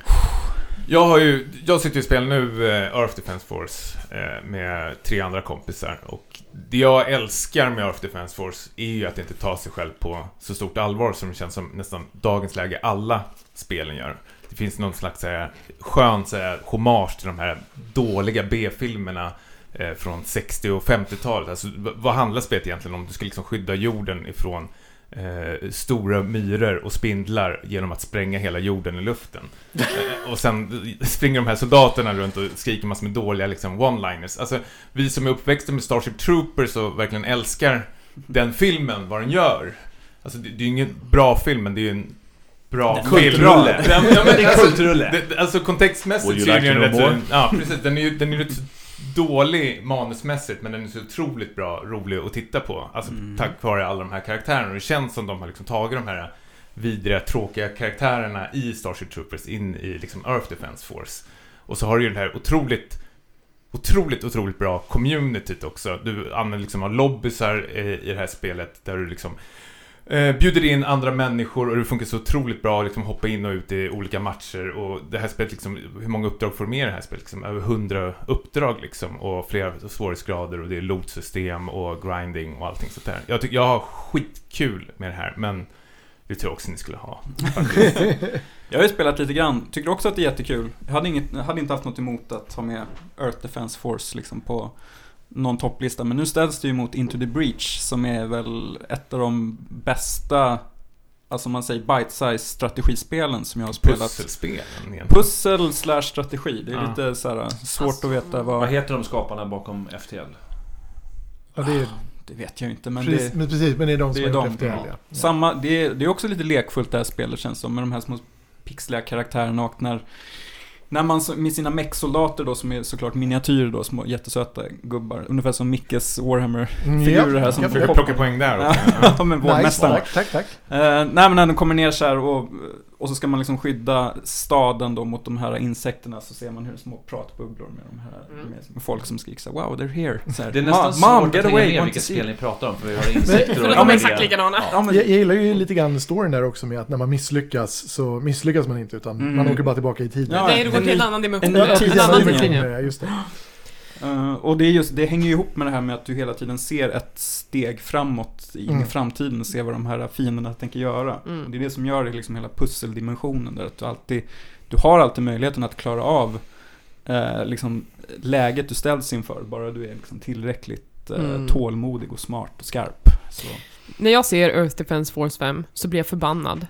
Jag har ju, jag sitter ju och spelar nu eh, Earth Defense Force eh, med tre andra kompisar och det jag älskar med Earth Defense Force är ju att det inte tar sig själv på så stort allvar som det känns som nästan dagens läge alla spelen gör. Det finns någon slags eh, så här, skön så här, hommage till de här dåliga B-filmerna eh, från 60 och 50-talet. Alltså, vad handlar spelet egentligen om? Du ska liksom skydda jorden ifrån eh, stora myror och spindlar genom att spränga hela jorden i luften. Eh, och sen springer de här soldaterna runt och skriker massor med dåliga liksom, one-liners. Alltså, vi som är uppväxta med Starship Troopers och verkligen älskar den filmen, vad den gör. Alltså, det, det är ju ingen bra film, men det är ju en bra En film. kultrulle. Ja, Det är alltså, kultrulle. det- Alltså kontextmässigt så är den rätt så? Ja, precis. Den är ju den är rätt dålig manusmässigt, men den är så otroligt bra, rolig att titta på. Alltså Mm. tack vare alla de här karaktärerna. Och det känns som de har liksom tagit de här vidriga, tråkiga karaktärerna i Starship Troopers in i liksom Earth Defense Force. Och så har du ju det här otroligt Otroligt, otroligt bra communityt också. Du använder liksom av lobbysar eh, i det här spelet där du liksom eh, bjuder in andra människor och det funkar så otroligt bra att liksom hoppa in och ut i olika matcher och det här spelet liksom, hur många uppdrag får du med i det här spelet? Liksom, över hundra uppdrag liksom och flera svårighetsgrader och det är loot-system och grinding och allting sånt där. Jag tycker jag har skitkul med det här men det tror jag också ni skulle ha. Jag har ju spelat lite grann, tycker också att det är jättekul. Jag hade, inget, jag hade inte haft något emot att ha med Earth Defense Force liksom på någon topplista. Men nu ställs det ju mot Into the Breach som är väl ett av de bästa, alltså man säger bite-size strategispelen som jag har spelat. Pusselspelen egentligen. Pussel slash strategi. Det är Ja. lite så här svårt att veta Vad vad... heter de skaparna bakom FTL? Ja, det är, Det vet jag inte men precis, det... men precis, men det är de det som är har de, gjort FTL, ja. ja. Samma, det är, det är också lite lekfullt det här spelet känns som med de här små pixliga karaktärerna och när När man med sina mech-soldater då, som är såklart miniatyrer då, små jättesöta gubbar. Ungefär som Mickes Warhammer-figurer här som. Jag plockar poäng där också. Ja. Men Nice, vågmästaren. tack, tack, tack. Eh, nej men när de kommer ner så här och, och så ska man liksom skydda staden då mot de här insekterna så ser man hur små pratbubblor med de här Mm. med, folk som skriker så här, Wow, they're here. Så här, Det är nästan "Mom, svårt Mom, att get hänga away, med vilket to see." spel ni pratar om, för vi har insekter och de Ja, är men- exakt likadana. Ja, men, Jag, jag gillar ju lite grann storyn där också med att när man misslyckas så misslyckas man inte utan Mm. man åker bara tillbaka i tiden. Ja, Nej, du går en till en ny- annan dimension. en en tidslinje. annan en tidslinje. dimension, ja, just det. eh, och det, är just, det hänger ju ihop med det här med att du hela tiden ser ett steg framåt in i Mm. framtiden och ser vad de här fienderna tänker göra. Mm. Och det är det som gör det liksom hela pusseldimensionen där att du alltid, du har alltid möjligheten att klara av eh, liksom läget du ställs inför, bara du är liksom tillräckligt eh, Mm. tålmodig och smart och skarp. Så. När jag ser Earth Defense Force 5 så blir jag förbannad.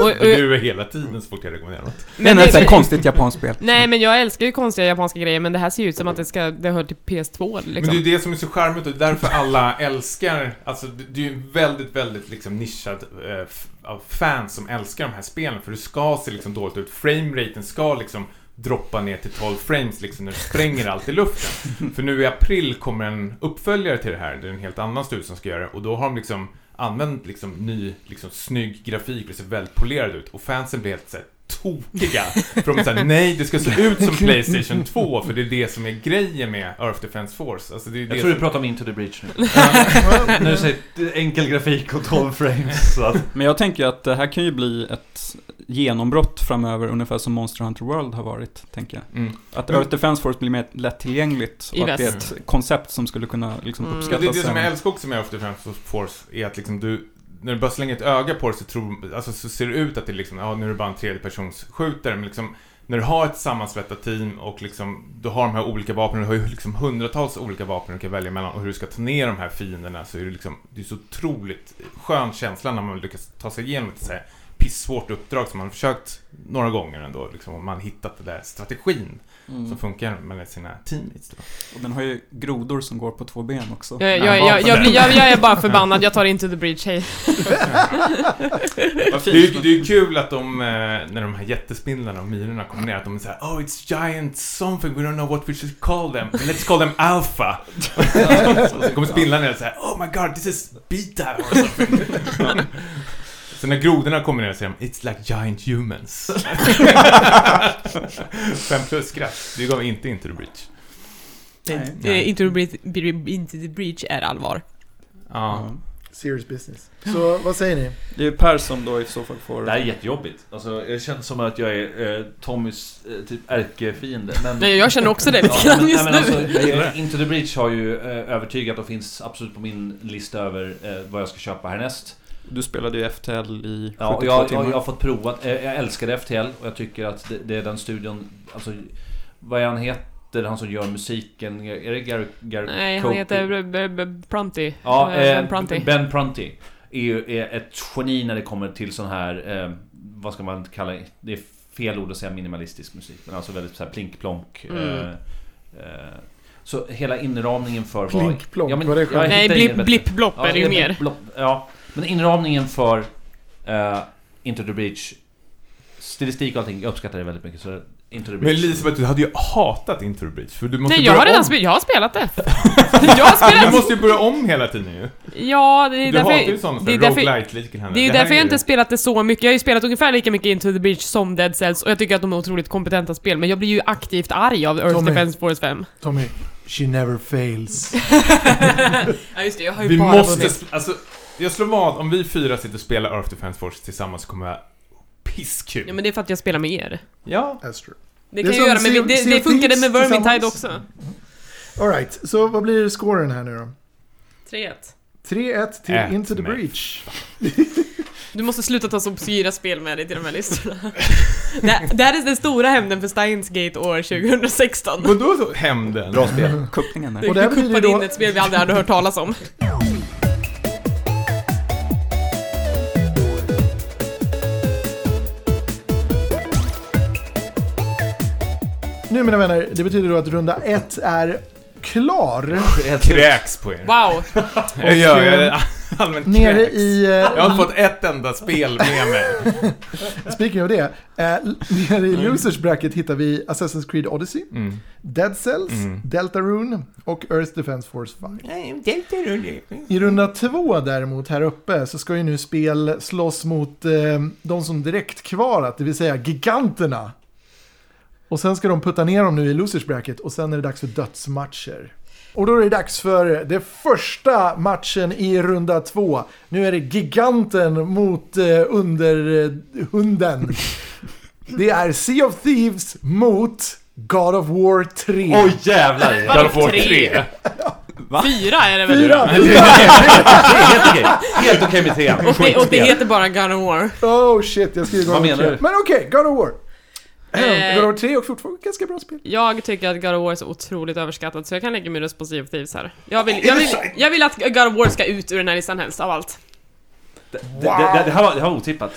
Och, och, Du är hela tiden så fort jag rekommenderar något. Det är ett sånt här konstigt japanskt spel. Nej, men jag älskar ju konstiga japanska grejer, men det här ser ju ut som att det ska, det hör till PS2 Men liksom. det är ju det som är så charmigt och det är därför alla älskar, alltså det är ju en väldigt, väldigt liksom nischad f- av fans som älskar de här spelen för det ska se liksom dåligt ut. Frameraten ska liksom droppa ner till 12 frames liksom när du spränger allt i luften. För nu i april kommer en uppföljare till det här, det är en helt annan studio som ska göra det och då har de liksom Använd liksom ny, liksom snygg grafik, det ser väldigt polerad ut. Och fansen blir helt såhär tokiga. För de säger nej, det ska se ut som Playstation 2 för det är det som är grejen med Earth Defense Force. Alltså det är Jag det tror du som... pratar om Into the Breach nu. När du säger enkel grafik och 12 frames. Så att, Men jag tänker att det här kan ju bli ett genombrott framöver, ungefär som Monster Hunter World har varit, tänker jag. Mm. Att Earth Defense Force blir mer lättillgängligt I och att det är väst. ett koncept som skulle kunna liksom Mm. Uppskattas. det är det som jag älskar också med Earth Defense Force är att liksom du när du bara slänger ett öga på det så, tror, alltså, så ser det ut att det liksom, ja nu är det bara en tredjepersonsskjutare men liksom när du har ett sammansvettat team och liksom du har de här olika vapnen, du har ju liksom hundratals olika vapen du kan välja mellan och hur du ska ta ner de här fienderna så är det liksom, det är så otroligt skön känsla när man lyckas ta sig igenom ett så här pissvårt uppdrag som man har försökt några gånger ändå liksom, och man har hittat den där strategin. Mm. som funkar med sina teammates då. Och den har ju grodor som går på två ben också. Jag, jag, jag, jag, blir, jag, jag är bara förbannad, jag tar Into the Breach, hej. Det är, det är kul att de, eh, när de här jättespindlarna och myrorna kommer ner, att de är såhär Oh it's giant something, we don't know what we should call them, let's call them alpha. så kommer spindlarna ner och säger Oh my god, this is beta or something. Så när grodorna kommer ner och säger de, It's like giant humans. Fem plus skratt. Det gav inte inte the breach. Nej. Eh, Into the, breach, Into the Breach är allvar. Ja. Ja. Serious business. Så vad säger ni? Det är Per som då i så fall får... det här är jättejobbigt. Alltså, jag känner som att jag är eh, Tommys eh, typ ärkefiende. Men, Nej, jag känner också det Ja, lite grann men- just nej, men nu. Alltså, eh, Into the Breach har ju eh, övertygat och finns absolut på min lista över eh, vad jag ska köpa härnäst. Du spelade ju FTL i 72 Ja, jag, timmar. jag, jag har fått prova. eh, Jag älskade FTL och jag tycker att det, det är den studion, alltså vad är han heter, han som gör musiken, är det Gary, Gary Nej, han Cope? heter B- B- B- Prunty. Ja, Eh, eh, Ben Prunty. Ben Prunty är ju är ett geni när det kommer till sån här, eh, vad ska man kalla det? Det är fel ord att säga minimalistisk musik, men alltså väldigt så här plink-plonk. Mm. Eh, eh, så hela inramningen för. Plink-plonk, Ja, men var det skönt? Nej, blipp, inget bättre. blipp blopp är det ju ja, mer. blopp- Ja, men inramningen för eh, Into the Breach Stilistik och allting, jag uppskattar det väldigt mycket så Into the Men Breach Elisabeth, du hade ju hatat Into the breach för du måste Nej, jag börja har redan om. spelat, jag har spelat det. jag har Du spelat... måste ju börja om hela tiden ju. Ja, det är Du hatar ju därför... sådana Det är där därför, det är här därför jag ju- inte spelat det så mycket. Jag har ju spelat ungefär lika mycket Into the Breach som Dead Cells och jag tycker att de är otroligt kompetenta spel, men jag blir ju aktivt arg av Earth Tommy. Defense Force 5. Tommy, she never fails. ja just det, jag har ju Vi bara måste, sp- alltså, jag slår vad, om vi fyra sitter och spelar Earth Defense Force tillsammans så kommer jag pisskul. Ja men det är för att jag spelar med er. Ja. That's true. Det Det kan är jag göra, men det, det funkade med Vermintide också. Alright, så vad blir scoren här nu då? 3-1. 3-1 till Ät Into the mig. Breach. Du måste sluta ta så obskyra spel med dig till de här listorna. det, det här är den stora hämnden för Steins Gate år 2016. Vadå så hämnden? Bra spel. Kupplingen där. Du Och det betyder kuppade då- in ett spel vi aldrig hade hört talas om. Nu mina vänner, det betyder då att runda 1 är klar. Kräks på er. Wow! Jag gör, Och, jag, eh, allmänt Nere kräks. i... eh, Jag har fått ett enda spel med mig. Speaking of det, eh, nere i Losers Bracket hittar vi Assassin's Creed Odyssey, Mm. Dead Cells, Mm. Deltarune och Earth Defense Force 5. I runda två däremot här uppe så ska ju nu spel slåss mot eh, de som direkt kvarat, det vill säga giganterna. Och sen ska de putta ner dem nu i Losers Bracket och sen är det dags för dödsmatcher. Och då är det dags för det första matchen i runda två. Nu är det giganten mot eh, underhunden. Det är Sea of Thieves mot God of War 3. Oj jävlar! God of War Tre. 3. Fyra är det väl? Fyra! Det är helt okej. Helt okej med tre. Och det, heter bara God of War. Oh shit, jag skriver God of War menar 3. du? Men okej, God of War. Eh. God of War 3 och fortfarande ganska bra spel. Jag tycker att God of War är så otroligt överskattat så jag kan lägga min röst på Sea of Thieves här. Jag vill, jag vill, jag vill att God of War ska ut ur den här listan helst av allt. Det, det, det, det, här var, det här var otippat.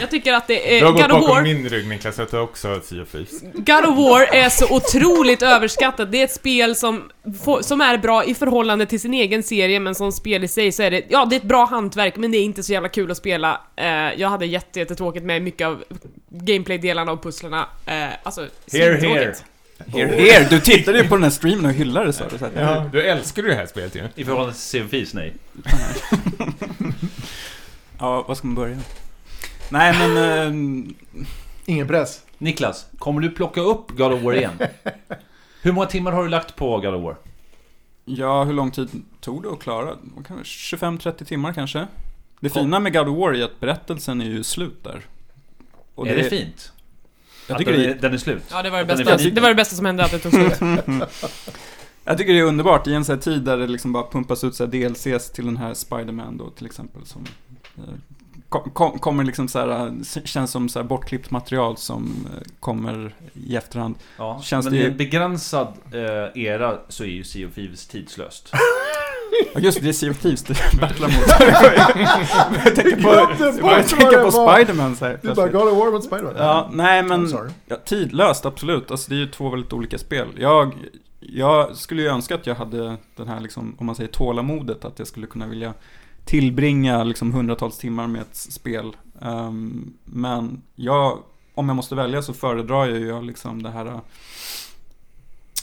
Jag tycker att det Du har är... gått God bakom War, min rygg Niklas, jag tar också Sea of Thieves. God of War är så otroligt överskattat. Det är ett spel som, som är bra i förhållande till sin egen serie, men som spel i sig så är det... Ja, det är ett bra hantverk, men det är inte så jävla kul att spela. Eh, jag hade jätte, jättetråkigt med mycket av gameplay-delarna och pusslerna. Eh, alltså, Here, svintråkigt. here. Here, du tittade ju på den här streamen och hyllade det sa du. Så att, Ja, du älskar ju det här spelet ju. I förhållande till Sea of Thieves, nej. Ja, vad ska man börja? Nej men... ehm, Ingen press. Niklas, kommer du plocka upp God of War igen? Hur många timmar har du lagt på God of War? ja, hur lång tid tog det att klara? Vad kan det- 25-30 timmar kanske? Det Kom. fina med God of War är att berättelsen är ju slut där. Och är det fint? Jag Att tycker den, det är, den är slut? Ja, det var det är bästa. Det var det bästa som hände, att det tog slut. Jag tycker det är underbart i en sån här tid där det liksom bara pumpas ut så här DLCs till den här Spider-Man då till exempel som eh, kom, kom, kommer liksom så här, eh, känns som så här bortklippt material som eh, kommer i efterhand. Ja, Känns men det i ju- en begränsad eh, era så är ju Sea of Thieves tidslöst. Ja just det, det är Sea of Thieves det battlar mot. jag tänker på, Jag det på. Spider-Man så här, är bara. God of War mot Spiderman. Ja, nej men ja, tidlöst absolut. Alltså det är ju två väldigt olika spel. Jag, jag skulle ju önska att jag hade den här liksom, om man säger tålamodet, att jag skulle kunna vilja tillbringa liksom hundratals timmar med ett spel. Ehm, men jag, om jag måste välja så föredrar jag ju liksom det här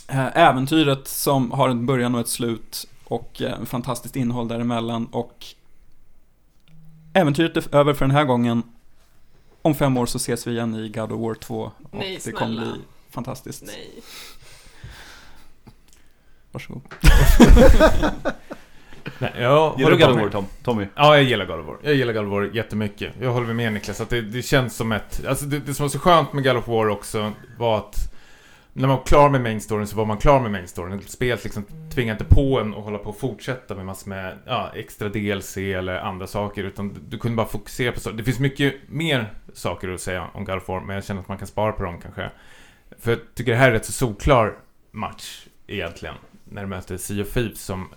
äh, äventyret som har en början och ett slut och äh, fantastiskt innehåll däremellan och äventyret är över för den här gången. Om fem år så ses vi igen i God of War 2 och Nej, det kommer bli fantastiskt. Nej. Varsågod. Nej, jag Gillar du God of War, Tom? Tommy? Ja, jag gillar God of War. Jag gillar God of War jättemycket. Jag håller med Niklas, att det, det känns som ett... Alltså det, det som var så skönt med God of War också var att när man var klar med main storyn så var man klar med main storyn. Spelet liksom tvingar inte på en att hålla på och fortsätta med massor med ja, extra DLC eller andra saker. Utan du, du kunde bara fokusera på så. Det finns mycket mer saker att säga om God of War, men jag känner att man kan spara på dem kanske. För jag tycker det här är rätt så solklar match egentligen. När du möter Sea of Thieves som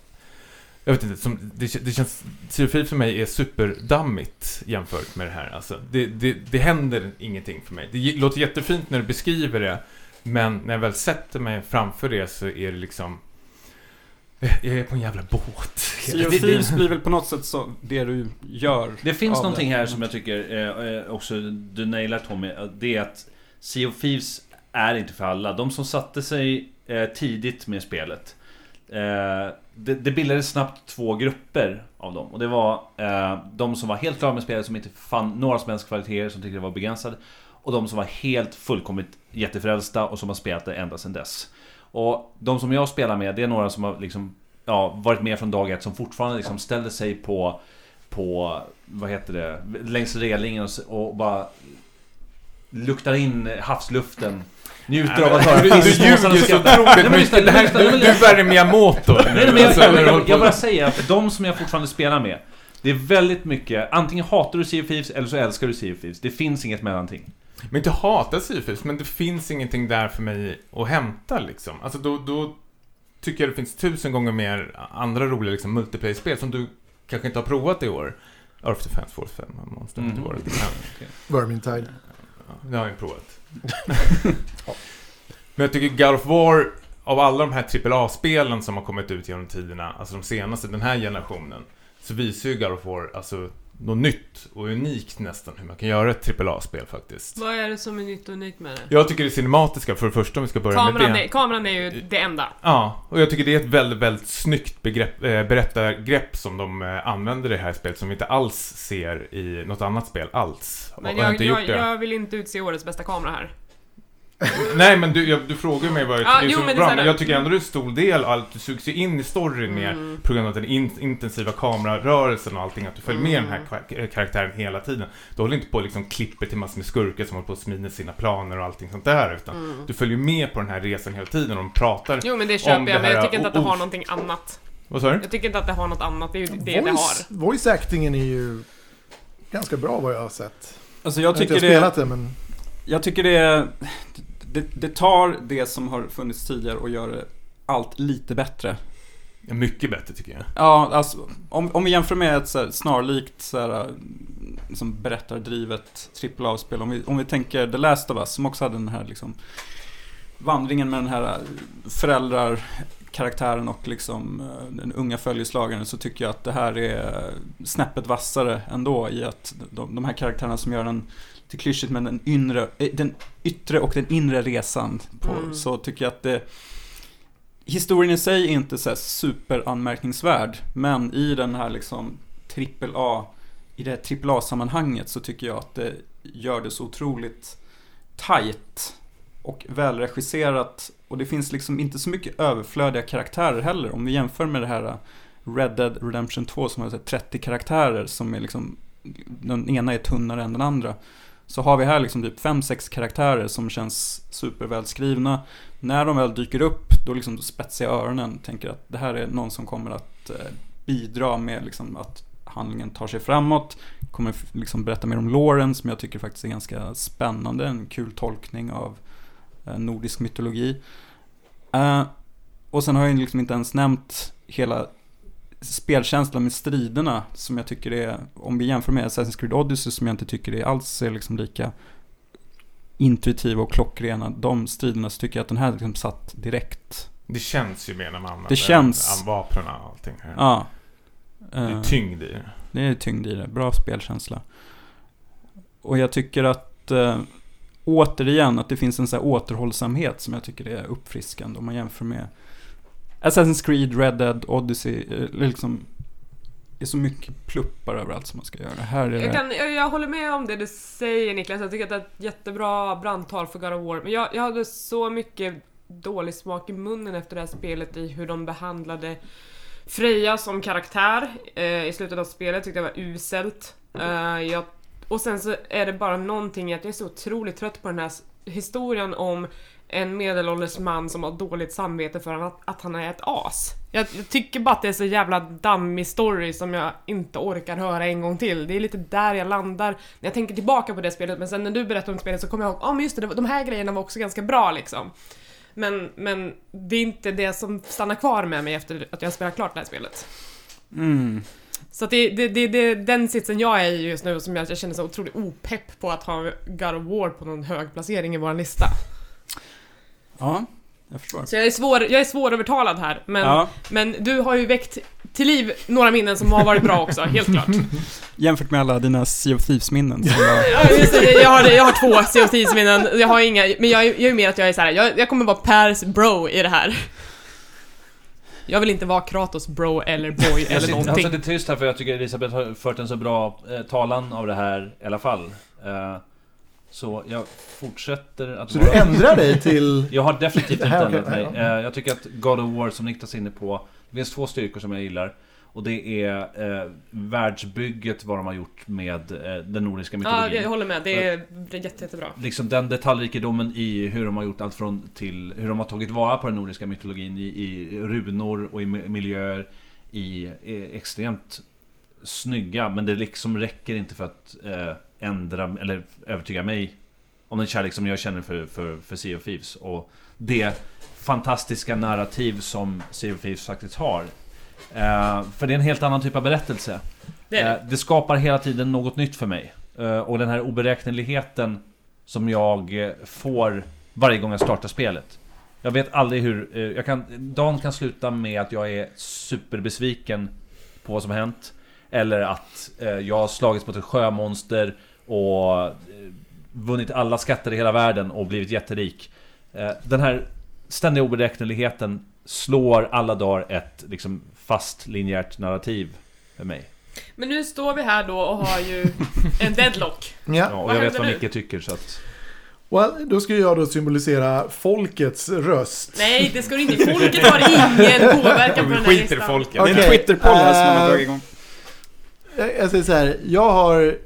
jag vet inte, som, det, det känns... Thieves för mig är superdammigt jämfört med det här. Alltså, det, det, det händer ingenting för mig. Det låter jättefint när du beskriver det, men när jag väl sätter mig framför det så är det liksom... Jag är på en jävla båt. Thieves blir väl på något sätt så det du gör. Det finns någonting det. här som jag tycker eh, eh, också du nailar Tommy. eh, Det är att Sea of Thieves är inte för alla. De som satte sig eh, tidigt med spelet. Eh, det, det bildades snabbt två grupper av dem. Och det var eh, de som var helt klara med spelet, som inte fann några som helst kvaliteter, som tyckte det var begränsat Och de som var helt fullkomligt jättefrälsta och som har spelat det ända sedan dess. Och de som jag spelar med, det är några som har liksom, ja, varit med från dag ett, som fortfarande liksom ställer sig på på, vad heter det, längs relingen och, och bara luktar in havsluften. Njuter av att höra Du, ljuger så otroligt mycket. Det här, lyssna, du, du är värre Miyamoto. Nej, nej, men jag, bara säger att de som jag fortfarande spelar med Det är väldigt mycket, antingen hatar du Sea of Thieves eller så älskar du Sea of Thieves. Det finns inget mellanting. Men inte hata Sea of Thieves, men det finns ingenting där för mig att hämta liksom. Alltså då, då tycker jag det finns tusen gånger mer andra roliga liksom, multiplayer-spel som du kanske inte har provat i år. Earth Defense Force 5 har Monster Hunter Mhm. World. Vermintide. Ja, det har jag provat. Men jag tycker God of War, av alla de här AAA-spelen som har kommit ut genom tiderna, alltså de senaste, den här generationen, så visar ju God of War alltså något nytt och unikt nästan hur man kan göra ett AAA-spel faktiskt. Vad är det som är nytt och unikt med det? Jag tycker det cinematiska för det första om vi ska börja med Kameran det. är, kameran är ju det enda. Ja, och jag tycker det är ett väldigt, väldigt snyggt begrepp, eh, berättargrepp som de eh, använder i det här spelet som vi inte alls ser i något annat spel alls. Men jag, jag, jag vill inte utse årets bästa kamera här. Nej men du, jag, du frågar mig vad jag Ja, tycker jo, är så men det är bra, men jag tycker ändå det är en stor del allt, du sugs ju in i storyn mer Mm. på grund av den in, intensiva kamerarörelsen och allting, att du följer med Mm. den här kva- karaktären hela tiden. Du håller inte på och liksom klipper till massor med skurkar som håller på att smida sina planer och allting sånt där, utan Mm. du följer med på den här resan hela tiden och de pratar... Jo men det köper Om jag, det men jag tycker inte att det har någonting annat. Vad sa du? Jag tycker inte att det har något annat, det är ju det det voice, har. voice actingen är ju ganska bra vad jag har sett. Alltså Jag jag har inte tycker spelat det, det, men... jag tycker det, det, det tar det som har funnits tidigare och gör det allt lite bättre. Ja, mycket bättre tycker jag. Ja, alltså om, om vi jämför med ett så här, snarlikt så här, som berättardrivet AAA-spel. Om vi, om vi tänker The Last of Us som också hade den här liksom vandringen med den här föräldrar karaktären och liksom eh, den unga följeslagaren så tycker jag att det här är snäppet vassare ändå i att de, de här karaktärerna som gör den till klyschigt men den, inre, eh, den yttre och den inre resan på, Mm. så tycker jag att det Historien i sig är inte så superanmärkningsvärd men i den här liksom trippel A i det här trippel A-sammanhanget så tycker jag att det gör det så otroligt tight och välregisserat och det finns liksom inte så mycket överflödiga karaktärer heller. Om vi jämför med det här äh, Red Dead Redemption 2 som har 30 karaktärer som är liksom den ena är tunnare än den andra. Så har vi här liksom typ 5-6 karaktärer som känns supervälskrivna. När de väl dyker upp, då liksom spetsar jag öronen. Tänker att det här är någon som kommer att äh, bidra med liksom att handlingen tar sig framåt. Kommer liksom berätta mer om Lauren som jag tycker faktiskt är ganska spännande. En kul tolkning av nordisk mytologi. Eh, och sen har jag liksom inte ens nämnt hela spelkänslan med striderna som jag tycker är, om vi jämför med Assassin's Creed Odyssey som jag inte tycker är alls är liksom lika intuitiva och klockrena. De striderna så tycker jag att den här liksom satt direkt. Det känns ju mer när man använder Det känns- vapnen och allting. här. Ja. Det är Eh, tyngd i det. Det är tyngd i det. Bra spelkänsla. Och jag tycker att eh, återigen att det finns en så återhållsamhet som jag tycker är uppfriskande om man jämför med Assassin's Creed, Red Dead, Odyssey. eh, liksom det är så mycket pluppar överallt som man ska göra. Här är Jag, det... kan, jag, jag håller med om det du säger Niklas, jag tycker att det är ett jättebra brandtal för God of War. Men jag, jag hade så mycket dålig smak i munnen efter det här spelet i hur de behandlade Freja som karaktär eh, i slutet av spelet tyckte jag var uselt. Eh, jag, och sen så är det bara någonting i att jag är så otroligt trött på den här historien om en medelålders man som har dåligt samvete för att, att han är ett as. Jag, jag tycker bara att det är så jävla dammig story som jag inte orkar höra en gång till. Det är lite där jag landar när jag tänker tillbaka på det spelet, men sen när du berättar om spelet så kommer jag ihåg, ja ah, men just det, de här grejerna var också ganska bra liksom. Men, men det är inte det som stannar kvar med mig efter att jag har spelat klart det här spelet. Mm. Så det, det, det, det den sitsen jag är i just nu som jag, jag känner så otroligt opepp på att ha God of War på någon hög placering i vår lista. Ja, jag förstår. Så jag är, svår, jag är svårövertalad här, men, Ja, men du har ju väckt till liv några minnen som har varit bra också, helt klart. jämfört med alla dina Sea of Thieves-minnen. var- Ja, just det, jag, har, jag har två Sea of Thieves-minnen, jag har inga, men jag, är- jag är mer att jag är så här, jag, jag kommer vara Pers bro i det här. Jag vill inte vara Kratos bro eller boy Jag eller sitter, någonting. alltså det är trist här för jag tycker Elisabeth har fört en så bra eh, talan av det här i alla fall. Eh, så jag fortsätter att Så du vara... ändrar dig till... Jag har definitivt inte ändrat mig. Eh, jag tycker att God of War som Niklas är inne på, det finns två styrkor som jag gillar. Och det är eh, världsbygget, vad de har gjort med eh, den nordiska Ja, mytologin. jag håller med, det är, det är jätte, jättebra. liksom den detaljrikedomen i hur de har gjort allt från till hur de har tagit vara på den nordiska mytologin i, i runor och i mi- miljöer i eh, extremt snygga, men det liksom räcker inte för att eh, ändra eller övertyga mig om den kärlek som jag känner för, för, för Sea of Thieves och det fantastiska narrativ som Sea of Thieves faktiskt har. Eh, för det är en helt annan typ av berättelse. Det det. Eh, det skapar hela tiden något nytt för mig. Eh, och den här oberäkneligheten som jag får varje gång jag startar spelet. Jag vet aldrig hur... Jag kan, dagen kan sluta med att jag är superbesviken på vad som har hänt. Eller att jag har slagits mot ett sjömonster och vunnit alla skatter i hela världen och blivit jätterik. Den här ständiga oberäkneligheten slår alla dagar ett liksom, fast linjärt narrativ för mig. Men nu står vi här då och har ju en deadlock. Ja. Ja, och Vad jag vet vad nu? Micke tycker så att... Well, då ska jag då symbolisera folkets röst. Nej, det ska du inte. Folket har ingen påverkan på Vi den här skiter listan. folket. Det är en Twitter-poll här som man har eh, dragit igång. Jag, säger så här, jag har,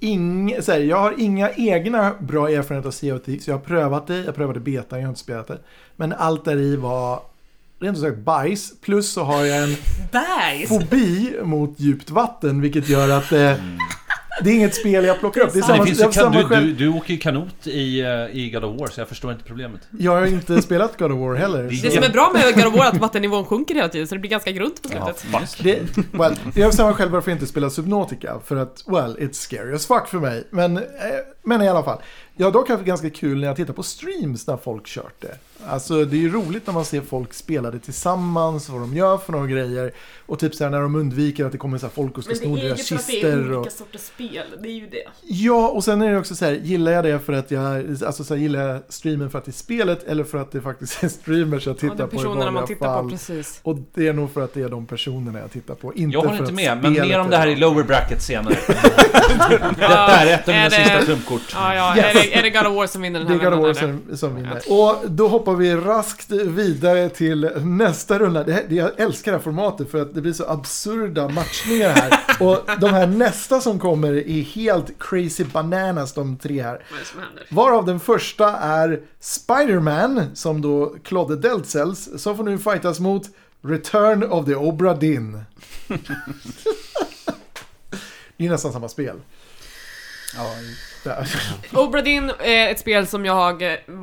ing, så här, jag har inga egna bra erfarenheter av Sea of Thieves. Jag har prövat det, jag prövade beta, jag har inte spelat det. Men allt där i var rent ut sagt bajs. Plus så har jag en Bajs! fobi mot djupt vatten, vilket gör att eh, det är inget spel jag plockar upp. Det är samma, det finns jag, kan, samma du, du, du åker ju kanot i, eh, i God of War så jag förstår inte problemet. Jag har inte spelat God of War heller. Det Det som är bra med God of War är att vattennivån sjunker hela tiden, så det blir ganska grunt på Ja, slutet. fuck. Det, well, jag bestämmer själv varför jag inte spelar Subnautica. För att, well, it's scary as fuck för mig. Men, eh, men i alla fall. Jag har dock haft ganska kul när jag tittar på streams när folk kört det. Alltså det är ju roligt när man ser folk spela det tillsammans, vad de gör för några grejer. Och typ så här när de undviker att det kommer så här folk och ska Men sno det är ju deras för att det är olika Och, sorters spel, det är ju det. ja, och sen är det också så här, gillar jag det för att jag, alltså så här, gillar jag streamen för att det är spelet eller för att det faktiskt är streamers jag Ja, tittar det är på i personerna vanliga man tittar fall. på, precis. Och det är nog för att det är de personerna jag tittar på. Inte Jag för håller inte med, men mer om det här i lower bracket senare. Detta är ett av mina sista trumkort. Ja, ja. Är, det, det God of War som vinner den Det här är God of War som, som vinner. Och då hoppar vi raskt vidare till nästa runda. Det här, det, jag älskar det här formatet för att det blir så absurda matchningar här. Och de här nästa som kommer är helt crazy bananas de tre här. Vad är det som händer? Varav den första är Spider-Man som då klodde Dead Cells. Som får nu fightas mot Return of the Obra Dinn. det är nästan samma spel. Ja, Där. Obra Dinn är ett spel som jag...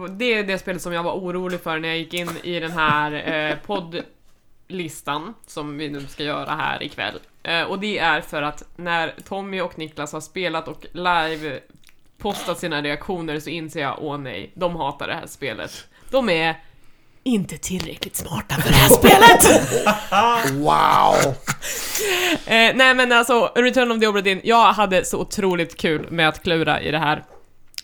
Det är det spelet som jag var orolig för när jag gick in i den här eh, poddlistan som vi nu ska göra här ikväll. Eh, och det är för att när Tommy och Niklas har spelat och live postat sina reaktioner så inser jag, åh nej, de hatar det här spelet. De är inte tillräckligt smarta för det här spelet! Wow! Eh, nej men alltså, Return of the Obra Dinn, jag hade så otroligt kul med att klura i det här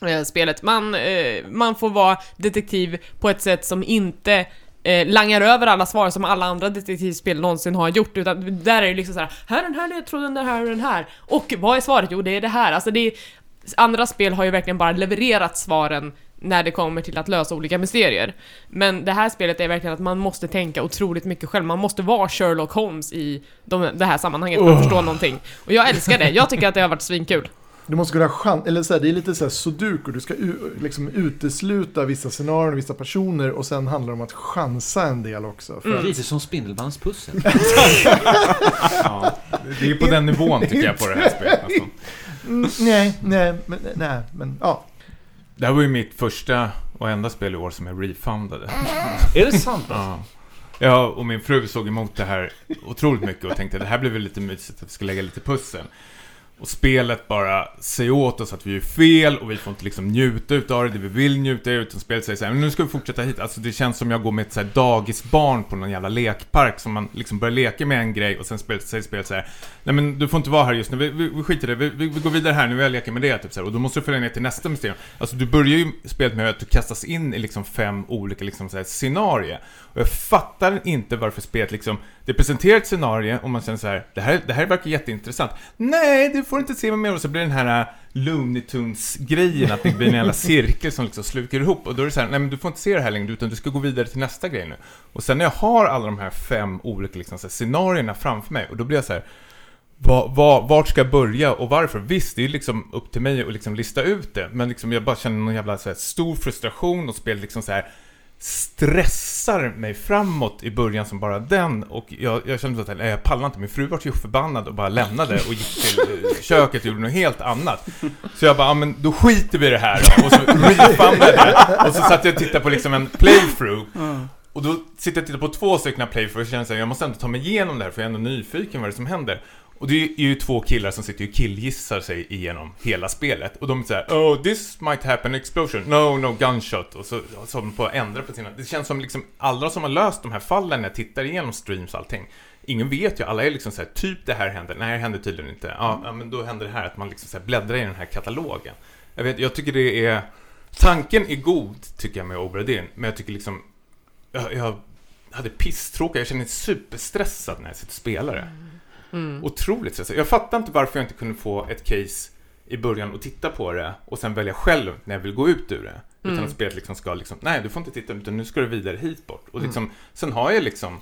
eh, spelet. Man, eh, man får vara detektiv på ett sätt som inte eh, langar över alla svar som alla andra detektivspel någonsin har gjort, utan där är det liksom så här, här är den här ledtråden, den här och den här. Och vad är svaret? Jo, det är det här. Alltså det är, andra spel har ju verkligen bara levererat svaren när det kommer till att lösa olika mysterier. Men det här spelet är verkligen att man måste tänka otroligt mycket själv. Man måste vara Sherlock Holmes i de, det här sammanhanget för att förstå någonting. Och jag älskar det. Jag tycker att det har varit svinkul. Du måste kunna chans, eller så här, det är lite så här sudoku, du ska liksom utesluta vissa scenarion och vissa personer och sen handlar det om att chansa en del också. För Mm. att, Lite som Spindelmannens pussel. Ja, det är på den nivån tycker jag på det här spelet nästan. mm, nej, nej, men, nej, men ja. Det här var ju mitt första och enda spel i år som jag refundade. är det sant? Ja. Ja, och min fru såg emot det här otroligt mycket och tänkte det här blir väl lite mysigt att vi ska lägga lite pussel. Och spelet bara säger åt oss att vi är fel och vi får inte liksom njuta utav det, det vi vill njuta utav. Utan spelet säger så här, men nu ska vi fortsätta hit. Alltså det känns som jag går med ett så här dagisbarn på någon jävla lekpark som man liksom börjar leka med en grej och sen spelet, säger spelet så här, nej men du får inte vara här just nu, vi, vi, vi skiter i det, vi, vi, vi går vidare här nu, vill jag leka med det, typ så här. Och då måste du följa ner till nästa mysterium. Alltså du börjar ju spelet med att du kastas in i liksom fem olika liksom så här scenarier. Och jag fattar inte varför spelet liksom, det presenterar ett scenario och man känner så här, det här, det här verkar jätteintressant. Nej, du får inte se mig mer och så blir det den här äh, Looney Tunes-grejen, att det blir en jävla cirkel som liksom slukar ihop. Och då är det så här, nej men du får inte se det här längre, utan du ska gå vidare till nästa grej nu. Och sen när jag har alla de här fem olika liksom, så här, scenarierna framför mig, och då blir jag så här, va, va, vart ska jag börja och varför? Visst, det är liksom upp till mig att liksom lista ut det, men liksom jag bara känner någon jävla så här, stor frustration och spelar liksom så här stressar mig framåt i början som bara den och jag, jag kände att nej, jag pallar inte, min fru var ju förbannad och bara lämnade och gick till eh, köket och gjorde något helt annat. Så jag bara, ja men då skiter vi i det här då. Och så refundade jag. Och så satt jag och tittade på liksom en playthrough. Och då sitter jag och tittar på två stycken playthrough och känner att jag måste ändå ta mig igenom det här för jag är ändå nyfiken vad det är som händer. Och det är ju två killar som sitter och killgissar sig igenom hela spelet. Och de är såhär Oh, this might happen explosion. No, no, gunshot. Och så, så håller de på att ändra på sina... Det känns som liksom alla som har löst de här fallen när jag tittar igenom streams och allting ingen vet ju, alla är liksom så här, typ det här händer, nej det händer tydligen inte. Ja, ja men då händer det här, att man liksom så här bläddrar i den här katalogen. Jag vet, jag tycker det är, tanken är god, tycker jag med Obradin, men jag tycker liksom, jag, jag hade pisstråkigt, jag känner mig superstressad när jag sitter och spelar det. Mm. Otroligt stressad. Jag fattar inte varför jag inte kunde få ett case i början och titta på det och sen välja själv när jag vill gå ut ur det. Utan Mm. att spelet liksom ska liksom, nej du får inte titta utan nu ska du vidare hit bort. Och liksom, sen har jag liksom,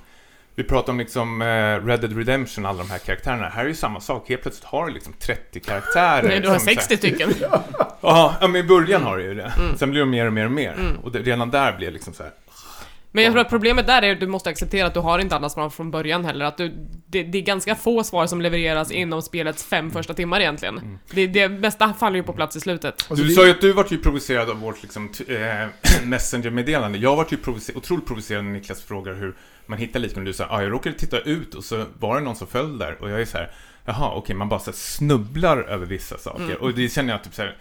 vi pratar om liksom eh, Red Dead Redemption, alla de här karaktärerna. Här är ju samma sak, helt plötsligt har du liksom 30 karaktärer. Nej, du har som så här- 60 stycken. Ja, men i början har du ju det. Mm. Sen blir det mer och mer och mer. Mm. Och det, redan där blir det liksom så här. Men jag tror att problemet där är att du måste acceptera att du har inte alla svar från början heller. Att du, det, det är ganska få svar som levereras inom spelets fem första timmar egentligen. Mm. Det, det bästa faller ju på plats i slutet. Alltså, du det- sa ju att du vart ju provocerad av vårt liksom, eh, Messenger-meddelande. Jag vart ju provocer- otroligt provocerad när Niklas frågar hur man hittar liknande. Du sa, ah, jag råkade titta ut och så var det någon som föll där. Och jag är så här, jaha, okej, man bara så snubblar över vissa saker. Mm. Och det känner jag typ så här,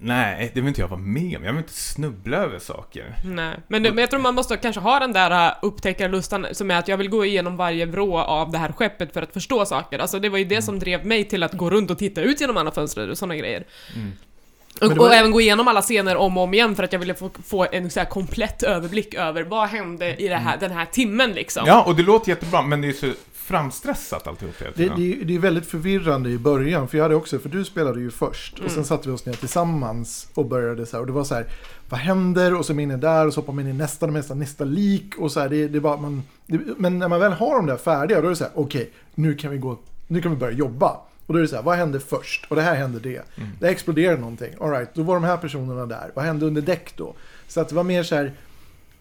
nej, det vill inte jag vara med om. Jag vill inte snubbla över saker. Nej. Men, men jag tror man måste kanske ha den där uh, upptäckarlustan som är att jag vill gå igenom varje vrå av det här skeppet för att förstå saker. Alltså det var ju det som drev mig till att gå runt och titta ut genom alla fönster och sådana grejer. Mm. Och, var- och även gå igenom alla scener om och om igen för att jag ville få, få en så här komplett överblick över vad hände i det här, den här timmen liksom. Ja, och det låter jättebra, men det är så framstressat alltihop Det, det, det är väldigt förvirrande i början, för jag hade också, för du spelade ju först och sen Mm. satte vi oss ner tillsammans och började så här, och det var så här, vad händer? Och så är man inne där och så hoppar man in i nästa, nästa, nästa lik och så här, det, det bara, man, det, men när man väl har dem där färdiga, då är det så här, okej, nu kan vi gå, nu kan vi börja jobba. Och då är det så här, vad hände först? Och det här hände det. Mm. Det exploderade någonting. All right, då var de här personerna där. Vad hände under däck då? Så att det var mer så här,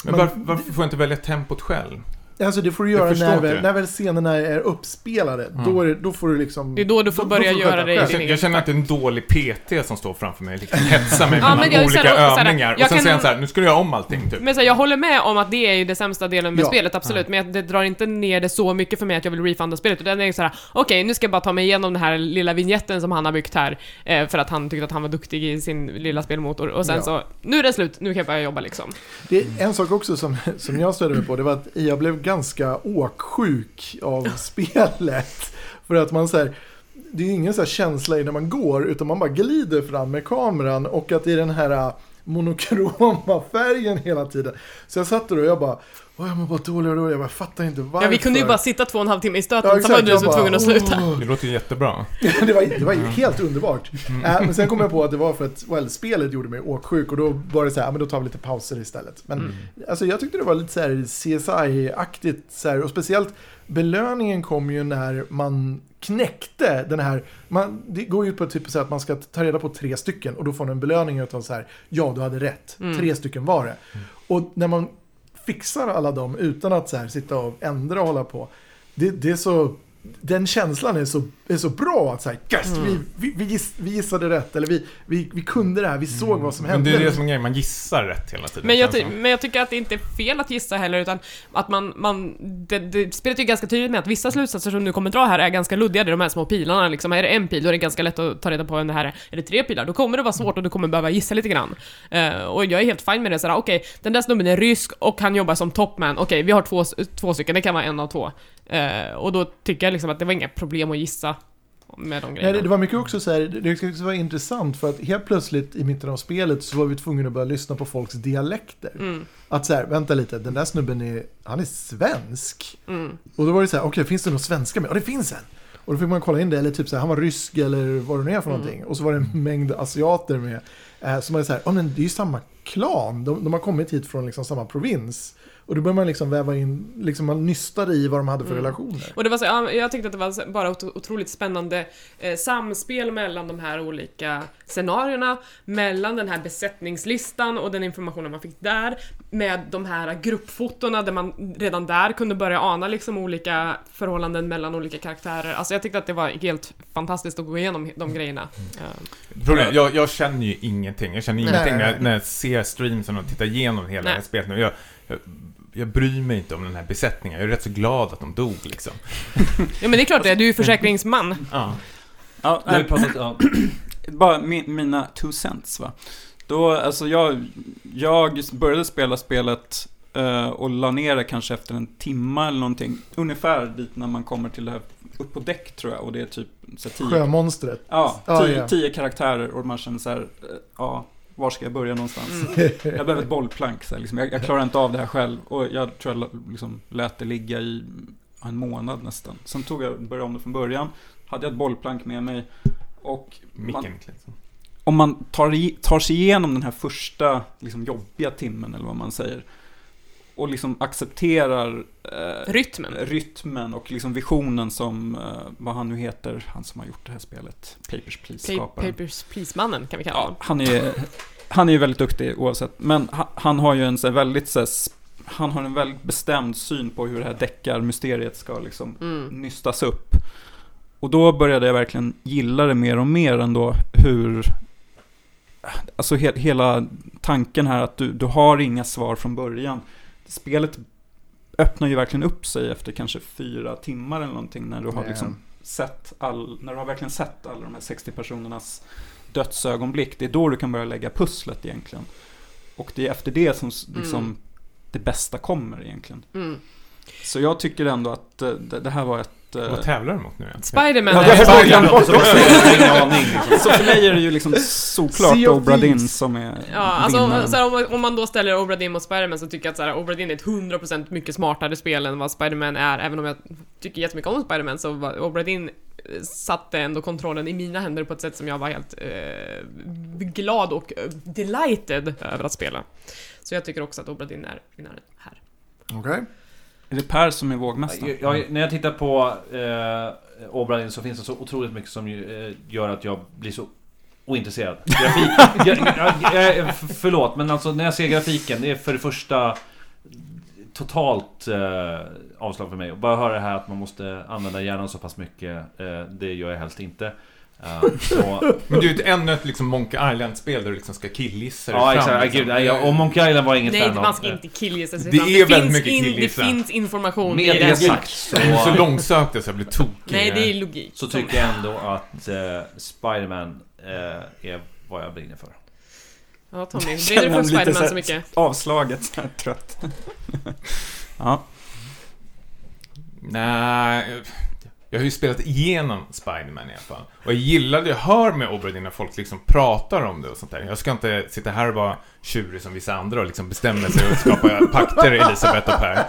Men man- varför, varför får jag inte välja tempot själv? Alltså det får du göra när väl, när väl scenerna är uppspelade. Mm. Då, är det, då får du liksom... Det är då du får då- börja då du göra det. Jag känner, jag känner att det är en dålig PT som står framför mig, liksom hetsar mig Ja, jag är olika så här- så här, övningar. jag Och sen kan- säger han så här, nu ska du göra om allting, typ. Men så här, jag håller med om att det är ju det sämsta delen med Ja. spelet, absolut. Men det drar inte ner det så mycket för mig att jag vill refunda spelet. Utan det är så här: okej, nu ska jag bara ta mig igenom den här lilla vignetten som han har byggt här. Eh, för att han tyckte att han var duktig i sin lilla spelmotor. Och sen Ja. så, nu är det slut, nu kan jag börja jobba liksom. Det är en sak också som, som jag stödde mig på, det var att jag blev ganska åksjuk av spelet. För att man så här, det är ju ingen så här känsla i när man går, utan man bara glider fram med kameran och att är den här äh, monokroma färgen hela tiden. Så jag satt där och jag bara, åh jag mår bara dåligare och dåligare, jag bara fattar inte varför. Ja, vi kunde ju bara sitta två och en halv timme i stöten, Ja, sen var exakt, du så bara, tvungen att sluta. Det låter ju jättebra. det, var, det var ju helt underbart. Äh, men sen kom jag på att det var för att well, spelet gjorde mig åksjuk och då var det så här, men då tar vi lite pauser istället. Men Mm. alltså, jag tyckte det var lite så här CSI-aktigt så här, och speciellt belöningen kom ju när man knäckte den här, man, det går ju ut på typ så att man ska ta reda på tre stycken och då får man en belöning utav så här, ja du hade rätt, Mm. tre stycken var det. Och när man fixar alla dem utan att så här sitta och ändra och hålla på, det, det är så, den känslan är så, är så bra att säga, yes, Mm. vi, vi, vi, giss, vi gissade rätt, eller vi, vi, vi kunde det här, vi såg vad som Men hände. det är det som är grejen, man gissar rätt hela tiden. Men jag, ty- som. men jag tycker att det inte är fel att gissa heller, utan att man... man det, det, spelet är ju ganska tydligt med att vissa slutsatser som du kommer dra här är ganska luddiga, det är de här små pilarna liksom. Är det en pil, då är det ganska lätt att ta reda på om det här är. Är det tre pilar, då kommer det vara svårt och du kommer behöva gissa lite grann. Eh, och jag är helt fine med det, såhär, okej, den där snubben är rysk och han jobbar som topman, okej, vi har två, två stycken, det kan vara en av två. Eh, och då tycker jag liksom att det var inga problem att gissa med de Nej, grejerna. det, det var mycket också så här, det, var intressant för att helt plötsligt i mitten av spelet så var vi tvungna att börja lyssna på folks dialekter. Mm, Att så här, vänta lite, den där snubben är, han är svensk. mm. Och då var det så här, okej, finns det någon svenska med? Ja, det finns en! Och då fick man kolla in det, eller typ så här, han var rysk eller vad det nu är för Mm. någonting. Och så var det en mängd asiater med. Eh, som var så här, ja men det är ju samma klan, de, de har kommit hit från liksom samma provins. Och då börjar man liksom väva in, liksom man nystade i vad de hade för Mm. relationer. Och det var så, ja, jag tyckte att det var bara ot- otroligt spännande eh, samspel mellan de här olika scenarierna, mellan den här besättningslistan och den informationen man fick där, med de här gruppfotona där man redan där kunde börja ana liksom olika förhållanden mellan olika karaktärer. Alltså jag tyckte att det var helt fantastiskt att gå igenom de grejerna. Eh, Problem, jag, jag känner ju ingenting. Jag känner Nej. ingenting när, jag- när jag ser streamsen och tittar igenom hela Nej. det här spelet nu. Jag, jag, bryr mig inte om den här besättningen. Jag är rätt så glad att de dog liksom. Ja men det är klart det, du är ju försäkringsman. Ja. Ja, äh, pratat, ja. bara min, mina two cents va. Då, alltså jag, jag började spela spelet eh, och la ner det kanske efter en timma eller någonting. Ungefär dit när man kommer till det här, upp på däck tror jag, och det är typ så här, tio, Sjömonstret. ja, Ja, tio, ja. tio karaktärer och man känner så här, eh, ja, var ska jag börja någonstans? Mm. Jag behöver ett bollplank, så här, liksom. jag, jag klarar inte av det här själv. Och jag tror jag liksom, lät det ligga i en månad nästan. Sen tog jag, började om det från början. Hade jag ett bollplank med mig. Och man, liksom. om man tar, tar sig igenom den här första liksom, jobbiga timmen, eller vad man säger. Och liksom accepterar eh, Rytmen. rytmen och liksom visionen som, eh, vad han nu heter, han som har gjort det här spelet. Papers, Pa- Please-skaparen. Papers, Please-mannen kan vi kalla Ja, honom. han är han är ju väldigt duktig oavsett. Men han, han har ju en så väldigt så här, han har en väldigt bestämd syn på hur det här deckarmysteriet ska liksom Mm. nystas upp. Och då började jag verkligen gilla det mer och mer ändå hur Alltså he, hela tanken här att du, du har inga svar från början. Spelet öppnar ju verkligen upp sig efter kanske fyra timmar eller någonting när du har liksom sett all, när du har verkligen sett alla de här 60 personernas dödsögonblick. Det är då du kan börja lägga pusslet egentligen. Och det är efter det som liksom Mm. det bästa kommer egentligen. Mm. Så jag tycker ändå att eh, det, det här var ett... eh, Vad tävlar du mot nu igen? Spiderman Ja, också, jag har ingen aning. Liksom. Så för mig är det ju liksom of Obra Dinn som är Ja, alltså vinnaren. så här, om, om man då ställer Obra Dinn mot Spiderman så tycker jag att så här, Obra Dinn är ett 100% mycket smartare spel än vad Spiderman är, även om jag tycker jättemycket om Spiderman så var Obra Dinn eh, satte ändå kontrollen i mina händer på ett sätt som jag var helt eh, glad och eh, delighted över att spela. Så jag tycker också att Obra Dinn är vinnaren här. Okej. Är det Per som är vågmästare? Jag, jag, när jag tittar på eh, Oberlin så finns det så otroligt mycket som eh, gör att jag blir så ointresserad. Grafik, jag, jag, jag, eh, förlåt, men alltså när jag ser grafiken, det är för det första totalt eh, avslag för mig. Och bara höra det här att man måste använda hjärnan så pass mycket, eh, det gör jag helst inte. Eh, så, Men du är ett ännu ett liksom Monkey Island-spel där du liksom ska killgissa dig ja, fram. exakt. liksom. Gud, nej, jag, och Monkey Island var inget Nej, fan av. man ska inte killgissa sig Det fram. är väldigt mycket in, Det finns information Med i det det. sagt så, så långsökt så jag blir tokig. Nej, det är logik. så tycker jag ändå att eh, Spiderman eh, är vad jag brinner för. Ja, Tommy, brinner du för Spiderman så- så mycket? Avslaget, så trött. ja. Nej, jag har ju spelat igenom Spiderman i alla fall. Och jag gillar det jag hör med Obradin när folk liksom pratar om det och sånt där. Jag ska inte sitta här och vara tjurig som vissa andra och liksom bestämma sig och skapa pakter, Elisabeth och Per.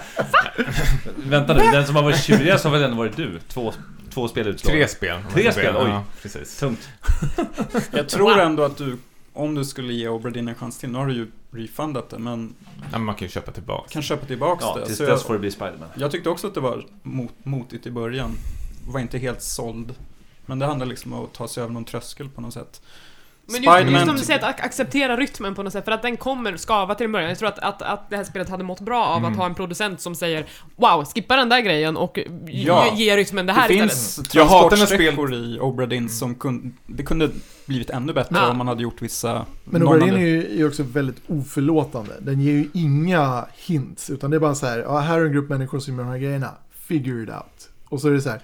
Vänta nu, den som har varit tjurigast har väl ändå varit du? Två, två spel utslagna. Tre spel. Tre spel? Oj. Ja, precis. Tungt. Jag tror ändå att du, om du skulle ge Obra Dinn en chans till, nu har du ju refundat det, men Ja, man kan ju köpa tillbaka. kan köpa tillbaks Ja, det. tills dess jag, får det bli Spiderman. jag tyckte också att det var mot, motigt i början. Var inte helt såld. Men det handlar liksom om att ta sig över någon tröskel på något sätt. Men just, just som du säger, att ac- acceptera rytmen på något sätt, för att den kommer skava till en början. Jag tror att, att, att det här spelet hade mått bra av Mm. att ha en producent som säger Wow, skippa den där grejen och Ja. ge, rytmen det här det istället. finns Jag hatar när transportsträckor i Obra Dinn som kunde, det kunde blivit ännu bättre Ja. om man hade gjort vissa Men Obradin är hade- ju är ju också väldigt oförlåtande. Den ger ju inga hints, utan det är bara så här, ja, här är en grupp människor som gör de här grejerna. Figure it out. Och så är det så här,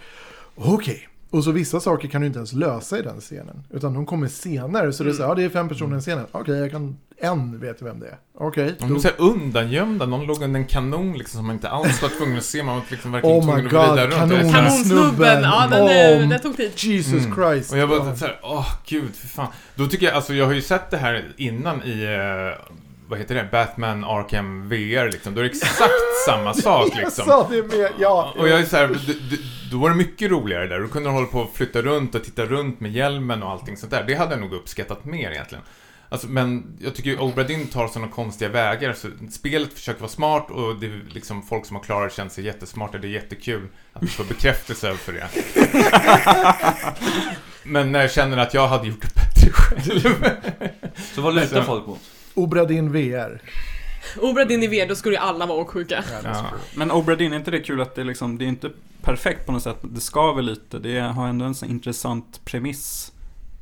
okej. Och så vissa saker kan du inte ens lösa i den scenen. Utan de kommer senare, så det är så här, ja det är fem personer i scenen. Okej, jag kan, en vet vem det är. Okej, De då- här undangömda, någon låg under en kanon liksom som man inte alls var tvungen att se, man var liksom verkligen Oh tvungen att gå God, vidare runt. kanon. Kanonsnubben, ja den, oh. den tog tid. Jesus Mm. Christ. Och jag Ja. bara såhär, åh gud, för fan. Då tycker jag, alltså jag har ju sett det här innan i, eh, vad heter det, Batman Arkham VR liksom. Då är det exakt samma sak Jag liksom. sa det med, ja. Och jag är såhär, d- d- då var det mycket roligare där. Då kunde de hålla på och flytta runt och titta runt med hjälmen och allting sånt där. Det hade jag nog uppskattat mer egentligen. Alltså, men jag tycker ju Obra Dinn tar sådana konstiga vägar. Så spelet försöker vara smart och det är liksom folk som har klarat känner sig jättesmarta. Det är jättekul att vi får bekräftelse för det. men när jag känner att jag hade gjort det bättre själv. Så vad lutar Alltså- folk mot? Obradin VR. Obra din idé, då skulle ju alla vara åksjuka. Ja. Men Obra Dinn, är inte det kul att det liksom, det är inte perfekt på något sätt, det skaver lite, det har ändå en sån intressant premiss.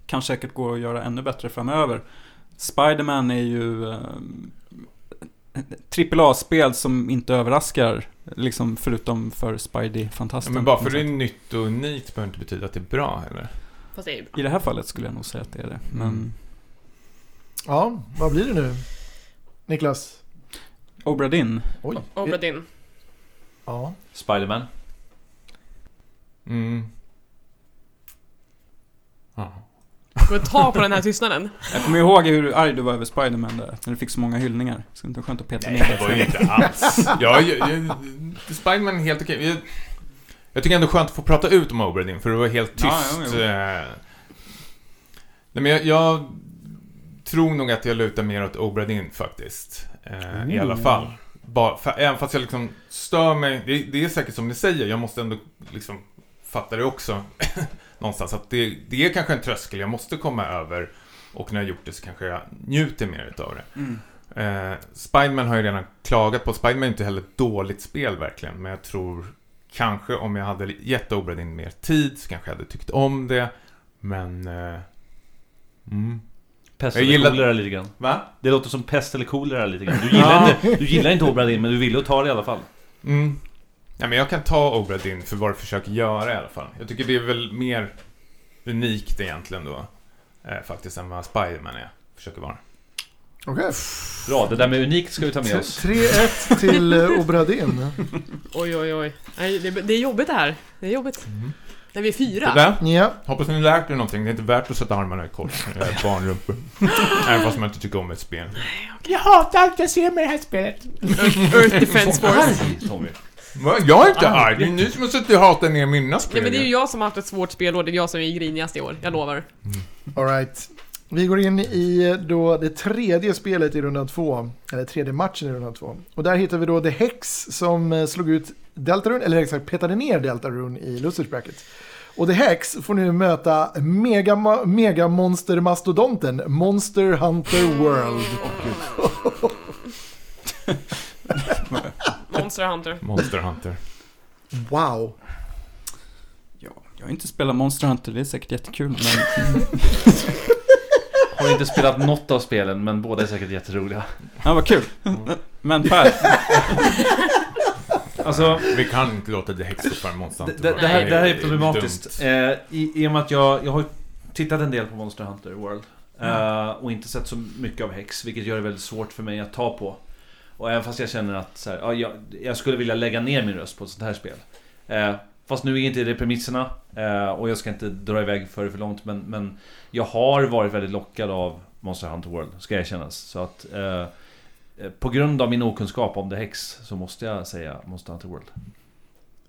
Kan säkert gå att göra ännu bättre framöver. Spiderman är ju eh, trippel A-spel som inte överraskar, liksom förutom för Ja, Spidey-fantasten. men bara för det är nytt och unikt behöver inte betyda att det är bra heller. Fast det är ju bra. I det här fallet skulle jag nog säga att det är det. Men Mm. Ja, vad blir det nu? Niklas? Obra Dinn. Oj. Obra Dinn. Ja. Spiderman. Mm. Ja. Får vi ta på den här tystnaden? Jag kommer ihåg hur arg du var över Spiderman där, när du fick så många hyllningar. Skulle inte vara skönt att peta ner Nej, det var ju inte alls. Ja, jag, jag, Spiderman är helt okej. Jag, jag tycker ändå skönt att få prata ut om Obra Dinn, för det var helt Ja, tyst. jo, jo. eh. Nej, men jag, jag tror nog att jag lutar mer åt Obra Dinn faktiskt. Eh, I alla fall. Bara, för, även fast jag liksom stör mig. Det, det är säkert som ni säger, jag måste ändå liksom fatta det också. någonstans. Att det, det är kanske en tröskel jag måste komma över. Och när jag gjort det så kanske jag njuter mer utav det. Mm. Eh, Spiderman har jag redan klagat på. Spiderman är inte heller ett dåligt spel verkligen. Men jag tror kanske om jag hade gett Obra Dinn mer tid så kanske jag hade tyckt om det. Men... Eh, mm. Pest Jag eller gillar- kolera lite grann. Va? Det låter som pest eller kolera lite grann. Du gillar, inte, du gillar inte Obra Dinn, men du vill att ta det i alla fall. Mm. Ja, men jag kan ta Obra Dinn för vad det försöker göra i alla fall. Jag tycker det är väl mer unikt egentligen då. Eh, faktiskt än vad Spiderman är. Försöker vara. Okej. Bra, det där med unikt ska vi ta med oss. 3-1 till eh, Obra Dinn. Oj, oj, oj. Nej, det, det är jobbigt det här. Det är jobbigt. När vi är fyra. Det där, Ja. hoppas ni lärt er någonting. Det är inte värt att sätta armarna i kors när det är barnrumpor. Även fast man inte tycker om ett spel. Jag hatar allt jag ser med det här spelet. Earth Defense Force. Tommy. Va? Jag är inte arg, det är ni som har suttit och hatat ner mina spel. Ja, men det är ju jag som har haft ett svårt spelår. Det är jag som är grinigast i år. Jag lovar. Alright. Vi går in i då det tredje spelet i rundan två. Eller tredje matchen i rundan två. Och där hittar vi då The Hex som eh, slog ut Deltarune, eller exakt petade ner Deltarune i Losers Bracket. Och The Hex får nu möta mega, mega monster-mastodonten Monster Hunter World. Monster Hunter. Monster Hunter. Wow. Ja, jag har inte spelat Monster Hunter, det är säkert jättekul, men... Har inte spelat något av spelen, men båda är säkert jätteroliga. Ja, vad kul. Men Per, Alltså, Vi kan inte låta Hex gå före Monster det, Hunter. det, det, här, det här är problematiskt. Eh, i, I och med att jag, jag har tittat en del på Monster Hunter World. Eh, och inte sett så mycket av Hex, vilket gör det väldigt svårt för mig att ta på. Och även fast jag känner att så här, ja, jag, jag skulle vilja lägga ner min röst på ett sånt här spel. Eh, fast nu är inte det premisserna. Eh, och jag ska inte dra iväg för det för långt. Men, men jag har varit väldigt lockad av Monster Hunter World, ska erkännas. Så att eh, eh på grund av min okunskap om The Hex så måste jag säga Monster Hunter World.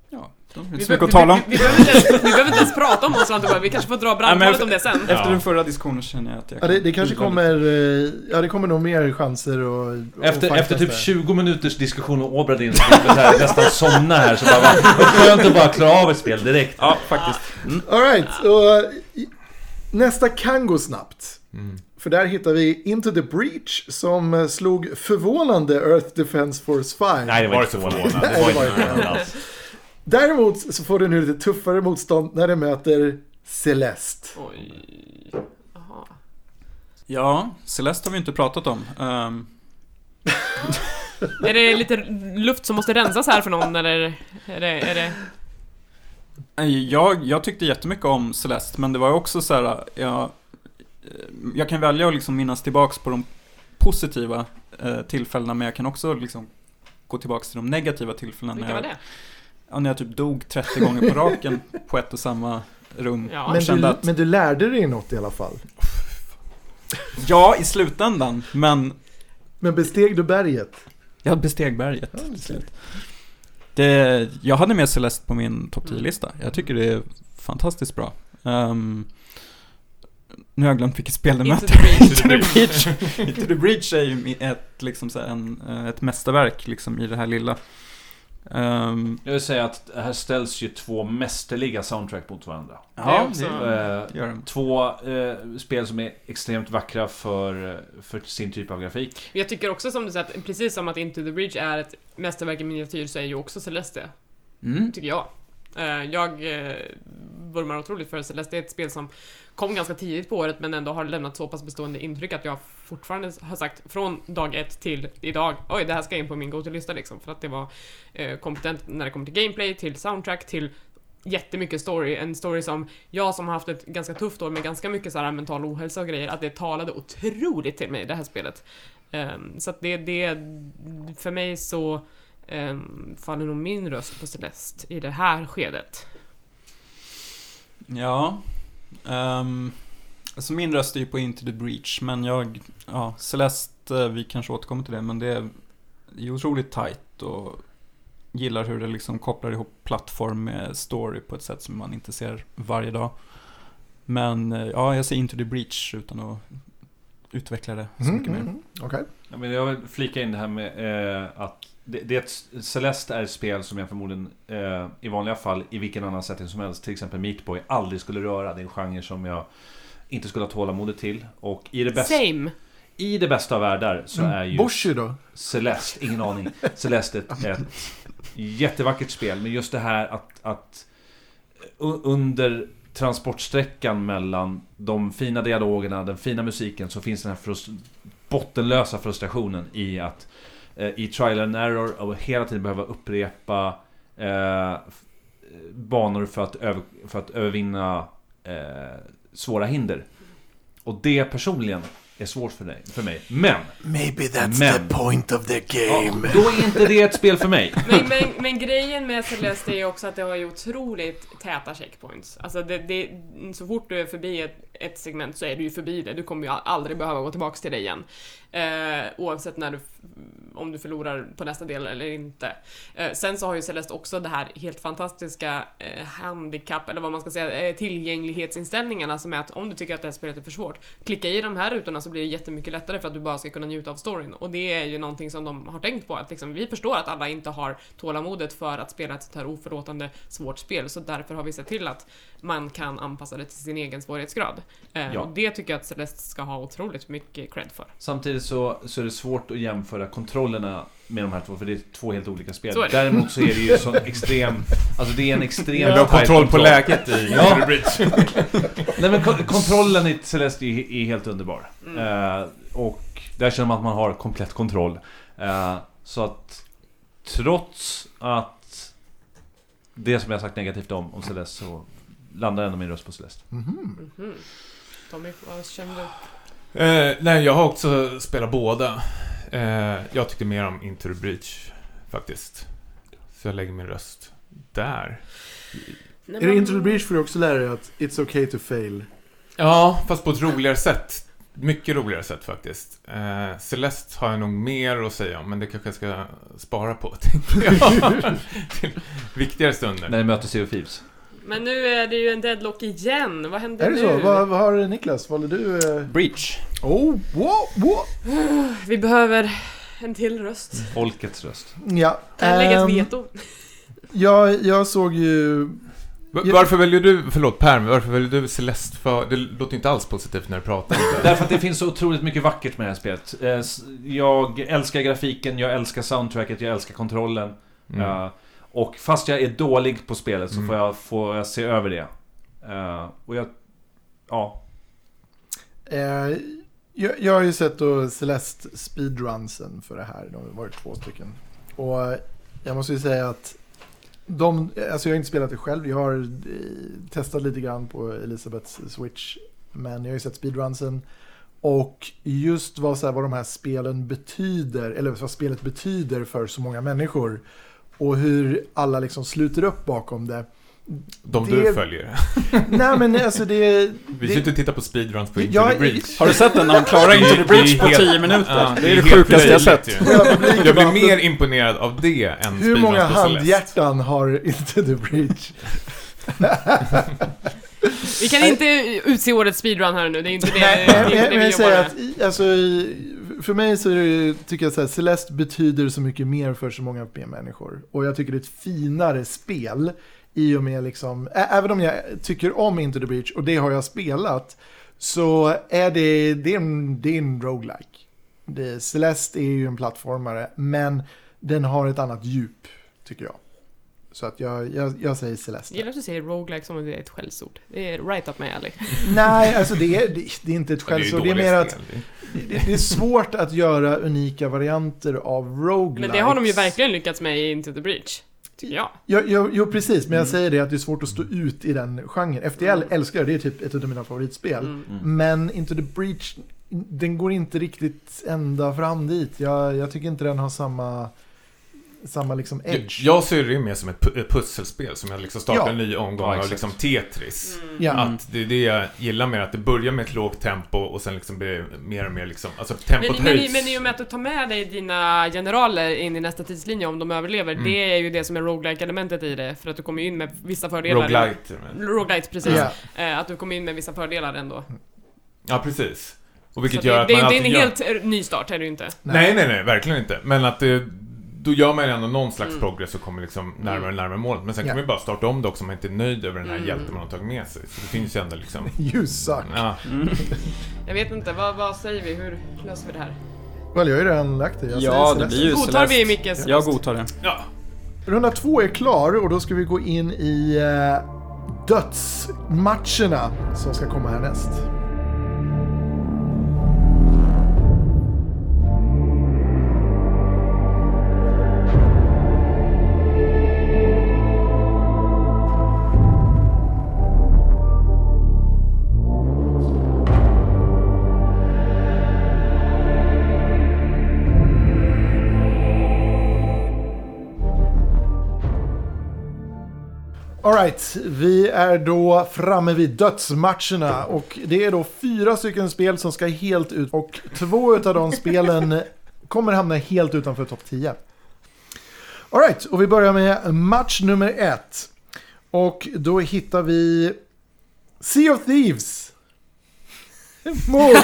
ja, vi, inte så be- mycket att tala om. vi, vi, behöver inte ens, vi behöver inte ens prata om Hunter World. Vi kanske får dra brandtalet om det sen. Efter Ja. den förra diskussionen känner jag att jag Ja, det, det kanske kommer, eh, ja det kommer nog mer chanser och, och Efter, typ där. 20 minuters diskussion om Obradin så jag nästan somna här så bara, vad skönt att bara klara av ett spel direkt. Ja, faktiskt. Alright, och i- nästa kan gå snabbt. Mm. För där hittar vi Into the Breach som eh, slog förvånande Earth Defense Force 5. Nej, det var inte förvånande. Det var inte alls. Däremot så får du nu lite tuffare motstånd när det möter Celeste. Oj. Jaha. Ja, Celeste har vi inte pratat om. Ehm, Är det lite luft som måste rensas här för någon eller? Är det... Är det... jag, jag tyckte jättemycket om Celeste, men det var ju också så här, jag, eh, jag kan välja att liksom minnas tillbaks på de positiva eh, tillfällena, men jag kan också liksom gå tillbaks till de negativa tillfällena. Vilka när var det? Ja, när jag typ dog 30 gånger på raken på ett och samma rum. Ja. Men kände du, att, men du lärde dig något i alla fall. ja, i slutändan, men Men besteg du berget? jag besteg berget Ja, till slut. Det, jag hade med Celeste på min topp 10-lista. Jag tycker det är fantastiskt bra. Ehm, nu har jag glömt vilket spel det möter. Into the Breach. Into the Breach är ju ett, liksom så här, en, eh, ett mästerverk liksom, i det här lilla. Ehm, Jag vill säga att här ställs ju två mästerliga soundtrack mot varandra. ja, det Eh, gör de. Två eh, spel som är extremt vackra för, för sin typ av grafik. Jag tycker också som du säger, att precis som att Into the Bridge är ett mästerverk i miniatyr så är ju också Celeste Mm. tycker jag. Eh, Jag eh, vurmar otroligt för Celeste. Det är ett spel som kom ganska tidigt på året men ändå har lämnat så pass bestående intryck att jag fortfarande har sagt från dag ett till idag, oj det här ska in på min go-to-lista liksom. För att det var eh, kompetent när det kommer till gameplay, till soundtrack, till jättemycket story, en story som jag som har haft ett ganska tufft år med ganska mycket så här mental ohälsa och grejer, att det talade otroligt till mig det här spelet. Um, så att det, det, för mig så um, faller nog min röst på Celeste i det här skedet. Ja. Um, alltså min röst är ju på Into the Breach, men jag, ja, Celeste, eh, vi kanske återkommer till det, men det är ju otroligt tight och gillar hur det liksom kopplar ihop plattform med story på ett sätt som man inte ser varje dag. Men eh, ja, jag säger Into the Breach utan att utveckla det så Mm, mycket mer. mm, mm. Okej. Ja, men jag vill flika in det här med eh, att det, det är ett, Celeste är ett spel som jag förmodligen eh, i vanliga fall i vilken annan setting som helst, till exempel Meatboy, aldrig skulle röra. Det är en genre som jag inte skulle ha tålamodet till. Och i det, bästa, Same! i det bästa av världar så är ju Boshi då? Celeste, ingen aning. Celeste ett, ett jättevackert spel, men just det här att, att u- under transportsträckan mellan de fina dialogerna, den fina musiken, så finns den här frust- bottenlösa frustrationen i att eh, i trial and error och hela tiden behöva upprepa eh, banor för att, över, för att övervinna eh, svåra hinder. Och det personligen är svårt för, dig, för mig. Men Maybe that's Men- the point of the Ja, game. då är inte det ett spel för mig. Men, men, men grejen med Celeste är också att det har ju otroligt täta checkpoints. Alltså det, det, så fort du är förbi ett, ett segment så är du ju förbi det. Du kommer ju aldrig behöva gå tillbaks till det igen. Eh, oavsett när du, om du förlorar på nästa del eller inte. Eh, sen så har ju Celeste också det här helt fantastiska eh, handikapp, eller vad man ska säga, eh, tillgänglighetsinställningarna som är att om du tycker att det här spelet är för svårt, klicka i de här rutorna så blir det jättemycket lättare för att du bara ska kunna njuta av storyn. Och det är ju någonting som de har tänkt på, att liksom, vi förstår att alla inte har tålamodet för att spela ett sånt här oförlåtande svårt spel, så därför har vi sett till att man kan anpassa det till sin egen svårighetsgrad. Eh, Ja. Och det tycker jag att Celeste ska ha otroligt mycket cred för. Samtidigt så, så är det svårt att jämföra kontrollerna med de här två, för det är två helt olika spel. Så är det. Däremot så är det ju sån extrem... Alltså det är en extrem... Du har kontroll på läget i Ja. Nej men kon- kontrollen i Celeste är, är helt underbar. Mm. Eh, och där känner man att man har komplett kontroll. Eh, så att trots att det som jag sagt negativt om, om Celeste så landar ändå min röst på Celeste. Mhm. Mhm. Tommy, vad känner du? Eh, nej, jag har också spelat båda. Eh, jag tyckte mer om Into the Breach, faktiskt. Så jag lägger min röst där. Nej, Är det Into the Breach får du också lära dig att it's okay to fail. Ja, fast på ett roligare sätt. Mycket roligare sätt faktiskt. Eh, Celeste har jag nog mer att säga om, men det kanske jag ska spara på, tänkte jag. Till viktigare stunder. När ni möter Sea of Thieves. Men nu är det ju en deadlock igen. Vad händer Är det nu? så? Vad, vad har Niklas? Valde du? eh? Breach. Oh, wow, wow. Vi behöver en till röst. Folkets röst. Ja. Kan läggas ehm, veto. jag, jag såg ju... Va- Varför väljer du, förlåt Per, men varför väljer du Celeste för... Det låter inte alls positivt när du pratar. Därför att det finns så otroligt mycket vackert med det här spelet. Eh, s- Jag älskar grafiken, jag älskar soundtracket, jag älskar kontrollen. Mm. Eh, Och fast jag är dålig på spelet så Mm. får jag, får jag se över det. Eh, Och jag... Ja. Eh, jag, jag har ju sett då Celeste speedrunsen för det här. De har varit två stycken. Och jag måste ju säga att de, alltså jag har inte spelat det själv. Jag har eh, testat lite grann på Elisabeths Switch. Men jag har ju sett speedrunsen. Och just vad, så här, vad de här spelen betyder, eller vad spelet betyder för så många människor. Och hur alla liksom sluter upp bakom det. De det- du följer. Nej men alltså det... Vi sitter och tittar på speedruns på Into Ja, the Breach. Har du sett den när han klarar Into the Breach på helt- 10 minuter? Ja, det är det sjukaste jag sett. Jag blir mer imponerad av det än Hur många handhjärtan har inte the breach? Vi kan inte utse årets speedrun här nu, det är inte det, Nej, det, är men, inte men, det men vi jag jobbar säger att, alltså, för mig så är det, tycker jag så här, Celeste betyder så mycket mer för så många fler människor. Och jag tycker det är ett finare spel i och med liksom, även om jag tycker om Into the Breach och det har jag spelat, så är det, det är en, det är en roguelike. Det, Celeste är ju en plattformare, men den har ett annat djup, tycker jag. Så att jag, jag, jag säger Celeste. Jag gillar att du säger roguelike som om det är ett skällsord. Det är right up my alley. Nej, alltså det är, det, det är inte ett Ja, det är skällsord. Det är mer att det, det är svårt att göra unika varianter av roguelike. Men det har de ju verkligen lyckats med i Into the Breach. tycker jag. Jo, jo, jo precis, men jag Mm. säger det att det är svårt att stå ut i den genren. FTL älskar jag, det är typ ett av mina favoritspel. Mm. Mm. Men Into the Breach, den går inte riktigt ända fram dit. Jag, jag tycker inte den har samma, samma liksom edge. Jag ser det mer som ett pu- ett pusselspel som jag liksom startar Ja. en ny omgång Ja, av liksom Tetris. Mm. Ja. Att det är det jag gillar med att det börjar med ett lågt tempo och sen liksom blir mer och mer liksom, alltså tempot Men, men, höjs. men i och med att du tar med dig dina generaler in i nästa tidslinje om de överlever, Mm. det är ju det som är roguelike elementet i det, för att du kommer in med vissa fördelar. Roguelite. men- Roguelite, precis. Eh, att du kommer in med vissa fördelar ändå. Ja, precis. Och Så vilket det, gör att det, man det är alltid en gör... helt ny start, är det ju inte. Nej, nej, nej, verkligen inte. Men att det, då gör man ändå någon slags Mm. progress och kommer liksom närmare och närmare målet. Men sen kan Ja. man ju bara starta om det också om man inte är nöjd över den här Mm. hjälten man har tagit med sig. Så det finns ju ändå liksom... You suck. Ja. Jag vet inte, vad, vad säger vi? Hur löser vi det här? Well, jag har ju redan lagt det. Jag Ja, det Celeste. blir ju Godtar vi Celeste. Mickes Jag godtar det. ja. Runda två är klar och då ska vi gå in i eh, dödsmatcherna som ska komma härnäst. Alright, vi är då framme vid dödsmatcherna och det är då fyra stycken spel som ska helt ut och två av de spelen kommer hamna helt utanför topp 10. Alright, och vi börjar med match nummer ett. Och då hittar vi Sea of Thieves. Mot...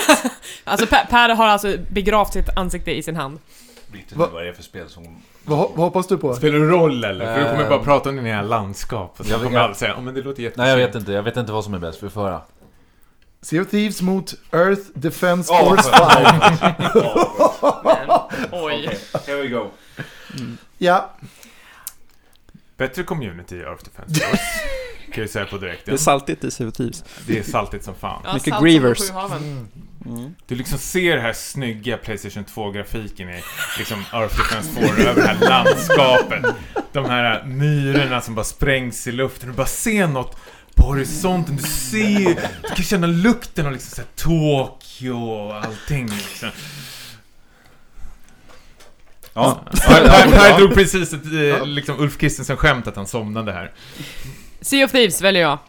Alltså Per, per har alltså begravt sitt ansikte i sin hand. Vet inte Va- vad det är för spel som... vad, vad hoppas du på? Spelar det roll eller? För du kommer Eh, bara prata om dina landskap. Och så jag vet- kommer alla säga, ja men det låter jättefint. Nej, jag vet inte. Jag vet inte vad som är bäst. Vi får höra. Sea of Thieves mot Earth Defense Oh, Force 5. Oj. Here we go. Ja, Bättre community i Earth Defense Force. kan jag säga på Det direkten. är saltigt i Sea of Thieves. Det är saltigt som fan. Ja, Mycket Grievers. mm. Mm. Du liksom ser det här snygga Playstation 2-grafiken i liksom Earth Defense 4 över det här landskapet. De här myrorna som bara sprängs i luften. Du bara ser något på horisonten. Du ser, du kan känna lukten av liksom så här Tokyo och allting liksom. Ja. Per drog precis ett eh, liksom Ulf Kristensen-skämt att han somnade här. Sea of Thieves väljer jag.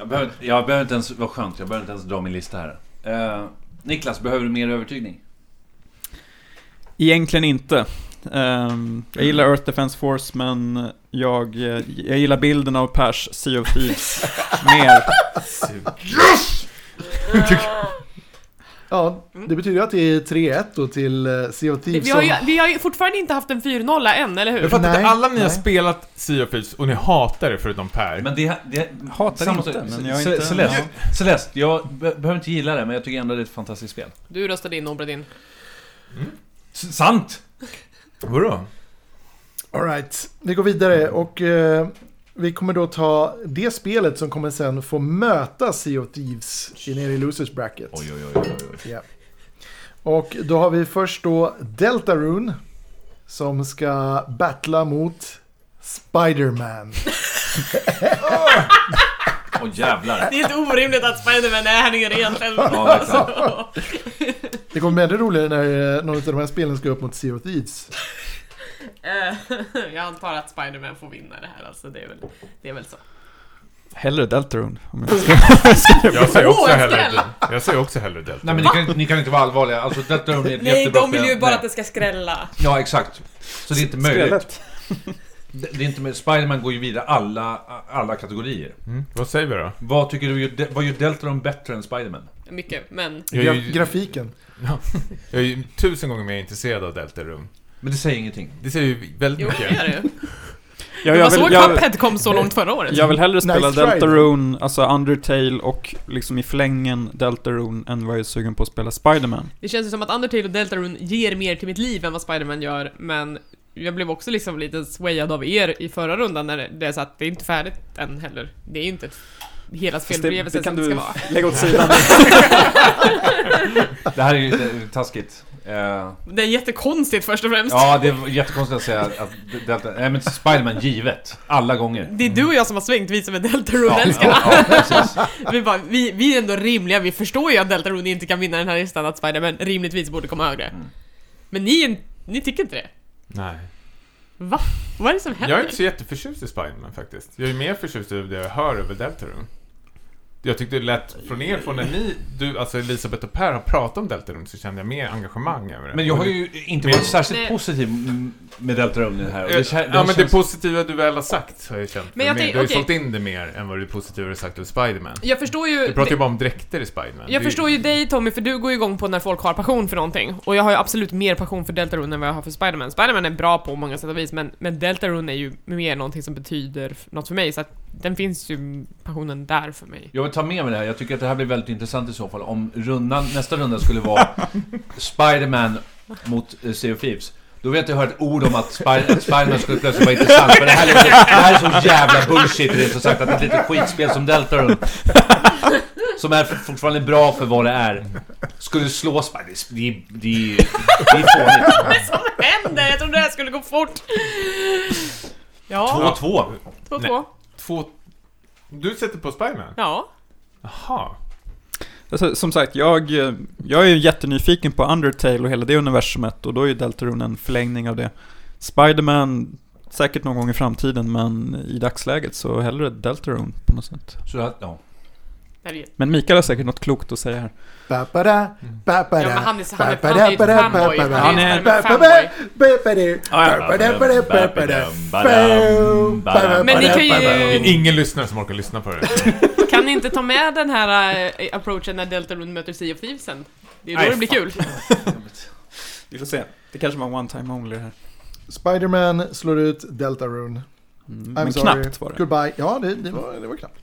Jag behöver, jag behöver inte ens... Vad skönt. Jag behöver inte ens dra min lista här. Eh, Niklas, behöver du mer övertygning? Egentligen inte. Ehm, jag gillar Earth Defense Force, men jag, eh, jag gillar bilden av Pers Sea of Thieves mer. Ja, det betyder ju att det är 3-1 då till eh, Sea of Thieves. Vi har, ju, vi har ju fortfarande inte haft en 4-0 än, eller hur? Jag fattar Nej, inte, alla ni har nej. spelat Sea of Thieves och ni hatar det förutom Per. Men det... det Hatar samma inte, men jag är inte- Celeste, Celeste, jag be behöver inte gilla det, men jag tycker ändå det är ett fantastiskt spel. Du röstade in Obradin. S sant! Vadå? Alright, vi går vidare och eh, vi kommer då ta det spelet som kommer sen få möta Sea of Thieves i nere i Losers Bracket. Oj, oj, oj, oj, oj. Ja. Och då har vi först då Deltarune som ska battla mot Spider-Man. Åh jävlar. Det är helt orimligt att Spiderman är här nere egentligen. Ja. Det kommer bli ännu roligare när eh, någon av de här spelen ska upp mot Sea of Thieves. Eh, jag antar att Spiderman får vinna det här, alltså det är väl, det är väl så. Hellre Deltarune. Om jag ska. Jag säger också hellre! Jag säger också hellre Delta. Nej men ni kan, ni kan inte vara allvarliga. Alltså detta är ett Nej, jättebra de vill ju bara Nej. att det ska skrälla. Ja, exakt. Så det är inte möjligt. Det, är inte möjligt. Spiderman går ju vidare alla, alla kategorier. Mm. Vad säger vi då? Vad tycker du, vad gör Deltaron bättre än Spiderman? Mycket, men... Jag är Gra- ju, grafiken. jag är ju tusen gånger mer intresserad av Deltarune. Men det säger ingenting. Det säger ju väldigt Jo, det mycket. är det ju. Ja, Det jag, var så vill, jag, Cuphead kom så långt förra året. jag vill hellre spela Nice try. Deltarune, alltså Undertale och liksom i förlängen Deltarune än vad jag är sugen på att spela Spiderman. Det känns ju som att Undertale och Deltarune ger mer till mitt liv än vad Spiderman gör, men jag blev också liksom lite swayad av er i förra rundan när det är så att det är inte färdigt än heller. Det är ju inte hela Fast det, spelupplevelsen det kan som det du ska vara. lägga åt sidan. Det här är ju det är taskigt. Eh, Det är jättekonstigt först och främst. ja, det var jättekonstigt att säga att Delta... Nej men Spiderman givet. Alla gånger. Det är du och jag som har svängt, vi som är Ja, Deltarune-älskarna. ja, ja, precis. vi, bara, vi, vi är ändå rimliga, vi förstår ju att Deltarune inte kan vinna den här listan, att Spiderman rimligtvis borde komma högre. Mm. Men ni, ni tycker inte det? Nej. Va? Vad är det som händer? Jag är inte så jätteförtjust i Spiderman faktiskt. Jag är mer förtjust i det jag hör över Deltarune. Jag tyckte det lät från er, från när ni, du, alltså Elisabeth och Per har pratat om Deltarune så kände jag mer engagemang över det. Men jag har ju inte Men- varit särskilt Nej. positiv med Deltarune här. Det, det, ja men det positiva du väl har sagt har jag känt. Men jag tänk- du har ju okej. sålt in det mer än vad du positivt har sagt om Spiderman. Jag förstår ju... Du pratar ju bara om dräkter i Spiderman. Jag Det- förstår ju dig Tommy, för du går ju igång på när folk har passion för någonting. Och jag har ju absolut mer passion för Deltarune än vad jag har för Spiderman. Spiderman är bra på många sätt och vis, men, men Deltarune är ju mer någonting som betyder något för mig, så att den finns ju passionen där för mig. Jag vill ta med mig det här. Jag tycker att det här blir väldigt intressant i så fall. Om rundan, nästa runda skulle vara Spiderman mot uh, Sea of Thieves. Då vet jag hört ord om att Spider- Spiderman skulle plötsligt vara intressant. Men det här, är, det här är så jävla bullshit rent ut sagt att ett litet skitspel som Deltarune som är fortfarande bra för vad det är skulle slå Spider... Det är, det är, det är fånigt. Vad är det som händer? Jag trodde det här skulle gå fort! Ja, 2-2. 2-2. Två... Du sätter på Spiderman? Ja. Jaha. Alltså, som sagt, jag, eh, jag är ju jättenyfiken på Undertale och hela det universumet och då är ju Deltarune en förlängning av det. Spiderman, säkert någon gång i framtiden, men i dagsläget så hellre Deltarune på något sätt. Så att, ja. Men Mikael har säkert något klokt att säga här. Ba-ba-da, ba-ba-da, Ja, men han är- han ba-da, fanboy. Han är fanboy. Men ni kan ju- Det är ingen lyssnare som orkar lyssna på det. Kan ni inte ta med den här eh, approachen när Deltarune möter Sea of Thieves sen? Det är då det blir kul. Vi får se. Det kanske var one time only här. Spiderman slår ut Deltarune. Mm, I'm men sorry. knappt var det. Goodbye. Ja, det, det, var, det var knappt.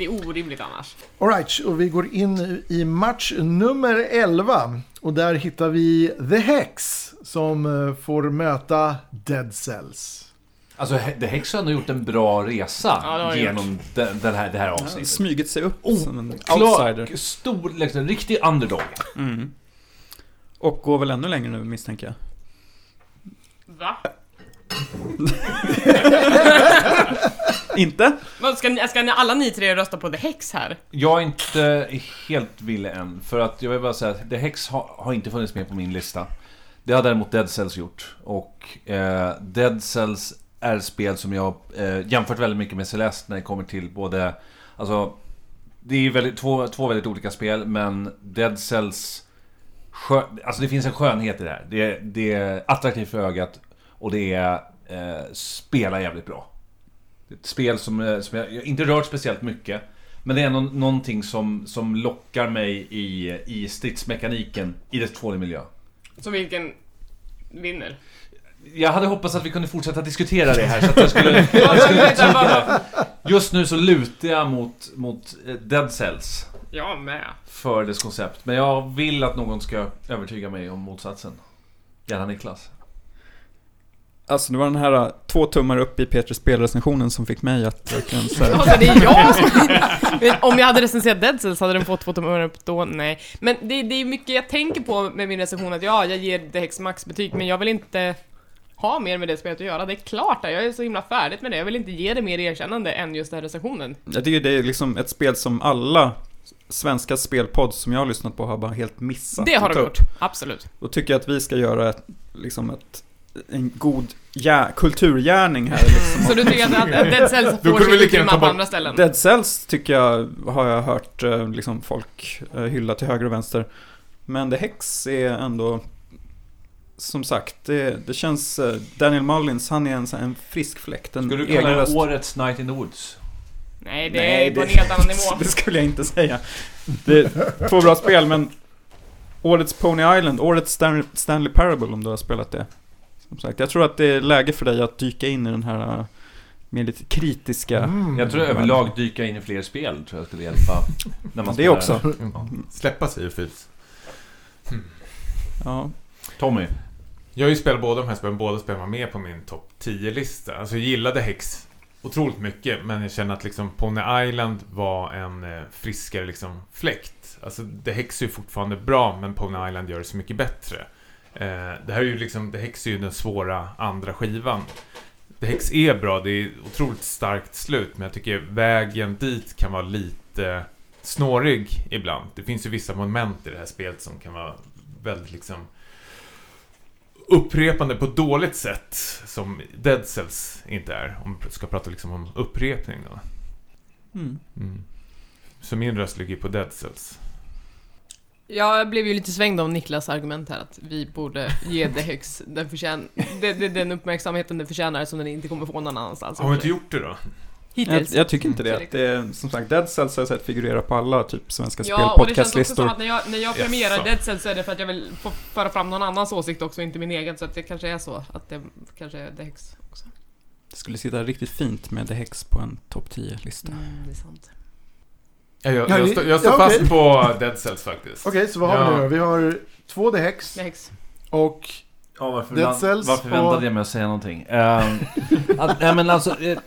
Det är orimligt annars. Alright, och vi går in i match nummer 11. Och där hittar vi The Hex som eh, får möta Dead Cells. Alltså, He- The Hex har ändå gjort en bra resa Ja, genom den, den här, det här avsnittet. Smugit sig upp Oh, som en Klar, outsider. stor, liksom, riktig underdog. Mm. Och går väl ännu längre nu misstänker jag. Va? Inte? Vad, Ska, ni, ska ni alla ni tre rösta på The Hex här? Jag är inte helt villig än, för att jag vill bara säga att The Hex har, har inte funnits med på min lista. Det har däremot Dead Cells gjort. Och eh, Dead Cells är ett spel som jag eh, jämfört väldigt mycket med Celeste när det kommer till både... Alltså, det är väldigt, två, två väldigt olika spel, men Dead Cells... Skö, alltså det finns en skönhet i det här. Det, är- det är attraktivt för ögat och det är... Eh, spelar jävligt bra. Ett spel som, eh, som jag, jag inte rört speciellt mycket. Men det är nå- någonting som, som lockar mig i, i stridsmekaniken i dess 2D-miljö. Så vilken vinner? Jag hade hoppats att vi kunde fortsätta diskutera det här så att jag skulle... Jag skulle just nu så lutar jag mot, mot eh, Dead Cells Jag med. för dess koncept. Men jag vill att någon ska övertyga mig om motsatsen. Gärna Niklas. Alltså det var den här uh, två tummar upp i Peters spelrecensionen som fick mig att verkligen här, Alltså det är jag som... Om jag hade recenserat Dead Cells hade den fått två tummar upp då, nej. Men det, det är mycket jag tänker på med min recension, att ja, jag ger The Hex max-betyg, men jag vill inte ha mer med det spelet att göra. Det är klart det, jag är så himla färdigt med det. Jag vill inte ge det mer erkännande än just den här recensionen. Jag tycker det är liksom ett spel som alla svenska spelpods som jag har lyssnat på har bara helt missat Det har de gjort, absolut. Då tycker jag att vi ska göra ett, liksom ett, en god gär, kulturgärning här liksom. Så du tycker att, att, Dead Cells får gärna utrymme på andra ställen? Dead Cells tycker jag, har jag hört eh, liksom folk eh, hylla till höger och vänster. Men The Hex är ändå, som sagt, det, det känns, eh, Daniel Mullins, han är en, en frisk fläkt, en Skulle du kalla det årets Night in the Woods? Nej, det Nej, är på det- en helt annan nivå. Det skulle jag inte säga. Det är två bra spel, men årets Pony Island, årets Stan- Stanley Parable om du har spelat det. Som sagt, jag tror att det är läge för dig att dyka in i den här uh, mer lite kritiska... Mm. Jag tror överlag dyka in i fler spel tror jag skulle hjälpa. När man Det spelar. också. Släppa sig ur Thieves. Ja. Tommy. Jag har ju spelat båda de här spelen, båda spelen var med på min topp 10-lista. Alltså jag gillade Hex otroligt mycket, men jag känner att liksom Pony Island var en eh, friskare liksom fläkt. Alltså The Hex är ju fortfarande bra, men Pony Island gör det så mycket bättre. Eh, det här är ju liksom, The Hex är ju den svåra andra skivan. The Hex är bra, det är otroligt starkt slut, men jag tycker vägen dit kan vara lite snårig ibland. Det finns ju vissa moment i det här spelet som kan vara väldigt liksom upprepande på ett dåligt sätt som Dead Cells inte är. Om vi ska prata liksom om upprepning då. Mm. Mm. Så min röst ligger på Dead Cells. Jag blev ju lite svängd av Niklas argument här att vi borde ge The Hex den, förtjän det, det, den uppmärksamheten den förtjänar som den inte kommer få någon annanstans. Har vi inte gjort det då? Jag, Hittills. jag tycker inte det. Att det är, som sagt, Dead Cells har jag sett figurera på alla typ svenska Ja, och det känns också som spelpodcastlistor. att när jag, när jag premierar Dead Cells så är det för att jag vill få föra fram någon annans åsikt också, inte min egen. Så att det kanske är så att det kanske är The Hex också. Det skulle sitta riktigt fint med The Hex på en topp 10-lista. Mm, det är sant. Ja, jag, Ja, jag, vi- står, jag står ja, fast på Dead Cells faktiskt. Okej, så vad har Ja. vi nu? Vi har två The Hex The Hex. och Ja, varför, Dead Cells varför och- väntade jag med att säga någonting? Ehm, att, nej, men alltså, eh,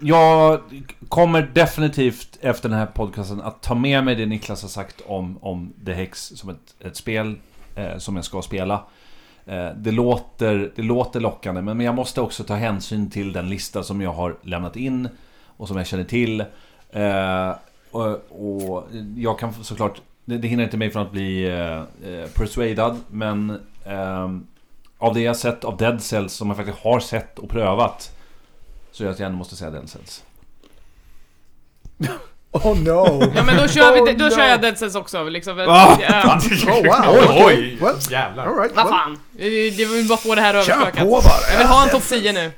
jag kommer definitivt efter den här podcasten att ta med mig det Niklas har sagt om, om The Hex som ett, ett spel eh, som jag ska spela. Eh, det, låter, det låter lockande, men men jag måste också ta hänsyn till den lista som jag har lämnat in och som jag känner till. Eh, och, och jag kan såklart... Det, det hindrar inte mig från att bli eh, eh, persuadad, men ehm, av det jag sett av Dead Cells som jag faktiskt har sett och prövat så är det att jag ändå måste säga Dead Cells. Oh no! Ja men då kör, vi, Oh, då no. kör jag Dead Cells också liksom. Ah! Ja, Oh wow! Oj, oj! Well, Jävlar. all right. vad well, fan. Det det vill bara få det här Kör överstökat. på bara! Jag vill ha en topp 10 nu.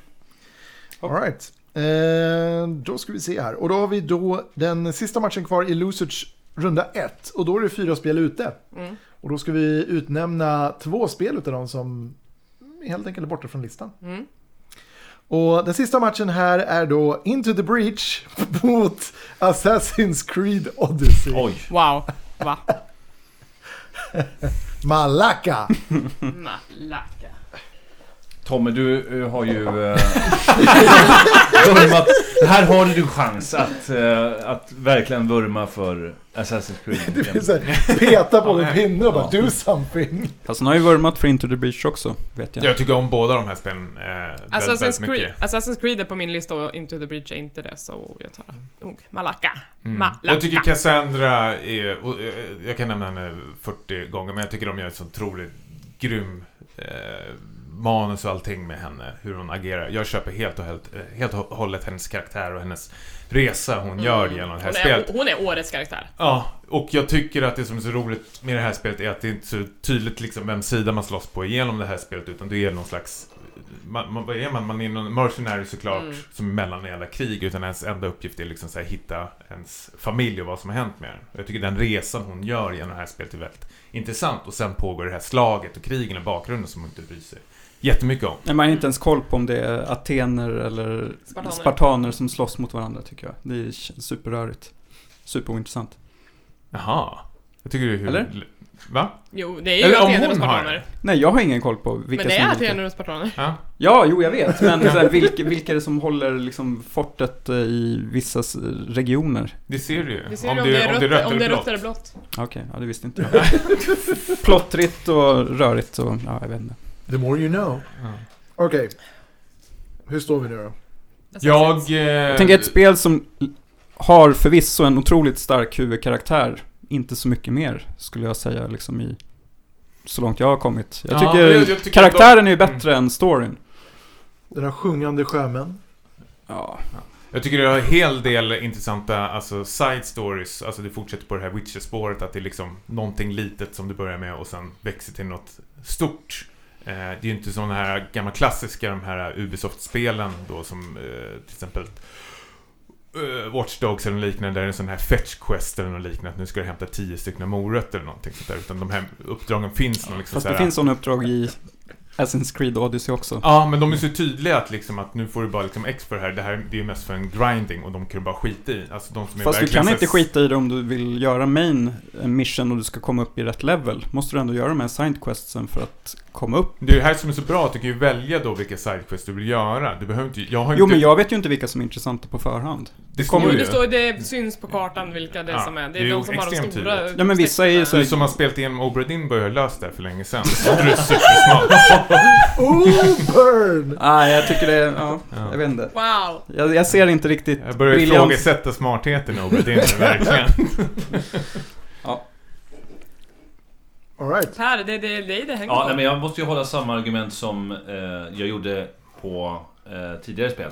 All right. Eh, då ska vi se här. Och då har vi då den sista matchen kvar i Losers runda 1. Och då är det fyra spel ute. Mm. Och då ska vi utnämna två spel utav dem som helt enkelt är borta från listan. Mm. Och den sista matchen här är då Into the Breach mot Assassin's Creed Odyssey. Oj! Wow. Va? Malaka! Malaka. Tommy, du eh, har ju... Eh, vurmat. Här har du chans att, eh, att verkligen vurma för Assassin's Det Creed. finns en peta på en Ja, pinne och bara ja. do something. Fast han har ju vurmat för Into the Breach också, vet jag. Jag tycker om båda de här spelen eh, väldigt, Assassin's väldigt Creed, mycket. Assassin's Creed är på min lista och Into the Breach är inte det, så jag tar nog Malaka. Mm. Malaka. Jag tycker Cassandra är, och, jag kan nämna henne 40 gånger, men jag tycker de gör ett så otroligt grym eh, manus och allting med henne, hur hon agerar. Jag köper helt och, helt, helt och hållet hennes karaktär och hennes resa hon gör genom det här hon spelet. är, hon är årets karaktär. Ja, och jag tycker att det som är så roligt med det här spelet är att det inte är så tydligt liksom vem sida man slåss på genom det här spelet, utan det är någon slags... Man, man, vad är man? Man är någon mercenary såklart, Mm. som är mellan jävla krig, utan ens enda uppgift är liksom så här, hitta ens familj och vad som har hänt med den. Jag tycker den resan hon gör genom det här spelet är väldigt intressant, och sen pågår det här slaget och krigen i bakgrunden som hon inte bryr sig jättemycket om. Nej, man har inte ens koll på om det är atener eller Spartaner. spartaner, som slåss mot varandra tycker jag. Det känns superrörigt. Superintressant. Jaha. Jag tycker det är hur... Eller? Va? Jo, det är ju Eller atener och hon har spartaner. Nej, jag har ingen koll på vilka Men det som är atener och spartaner. Ja. Ja, jo jag vet. Men så här, vilka, vilka är det som håller liksom fortet eh, i vissa regioner? Det ser du ju. Det ser du om det är rött, om det är rött eller blått. Okej, ja det visste inte jag. Plottrigt och rörigt och, ja jag vet inte. The more you know. Ja. Okej. Hur står vi nu då? Jag... Eh, Jag tänker ett spel som har förvisso en otroligt stark huvudkaraktär. Inte så mycket mer, skulle jag säga, liksom i... Så långt jag har kommit. Jag Ja, tycker, jag- jag tycker karaktären är ju bättre än storyn. Den här sjungande sjömän. Ja. Jag tycker det har en hel del intressanta alltså, side stories. Alltså det fortsätter på det här Witcher-spåret. Att det är liksom någonting litet som du börjar med och sen växer till något stort. Eh, det är ju inte sådana här gamla klassiska, de här Ubisoft-spelen då som eh, till exempel eh, Watch Dogs eller liknande. Där det är en sån här fetch quest eller något liknande. Att nu ska du hämta tio stycken morötter eller någonting sånt där. Utan de här uppdragen finns nog liksom Fast det här, finns sådana uppdrag i Assassin's Creed Odyssey också. Ja, men de är så tydliga att liksom att nu får du bara liksom X för det här. Det här det är mest för en grinding och de kan du bara skita i. Alltså de som är Fast du kan inte skita i det om du vill göra main eh, mission och du ska komma upp i rätt level. Måste du ändå göra de här sidequestsen för att komma upp. Det är det här som är så bra, att du kan ju välja då vilka sidequests du vill göra. Du behöver inte, jag har Jo inte... men jag vet ju inte vilka som är intressanta på förhand. Det kommer Jo, det, står, det syns på kartan vilka det är Ja, som är. Det det är, är de som har de stora... tydligt. Ja, men vissa är ju så- Du som har spelat igenom Obradin bör ju löst det för länge sedan. Så det är supersmart. Oh, burn! Nej, jag tycker det är, ja, Ja. jag vet inte. Wow! Jag, jag ser inte riktigt Jag börjar briljans- ifrågasätta smartheten i Obradin, verkligen. Alright. Per, det är det, det, det hänger Ja, på. nej, men jag måste ju hålla samma argument som eh, jag gjorde på eh, tidigare spel.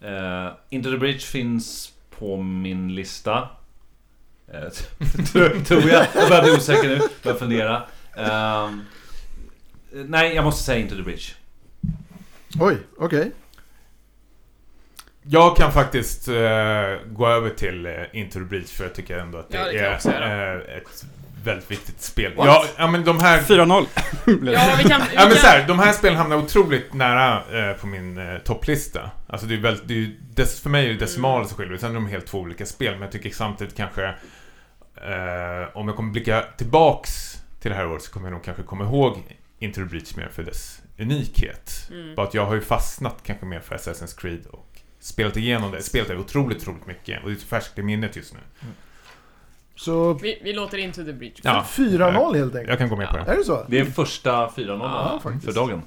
Eh, Into the Bridge finns på min lista. Eh, tror- jag. Jag börjar bli osäker nu. Börjar fundera. Ehm, nej, jag måste säga Into the Bridge. Oj, okej. Jag kan faktiskt eh, gå över till uh, Into the Breach för jag tycker ändå att det, Ja, det är eh, ett väldigt viktigt spel. What? Ja, ja, men de här... 4-0. blev det. Ja, vi kan... Vi Ja men så här, de här spelen hamnar otroligt nära eh, på min eh, topplista. Alltså det är väldigt, det är dess, för mig är det decimaler som skiljer, sen är de helt två olika spel. Men jag tycker samtidigt kanske, eh, om jag kommer blicka tillbaks till det här året så kommer jag nog kanske komma ihåg Into the Breach mer för dess unikhet. Mm. Bara att jag har ju fastnat kanske mer för Assassin's Creed och spelat igenom det. Spelat det otroligt, otroligt mycket och det är så färskt i minnet just nu. Så Vi, vi låter Into the Breach. Ja. 4-0 helt enkelt. Jag kan gå med på det. Är det så? Det är första 4-0 Ja, faktiskt. för dagen.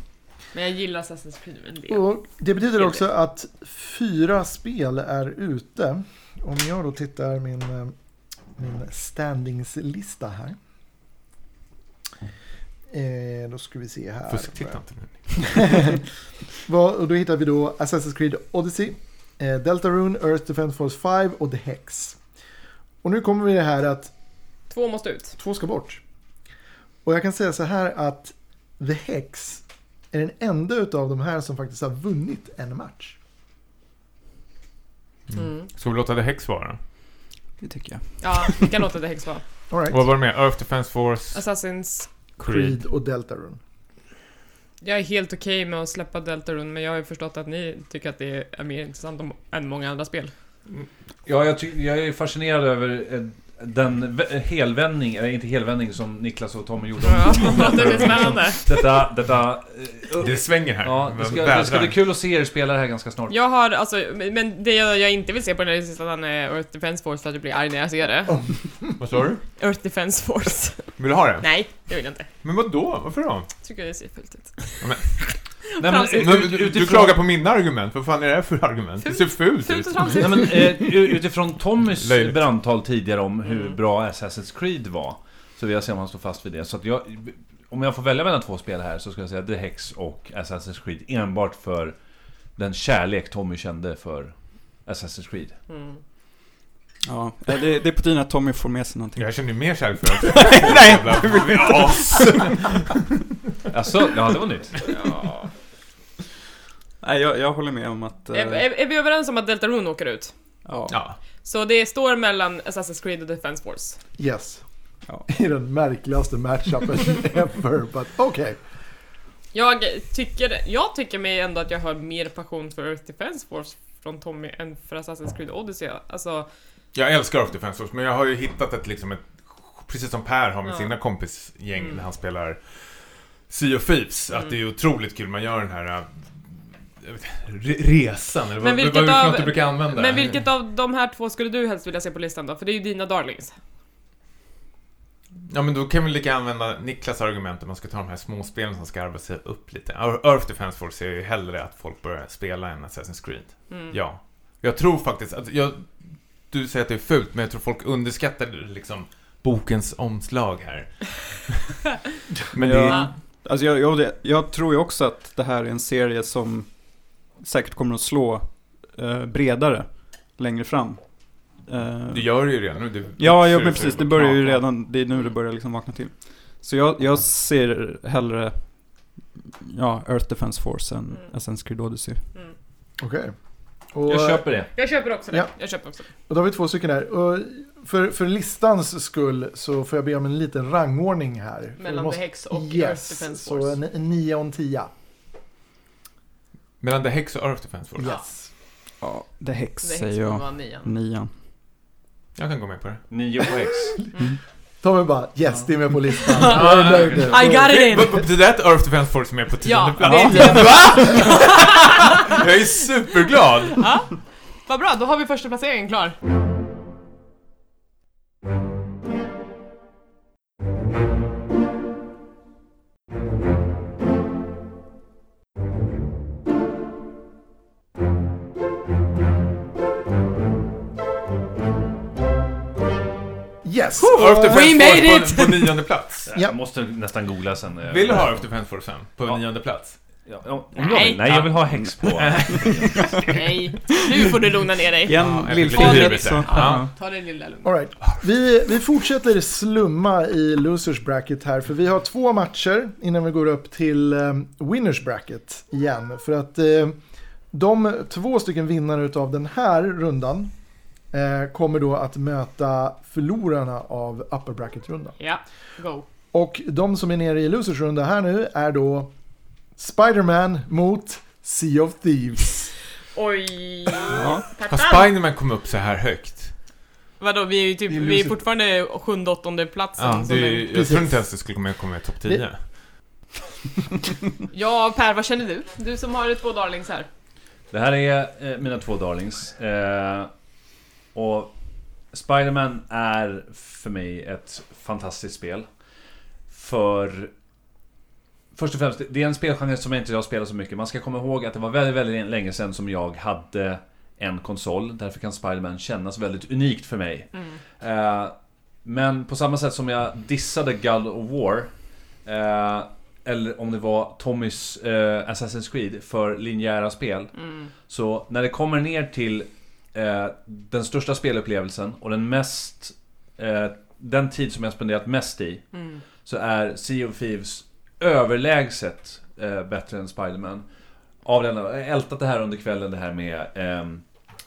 Men jag gillar Assassin's Creed en del. Och det betyder också att fyra spel är ute. Om jag då tittar min, eh, min standingslista här. Eh, då ska vi se här. Fusktitta inte nu. Och då hittar vi då Assassin's Creed Odyssey, eh, Deltarune, Earth Defense Force 5 och The Hex. Och nu kommer vi det här att Två måste ut. två ska bort. Och jag kan säga så här att The Hex är den enda utav de här som faktiskt har vunnit en match. Mm. Ska vi låta det Hex vara? Det tycker jag. Ja, vi kan låta det Hex vara. All right. Vad var det mer? Earth Defense Force, Assassin's... Creed. Creed och Deltarune. Jag är helt okej med att släppa Deltarune, men jag har ju förstått att ni tycker att det är mer intressant än många andra spel. Ja, jag, jag är fascinerad över eh, den vä- helvändning, eller inte helvändning, som Niklas och Tommy gjorde. Ja, det är spännande. Detta, detta... eh, Det svänger här. Ja, det ska, det ska bli kul att se er spela det här ganska snart. Jag har alltså, men det jag, jag inte vill se på den här listan är Earth Defense Force för att jag blir arg när jag ser det. Vad sa du? Earth Defense Force. Vill du ha det? Nej, det vill jag inte. Men vad då? Varför då? Tycker det ser fult ut. Nej, men, ut- Du, du, du utifrån- klagar på mina argument, vad fan är det här för argument? Det ser fult ut. Nej, men, eh, utifrån Tommys Löjligt. brandtal tidigare om hur Mm. bra Assassin's Creed var Så vill jag se om han står fast vid det. Så att jag, om jag får välja mellan två spel här så ska jag säga The Hex och Assassin's Creed enbart för den kärlek Tommy kände för Assassin's Creed. Mm. Ja, det, det är på tiden att Tommy får med sig någonting. Jag känner ju mer kärlek för det. Nej! As! Alltså, ja det var nytt. Ja. Nej, jag, jag håller med om att... eh, Är, är, är vi överens om att Deltarune åker ut? ja. Ja. Så det står mellan Assassin's Creed och Defense Force. Yes. Ja. I den märkligaste matchupen ever, but okej. Jag tycker, jag tycker mig ändå att jag har mer passion för Earth Defense Force från Tommy än för Assassin's Creed Odyssey. Alltså, Jag älskar Earth Defense Force, men jag har ju hittat ett liksom ett... Precis som Per har med Ja. sina kompisgäng Mm. när han spelar Sea of Thieves. Mm. Att det är otroligt kul, man gör den här... re- resan, eller Men vad, vilket vad för av- du brukar använda? men vilket av de här två skulle du helst vilja se på listan då? För det är ju dina darlings. Ja men då kan vi lika använda Niklas argument om man ska ta de här småspelen som ska arbeta sig upp lite. Earth Defense Force ser ju hellre att folk börjar spela än Assassin's Creed. Mm. Ja. Jag tror faktiskt att, jag, du säger att det är fult, men jag tror folk underskattar liksom bokens omslag här. men det Ja. Alltså jag, jag, jag tror ju också att det här är en serie som säkert kommer att slå eh, bredare längre fram. Eh, det gör det ju redan nu. Det ja, ja, men precis. Det börjar ju redan, det är nu det börjar liksom vakna till. Så jag, jag ser hellre ja, Earth Defense Force än Mm. Assassin's Creed Odyssey. Okej. Och, Jag köper det. Jag köper också det. Ja. Jag köper också det. och då har vi två stycken här. Och för, för listans skull så får jag be om en liten rangordning här. Mellan måste- The Hex och Earth Yes, Defense så Force. en, en 9 och en 10. Mellan The Hex och Earth Defense Force. Yes. Ja, The Hex The Hex säger jag. nian. Nian. Jag kan gå med på det. Nio på X. Tommy bara, yes, det är med på listan. I got it in! Betyder det att Earth Defense Force är med på tionde Ja, plats? det är tionde. Va? jag är superglad! Ja, vad bra, då har vi första placeringen klar. Yes! Earth Defense We made Force it! på, på nionde plats. Ja. Jag måste nästan googla sen. eh. Vill du ha Earth Defense Force sen? På Ja. nionde plats? Ja, ja, om jag Nej. vill. Nej, jag vill ha Hex på. Nej, nu får du lugna ner dig. Ja, lillfingret. Ja. Ta det lilla lugnt. All right. vi, vi fortsätter slumma i losers bracket här, för vi har två matcher innan vi går upp till eh, winners bracket igen. För att eh, de två stycken vinnare av den här rundan eh, kommer då att möta förlorarna av upper bracket-rundan. Ja, go. Och de som är nere i losers runda här nu är då Spider-Man mot Sea of Thieves. Oj. Ja. Har Spiderman kommit upp så här högt? Vadå, vi är ju typ, Det är vi är fortfarande sjunde, åttonde platsen. Ja, som det är, jag tror inte ens det skulle komma komma i topp 10. Ja, Per, vad känner du? Du som har två darlings här. Det här är eh, mina två darlings. Eh, och Spiderman är för mig ett fantastiskt spel. För... Först och främst, det är en spelgenre som jag inte har spelat så mycket. Man ska komma ihåg att det var väldigt, väldigt länge sedan som jag hade en konsol. Därför kan Spiderman kännas väldigt unikt för mig. Eh, men på samma sätt som jag dissade God of War eh, Eller om det var Tommys eh, Assassin's Creed för linjära spel Mm. Så när det kommer ner till eh, den största spelupplevelsen och den mest eh, Den tid som jag spenderat mest i Mm. Så är Sea of Thieves överlägset eh, bättre än Spiderman Av den, jag har ältat det här under kvällen det här med ehm,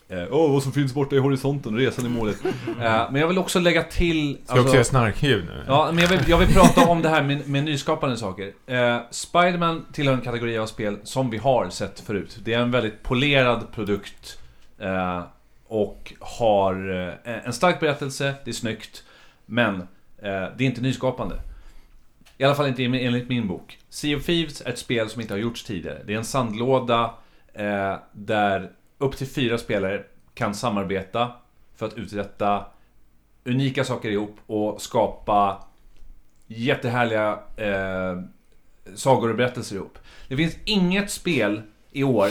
eh, Åh, vad som finns borta i horisonten, resan i målet eh, Men jag vill också lägga till Ska jag också göra snarkljud nu? Ja, men jag vill, jag vill prata om det här med, med nyskapande saker. Eh, Spiderman tillhör en kategori av spel som vi har sett förut. Det är en väldigt polerad produkt. Eh, och har eh, en stark berättelse, det är snyggt. Men eh, det är inte nyskapande. I alla fall inte enligt min bok. Sea of Thieves är ett spel som inte har gjorts tidigare. Det är en sandlåda där upp till fyra spelare kan samarbeta för att uträtta unika saker ihop och skapa jättehärliga eh, sagor och berättelser ihop. Det finns inget spel i år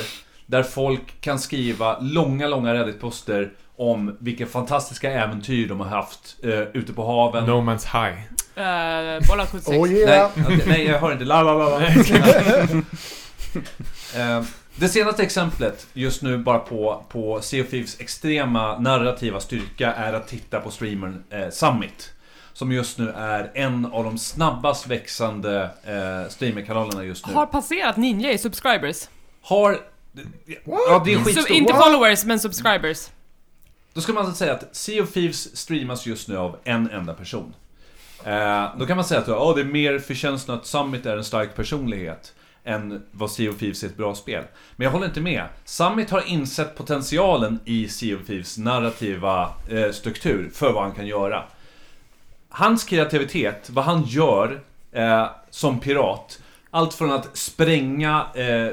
där folk kan skriva långa, långa Reddit-poster om vilka fantastiska äventyr de har haft eh, ute på haven. No Man's High. Uh, Bolla 76. Oh yeah! Nej, nej, jag hör inte. La, la, la, la. Eh, Det senaste exemplet just nu bara på, på Sea extrema narrativa styrka är att titta på streamern eh, Summit. Som just nu är en av de snabbast växande eh, streamerkanalerna just nu. Har passerat Ninja i subscribers. Har... Ja, det är Så, skitstort. inte What? followers, men subscribers. Då ska man alltså säga att Sea of Thieves streamas just nu av en enda person. Eh, då kan man säga att oh, det är mer förtjänsten att Summit är en stark personlighet än vad Sea of Thieves är ett bra spel. Men jag håller inte med. Summit har insett potentialen i Sea of Thieves narrativa eh, struktur för vad han kan göra. Hans kreativitet, vad han gör eh, som pirat, allt från att spränga eh,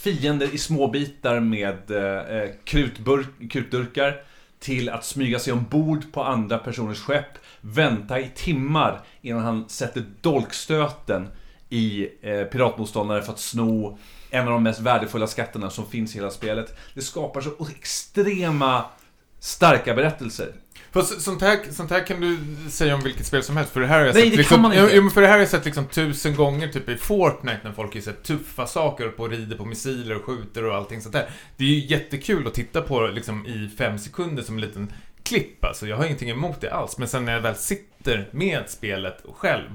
fiender i små bitar med eh, eh krutburk, krutdurkar till att smyga sig ombord på andra personers skepp, vänta i timmar innan han sätter dolkstöten i eh, piratmotståndare för att sno en av de mest värdefulla skatterna som finns i hela spelet. Det skapar så extrema starka berättelser. Fast sånt här, sånt här kan du säga om vilket spel som helst, för det här har jag Nej, sett det liksom, kan man inte. Jo, men för det här har jag sett liksom tusen gånger typ i Fortnite när folk gör tuffa saker och på rider på missiler och skjuter och allting sånt där. Det är ju jättekul att titta på liksom i fem sekunder som en liten klipp alltså. Jag har ingenting emot det alls. Men sen när jag väl sitter med spelet själv,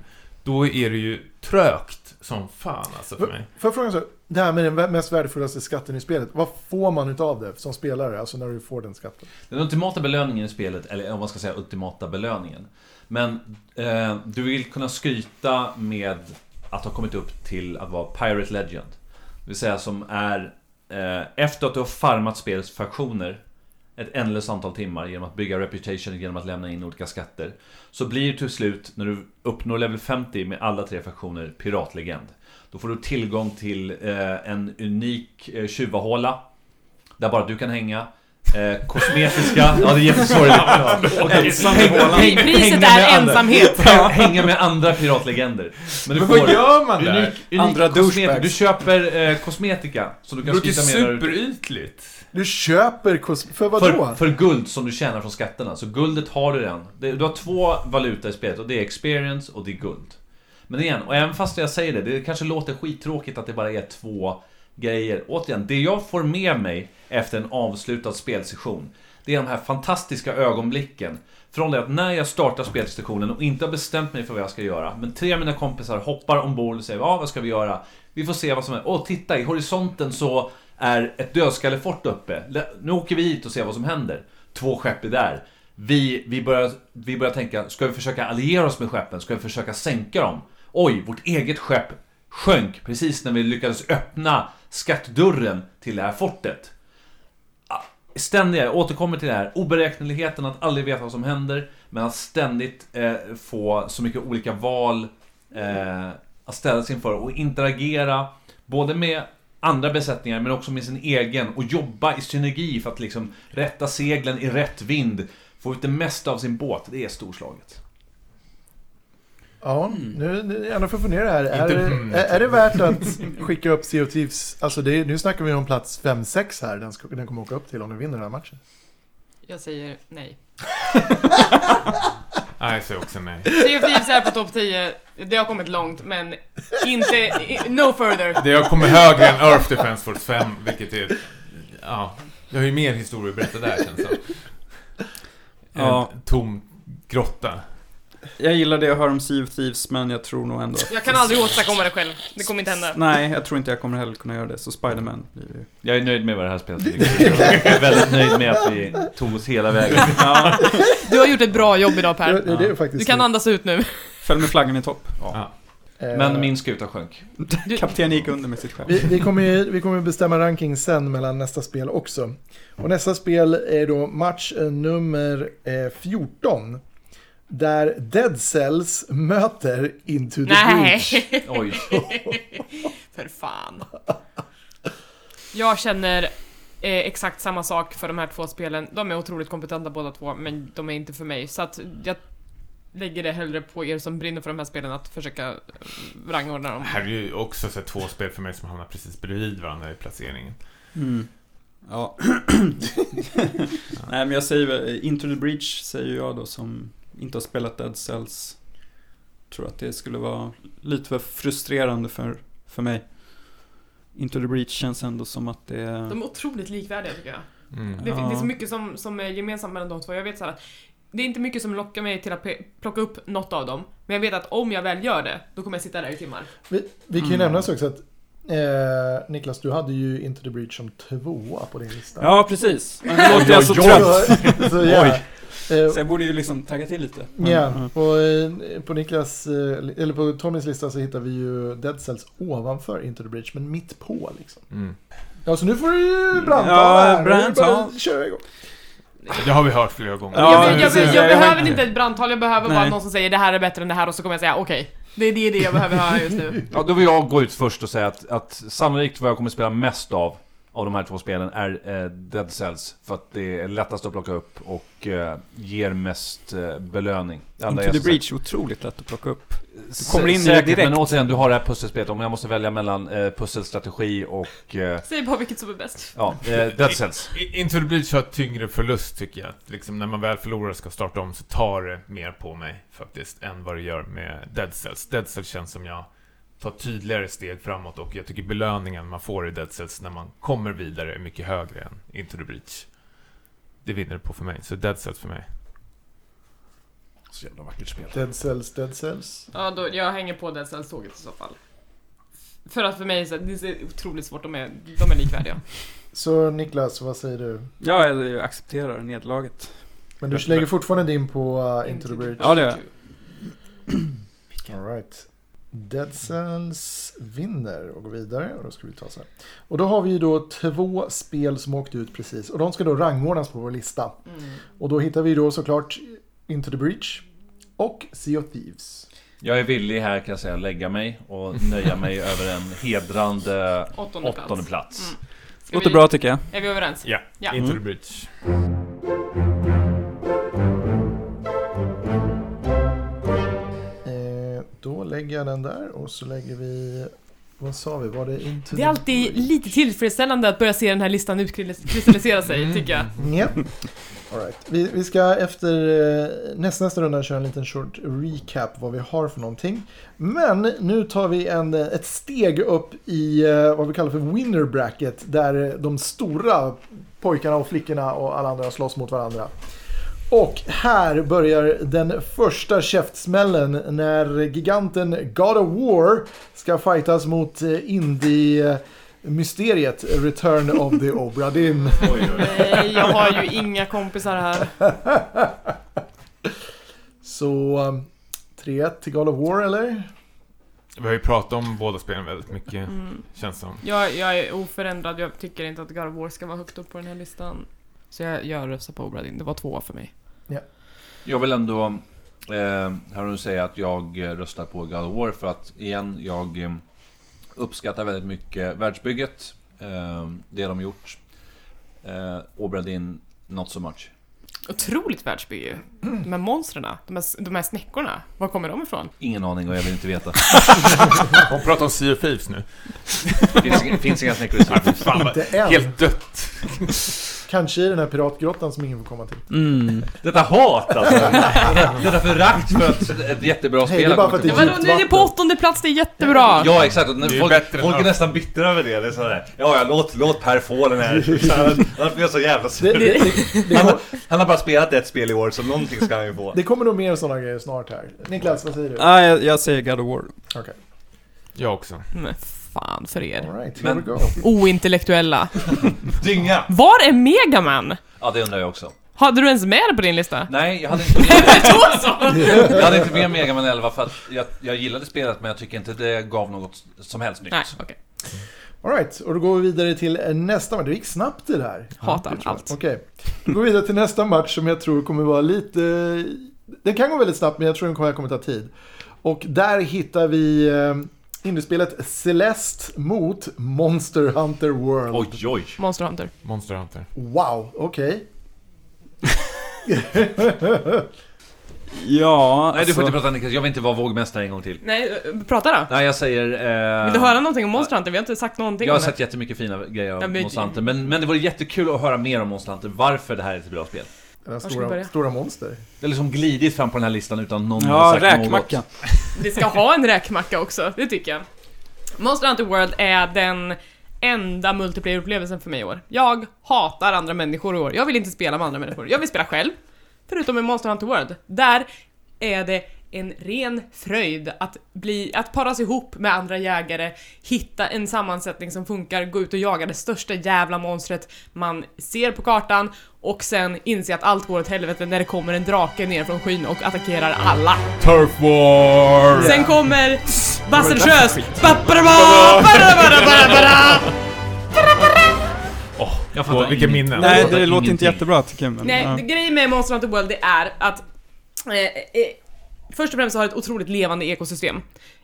då är det ju trögt som fan alltså för mig. Får jag fråga så? Det här med den mest värdefullaste skatten i spelet. Vad får man utav det som spelare? Alltså när du får den skatten. Den ultimata belöningen i spelet, eller om man ska säga ultimata belöningen. Men eh, du vill kunna skryta med att ha kommit upp till att vara Pirate Legend. Det vill säga som är eh, efter att du har farmat spelets fraktioner ett ändlöst antal timmar genom att bygga reputation genom att lämna in olika skatter. Så blir det till slut, när du uppnår level 50 med alla tre fraktioner piratlegend. Då får du tillgång till eh, en unik eh, tjuvahåla. Där bara du kan hänga. Eh, kosmetiska, ja det är jättesorgligt. Ja, okej. Häng- Priset hänga är med andra- ensamhet. Hänga med andra piratlegender. Men du Men får vad gör man unik, där? unik Andra kosmetika. douchebags. Du köper eh, kosmetika som du Det kan skryta med du- superytligt. Du köper kos- för vad då? för, för guld som du tjänar från skatterna. Så guldet har du redan. Det- Du har två valutor i spelet och det är experience och det är guld. Men igen, och även fast jag säger det, det kanske låter skittråkigt att det bara är två grejer. Återigen, det jag får med mig efter en avslutad spelsession, det är de här fantastiska ögonblicken. Från det att när jag startar spelsessionen och inte har bestämt mig för vad jag ska göra, men tre av mina kompisar hoppar ombord och säger ja, vad ska vi göra? Vi får se vad som är. Åh, titta, i horisonten så är ett dödskallefort uppe. Nu åker vi hit och ser vad som händer. Två skepp är där. Vi, vi, börjar, vi börjar tänka, ska vi försöka alliera oss med skeppen? Ska vi försöka sänka dem? Oj, vårt eget skepp sjönk precis när vi lyckades öppna skattdörren till det här fortet. Ständiga, jag återkommer till det här, oberäkneligheten att aldrig veta vad som händer, men att ständigt eh, få så mycket olika val eh, att ställas inför och interagera både med andra besättningar men också med sin egen och jobba i synergi för att liksom rätta seglen i rätt vind, få ut det mesta av sin båt. Det är storslaget. Ja, nu, nu gärna för att fundera här. Är, det- är, är det värt att skicka upp Sea of Thieves? Alltså det, nu snackar vi om plats 5-6 här. Den, ska, den kommer åka upp till om du vinner den här matchen. Jag säger nej. Nej, jag säger också nej. Sea of Thieves är på topp 10. Det har kommit långt, men inte... i- No further. Det har kommit högre än Earth Defense Force 5, vilket är... Ja, jag har ju mer historia att berätta där känns det som. En Ja. tom grotta. Jag gillar det jag hör om Sea of Thieves, men jag tror nog ändå. Jag kan aldrig åstadkomma det själv. Det kommer inte hända. Nej, jag tror inte jag kommer heller kunna göra det. Så Spiderman blir det ju. Jag är nöjd med vad det här spelet. Jag är väldigt nöjd med att vi tog oss hela vägen. Ja, Du har gjort ett bra jobb idag Per. det, det är faktiskt Du kan andas ut nu. följ med flaggan i topp. Ja. Eh, Men min skuta sjönk. Kapten gick under med sitt skepp. Vi, vi, kommer, ju- vi kommer bestämma ranking sen mellan nästa spel också. Och nästa spel är då match eh, nummer eh, 14. Där Dead Cells möter Into the Breach. Nej. Oj. För fan. Jag känner eh, exakt samma sak för de här två spelen. De är otroligt kompetenta båda två, men de är inte för mig. Så att jag lägger det hellre på er som brinner för de här spelen att försöka eh, rangordna dem. Här är ju också så två spel för mig som hamnar precis bredvid varandra i placeringen. Mm. Ja. Nej, men jag säger väl, Into the Breach säger jag då som inte har spelat Dead Cells. Tror att det skulle vara lite för frustrerande för, för mig. Into the Breach känns ändå som att det är... De är otroligt likvärdiga tycker jag. Mm. Det, Ja. det är så mycket som, som är gemensamt mellan de två. Jag vet så här, det är inte mycket som lockar mig till att plocka upp något av dem. Men jag vet att om jag väl gör det, då kommer jag sitta där i timmar. Vi, vi kan ju Mm. nämna så också att eh, Niklas, du hade ju Into the Breach som tvåa på din lista. Ja, precis. Men nu låter jag så trött. Så, så, ja. Eh, Så jag borde ju liksom tagga till lite. Ja, mm. och eh, på Niklas, eh, eller på Tommys lista så hittar vi ju Dead Cells ovanför Into the Breach, men mitt på liksom. Mm. Ja, så nu får du ju brandtala Ja, här. Bara att köra igång. Det har vi hört flera gånger. Ja, jag, jag, jag, jag, behöver inte ett brandtal, jag behöver bara Nej. någon som säger det här är bättre än det här och så kommer jag säga okej. Det är det, det jag behöver höra just nu. Ja, då vill jag gå ut först och säga att, att sannolikt vad jag kommer spela mest av av de här två spelen är eh, Dead Cells. För att det är lättast att plocka upp och eh, ger mest eh, belöning. Andra Into the är Breach, otroligt lätt att plocka upp. S- kommer in säkert, direkt. Men återigen, du har det här pusselspelet. Om jag måste välja mellan eh, pusselstrategi och... Eh, Säg bara vilket som är bäst. ja, eh, Dead Cells. Into the Breach har ett tyngre förlust tycker jag. Liksom, när man väl förlorar och ska starta om så tar det mer på mig faktiskt än vad det gör med Dead Cells. Dead Cells känns som jag tar tydligare steg framåt och jag tycker belöningen man får i Dead Cells när man kommer vidare är mycket högre än Into the Breach. Det vinner det på för mig, så Dead Cells för mig. Så jävla vackert spel. Dead Cells, Dead Cells. Ja, då, jag hänger på Dead Cells-tåget i så fall. För att för mig så det är otroligt svårt, de är, de är likvärdiga. Så Niklas, vad säger du? Ja, jag, accepterar nederlaget. Men du lägger fortfarande din på uh, Into the Bridge? Ja, det gör jag. Alright. Dead Cells vinner och går vidare. Och då ska vi ta så här. Och då har vi ju då två spel som åkte ut precis. Och de ska då rangordnas på vår lista. Mm. Och då hittar vi då såklart Into the Breach och Sea of Thieves. Jag är villig här kan jag säga att lägga mig och nöja mig över en hedrande Åttonde plats. åttonde plats. Mm. Ska Låter vi- bra tycker jag. Är vi överens? Ja, Ja. Into Mm. the Bridge. Lägger jag den där och så lägger vi... Vad sa vi? Var det Into Det är alltid lite tillfredsställande att börja se den här listan utkristallisera sig, Mm. tycker jag. Ja. All right. vi, vi ska efter eh, nästa, nästa runda köra en liten short recap vad vi har för någonting. Men nu tar vi en, eh, ett steg upp i eh, vad vi kallar för winner bracket. Där de stora pojkarna och flickorna och alla andra slåss mot varandra. Och här börjar den första käftsmällen när giganten God of War ska fightas mot eh, indie-mysteriet Return of the Obra Dinn. Nej, jag har ju inga kompisar här. Så um, 3-1 till God of War eller? Vi har ju pratat om båda spelen väldigt mycket, Mm. känns som. Jag, jag är oförändrad, jag tycker inte att God of War ska vara högt upp på den här listan. Så jag, jag röstar på Obradin, det var två för mig. Jag vill ändå eh, och säga att jag röstar på God of War för att igen, jag eh, uppskattar väldigt mycket världsbygget, eh, det de gjort. Eh, Obradin, not so much. Otroligt världsbygge. De här monstren, de här, de här snäckorna, var kommer de ifrån? Ingen aning och jag vill inte veta. Hon pratar om Sea of Thieves nu. finns, finns inga snäckor i vad- Inte än. helt dött. Kanske i den här piratgrottan som ingen får komma till. Mm. Detta hat alltså! Detta förakt för ett, ett jättebra spel det är har bara för att det Ja, är vadå, ni är på åttonde plats, det är jättebra! Ja exakt, och när Det är folk, folk är nästan bittra över det. Det är sådär, ja, ja låt, låt Per få den här. Han, blir så jävla Det, sur. det, det, det, Han, han har bara spelat ett spel i år, så någonting ska han ju få. det kommer nog mer sådana grejer snart här. Niklas, vad säger du? Nej, jag, jag säger God of War. Okej. Jag också. Men fan för er. All right, here Men- we go. Ointellektuella. Dynga! Var är Megaman? Ja, det undrar jag också. Hade du ens med det på din lista? Nej, jag hade inte med, Då så! jag hade inte med Mega Man 11 för att jag, jag gillade spelet, men jag tycker inte det gav något som helst nytt. Nej, okej. All right, och då går vi vidare till nästa match. Det gick snabbt det där. Hatar allt. Okej, då går vi vidare till nästa match som jag tror kommer vara lite... Den kan gå väldigt snabbt men jag tror den kommer, kommer ta tid. Och där hittar vi eh, indiespelet Celeste mot Monster Hunter World. Oj, oj. Monster Hunter. Monster Hunter. Wow, okej. Ja, Nej, du får alltså- inte prata Niklas, jag vill inte vara vågmästare en gång till. Nej, eh, prata då. Nej, jag säger... Eh, Vill du höra någonting om Monster Hunter? Vi har inte sagt någonting Jag har om det. sett jättemycket fina grejer av Ja, men- Monster Hunter, men, men det vore jättekul att höra mer om Monster Hunter, varför det här är ett bra spel. Den stora, stora monster. Det har liksom glidit fram på den här listan utan någon har Ja, sagt räkmacka. något. Vi ska ha en räkmacka också, det tycker jag. Monster Hunter World är den enda multiplayer-upplevelsen för mig i år. Jag hatar andra människor i år. Jag vill inte spela med andra människor. Jag vill spela själv. Förutom i Monster Hunter World. Där är det en ren fröjd att, bli, att paras ihop med andra jägare, hitta en sammansättning som funkar, gå ut och jaga det största jävla monstret man ser på kartan och sen inse att allt går åt helvete när det kommer en drake ner från skyn och attackerar alla. Turf War! Sen kommer Basselsjös... Jag Åh, vilka minnen. Nej, fattar det låter inte ingenting. jättebra tycker jag. Men, Nej, ja. det- grejen med Monster Hunter World det är att eh, eh, Först och främst så har det ett otroligt levande ekosystem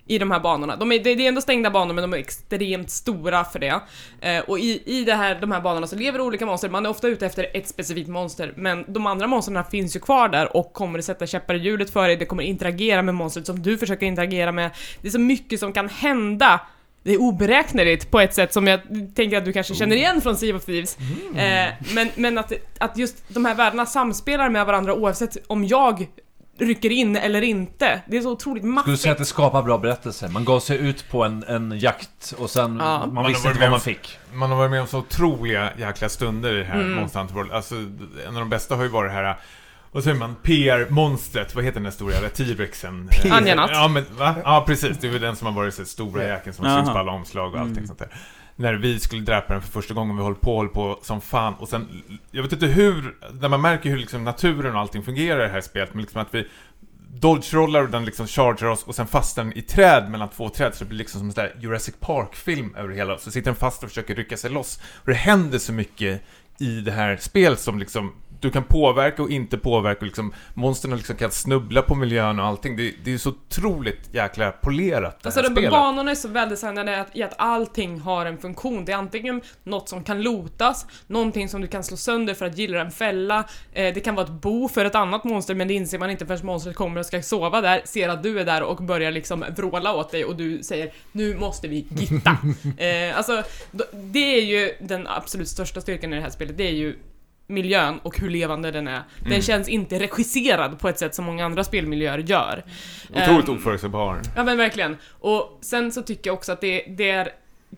i de här banorna. De är, det det är ändå stängda banor men de är extremt stora för det. Eh, och i, i det här, de här banorna så lever olika monster, man är ofta ute efter ett specifikt monster men de andra monstren finns ju kvar där och kommer sätta käppar i hjulet för dig, det kommer interagera med monstret som du försöker interagera med. Det är så mycket som kan hända det är oberäkneligt på ett sätt som jag tänker att du kanske känner igen från Sea of Thieves. Eh, men men att, att just de här världarna samspelar med varandra oavsett om jag rycker in eller inte. Det är så otroligt Skulle du maffigt. säga att det skapar bra berättelser? Man gav sig ut på en, en jakt och sen, Ja. man Man visste inte vad man fick. Man har varit med om så otroliga jäkla stunder i det här Mm. Monster Hunter World. Alltså, en av de bästa har ju varit det här Och så är man PR-monstret, vad heter den där stora jävla T-rexen? Anjanat. Ja, men va? Ja, precis. Det är väl den som har varit så stora jäkeln som syns på alla omslag och allting Mm. sånt där. När vi skulle dräpa den för första gången, vi höll på, höll på som fan och sen, jag vet inte hur, när man märker hur liksom naturen och allting fungerar i det här spelet, men liksom att vi dodge-rollar och den liksom chargear oss och sen fastnar den i träd mellan två träd så det blir liksom som en sån där Jurassic Park-film över det hela. Så sitter den fast och försöker rycka sig loss. Och det händer så mycket i det här spelet som liksom du kan påverka och inte påverka och liksom monstren liksom kan snubbla på miljön och allting. Det, det är så otroligt jäkla polerat det Alltså här spelet. banorna är så väldesignade i att allting har en funktion. Det är antingen något som kan lotas, någonting som du kan slå sönder för att gilla en fälla, eh, det kan vara ett bo för ett annat monster men det inser man inte förrän monstret kommer och ska sova där, ser att du är där och börjar liksom vråla åt dig och du säger nu måste vi gitta. eh, alltså, det är ju den absolut största styrkan i det här spelet, det är ju miljön och hur levande den är. Den Mm. känns inte regisserad på ett sätt som många andra spelmiljöer gör. Otroligt Ehm, oförutsägbar. Ja men verkligen. Och sen så tycker jag också att det, det är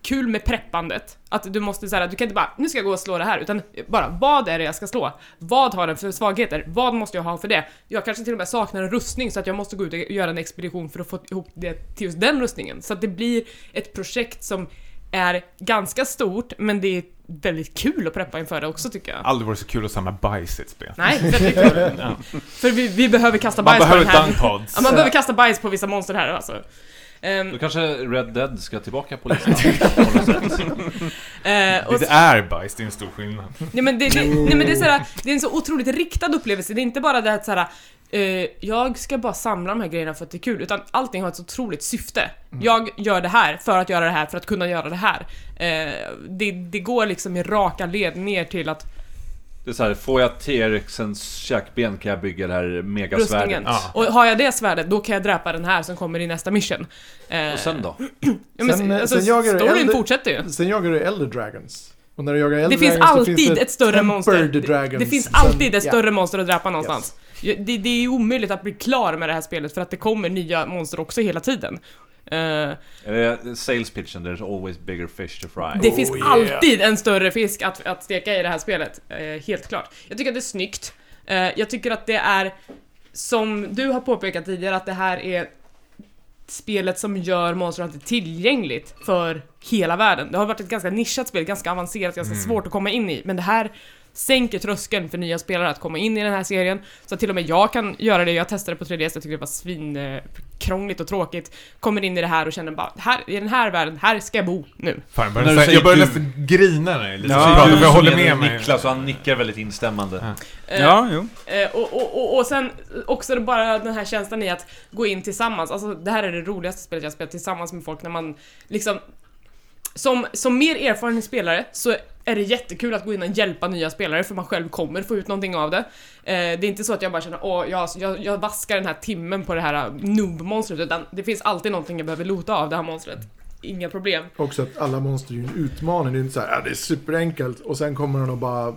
kul med preppandet. Att du måste säga du kan inte bara, nu ska jag gå och slå det här, utan bara, vad är det jag ska slå? Vad har den för svagheter? Vad måste jag ha för det? Jag kanske till och med saknar en rustning så att jag måste gå ut och göra en expedition för att få ihop det till just den rustningen. Så att det blir ett projekt som är ganska stort, men det är väldigt kul att preppa inför det också tycker jag. Aldrig varit så kul att samla bajs i ett spel. Nej, väldigt kul. Ja. För vi, vi behöver kasta Man bajs på behöver den här. Ja, man behöver kasta bajs på vissa monster här alltså. Ehm, Då kanske Red Dead ska tillbaka på listan. på sätt. eh, och Det är bajs, det är en stor skillnad. Nej men det, det, nej, men det, är såhär, det är en så otroligt riktad upplevelse, det är inte bara det att såhär, eh, jag ska bara samla de här grejerna för att det är kul, utan allting har ett så otroligt syfte. Jag gör det här för att göra det här, för att kunna göra det här. Eh, det, det går liksom i raka led ner till att Det är så här, får jag T-rexens käkben kan jag bygga det här megasvärdet. Ja. och har jag det svärdet, då kan jag dräpa den här som kommer i nästa mission. Eh, Och sen då? ja, men, Sen, eh, alltså, sen jagar du storyn eld- fortsätter ju. Sen jagar du Elder Dragons. Och när du jagar Elder Det finns Dragons så alltid finns det ett större monster. Det, det finns Sen- alltid ett större monster att dräpa någonstans. Ja, Det, det är ju omöjligt att bli klar med det här spelet för att det kommer nya monster också hela tiden. Är det sales pitchen? There's always bigger fish to fry. det finns alltid en större fisk att, att steka i det här spelet, eh, helt klart. Jag tycker att det är snyggt. Jag tycker att det är, som du har påpekat tidigare, att det här är spelet som gör Monster Hunter tillgängligt för hela världen. Det har varit ett ganska nischat spel, ganska avancerat, ganska Mm. svårt att komma in i, men det här sänker tröskeln för nya spelare att komma in i den här serien. Så att till och med jag kan göra det. Jag testade på 3DS, jag tyckte det var svinkrångligt och tråkigt. Kommer in i det här och känner bara, här, i den här världen, här ska jag bo nu. Fan, jag börjar, jag börjar du- nästan grina när jag liksom Ja, pratar, för jag håller med mig. Niklas och han nickar väldigt instämmande. Ja. Eh, Ja, jo. Eh, och, och, och, och sen också bara den här känslan i att gå in tillsammans. Alltså det här är det roligaste spelet jag spelat tillsammans med folk när man liksom som, som mer erfaren spelare så är det jättekul att gå in och hjälpa nya spelare för man själv kommer få ut någonting av det. Eh, det är inte så att jag bara känner åh, jag, jag, jag vaskar den här timmen på det här äh, noob-monstret utan det finns alltid någonting jag behöver lota av det här monstret. Inga problem. Också att alla monster är ju en utmaning. Det är inte så här, ja, det är superenkelt. Och sen kommer den och bara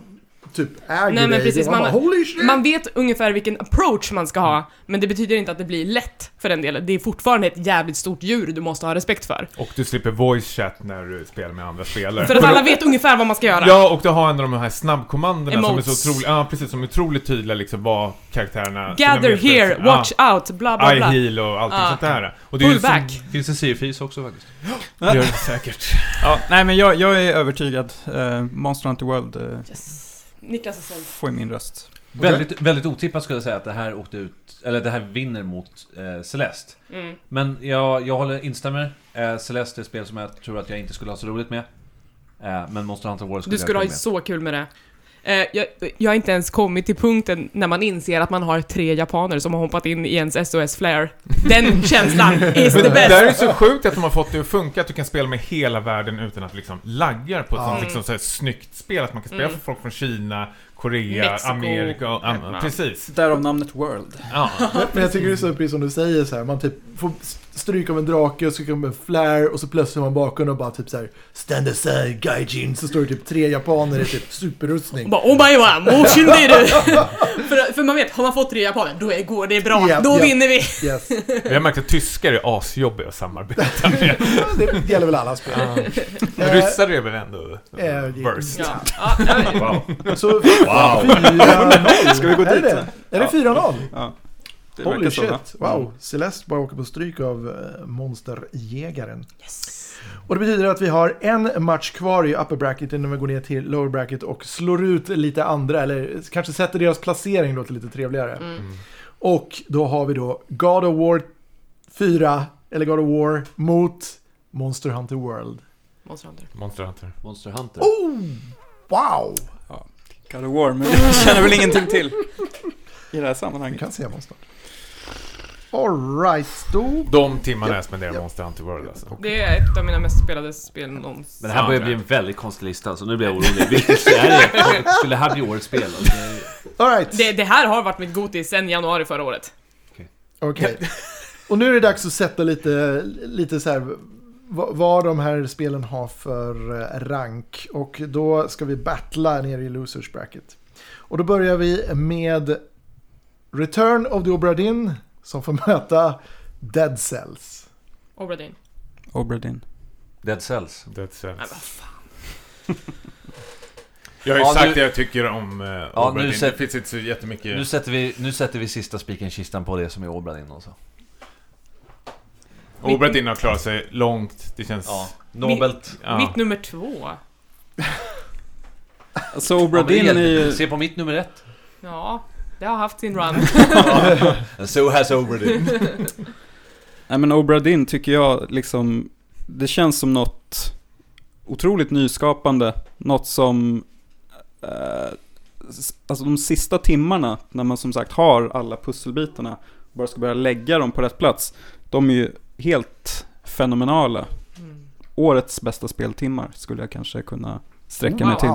typ äger Nej, men dig. precis, Och man, man- bara! Man vet ungefär vilken approach man ska ha, men det betyder inte att det blir lätt för den delen. Det är fortfarande ett jävligt stort djur du måste ha respekt för. Och du slipper voice chat när du spelar med andra spelare. För att alla vet ungefär vad man ska göra. Ja, och du har en av de här snabbkommandona som är så otroligt, ja precis, som är otroligt tydliga liksom vad karaktärerna... Gather sina medspelare- here, watch out, bla bla I bla. heal och allting Ja. sånt där. Och det är Pull ju som- back. Finns det Sirfis också faktiskt? Det gör det säkert. Ja, nej men jag, jag är övertygad. Uh, Monster Hunter World uh, Yes. Niklas snäll. får min röst. Väldigt, väldigt otippat skulle jag säga att det här åkte ut, eller det här vinner mot eh, Celeste. Mm. Men jag, jag håller, instämmer. Eh, Celeste är ett spel som jag tror att jag inte skulle ha så roligt med. Eh, men Monster Hunter World skulle Du skulle jag ha kunna med. så kul med det. Eh, jag, jag har inte ens kommit till punkten när man inser att man har tre japaner som har hoppat in i ens SOS-flare. Den känslan is the Men det best! där är så sjukt att de har fått det att funka, att du kan spela med hela världen utan att liksom laggar på ett Ja. sånt liksom, så här, snyggt spel. Att man kan spela Mm. för folk från Kina, Korea, Mexiko. Amerika och. Precis. Därav namnet World. Ja. Men jag tycker det är så precis som du säger så här, man typ får stryk av en drake och så kommer en flare och så plötsligt är man bakom och bara typ så här Stand aside gaijin så står det typ tre japaner i typ superrustning. Bara oh my god, motion det du! för, för man vet, har man fått tre japaner, då är, går det bra. Ja, då ja. vinner vi! Yes. Vi har märkt att tyskar är asjobbiga att samarbeta med. Det gäller väl alla spel. Ryssar är väl ändå worst. Ja, ja, ja, Wow. Så 4-0! Ska vi gå dit? det? Är det 4-0? Ja. Det Holy verkar så, shit, wow. Celeste bara åker på stryk av eh, monsterjägaren. Och det betyder att vi har en match kvar i upper bracket innan vi går ner till lower bracket och slår ut lite andra, eller kanske sätter deras placering då till lite trevligare. Mm. Och då har vi då God of War 4, eller God of War, mot Monster Hunter World. Monster Hunter. Monster Hunter. Monster Hunter. Oh! Wow! God of War, men jag känner väl ingenting till i det här Vi sammanhanget. kan se snart. Alright, då... De timmarna Ja. jag spenderar Ja. Monster Hunter World alltså. Det är ett av mina mest spelade spel någonsin. Men det här börjar bli en väldigt konstig lista, så nu blir jag orolig. Vilket är det? Skulle det här bli årets spel? Alltså, Alright, Det, det här har varit mitt Goti sen januari förra året. okej. Och nu är det dags att sätta lite, lite så här vad, de här spelen har för eh, rank. Och då ska vi battla ner i losers bracket. Och då börjar vi med Return of the Obra Dinn som får möta Dead Cells. Obra Dinn. Obra Dinn. Dead Cells. Dead Cells. Men vad fan. Jag har ju Ja, sagt nu- det jag tycker om uh, Ja, Obra nu sätt- Det finns inte så jättemycket... Nu sätter vi, nu sätter vi sista spiken i kistan på det som är Obra Dinn också. Obra Dinn har klarat sig långt. Det känns... Ja, nobelt. Ja. Mitt nummer två. Alltså Obra Ja, men det Dinn är ju... Se på mitt nummer ett. Ja, det har haft sin run. And so has Obra Dinn. Nej men Obra Dinn tycker jag liksom, det känns som något otroligt nyskapande. Något som, eh, alltså de sista timmarna när man som sagt har alla pusselbitarna och bara ska börja lägga dem på rätt plats. De är ju helt fenomenala. Mm. Årets bästa speltimmar skulle jag kanske kunna sträcka mig till.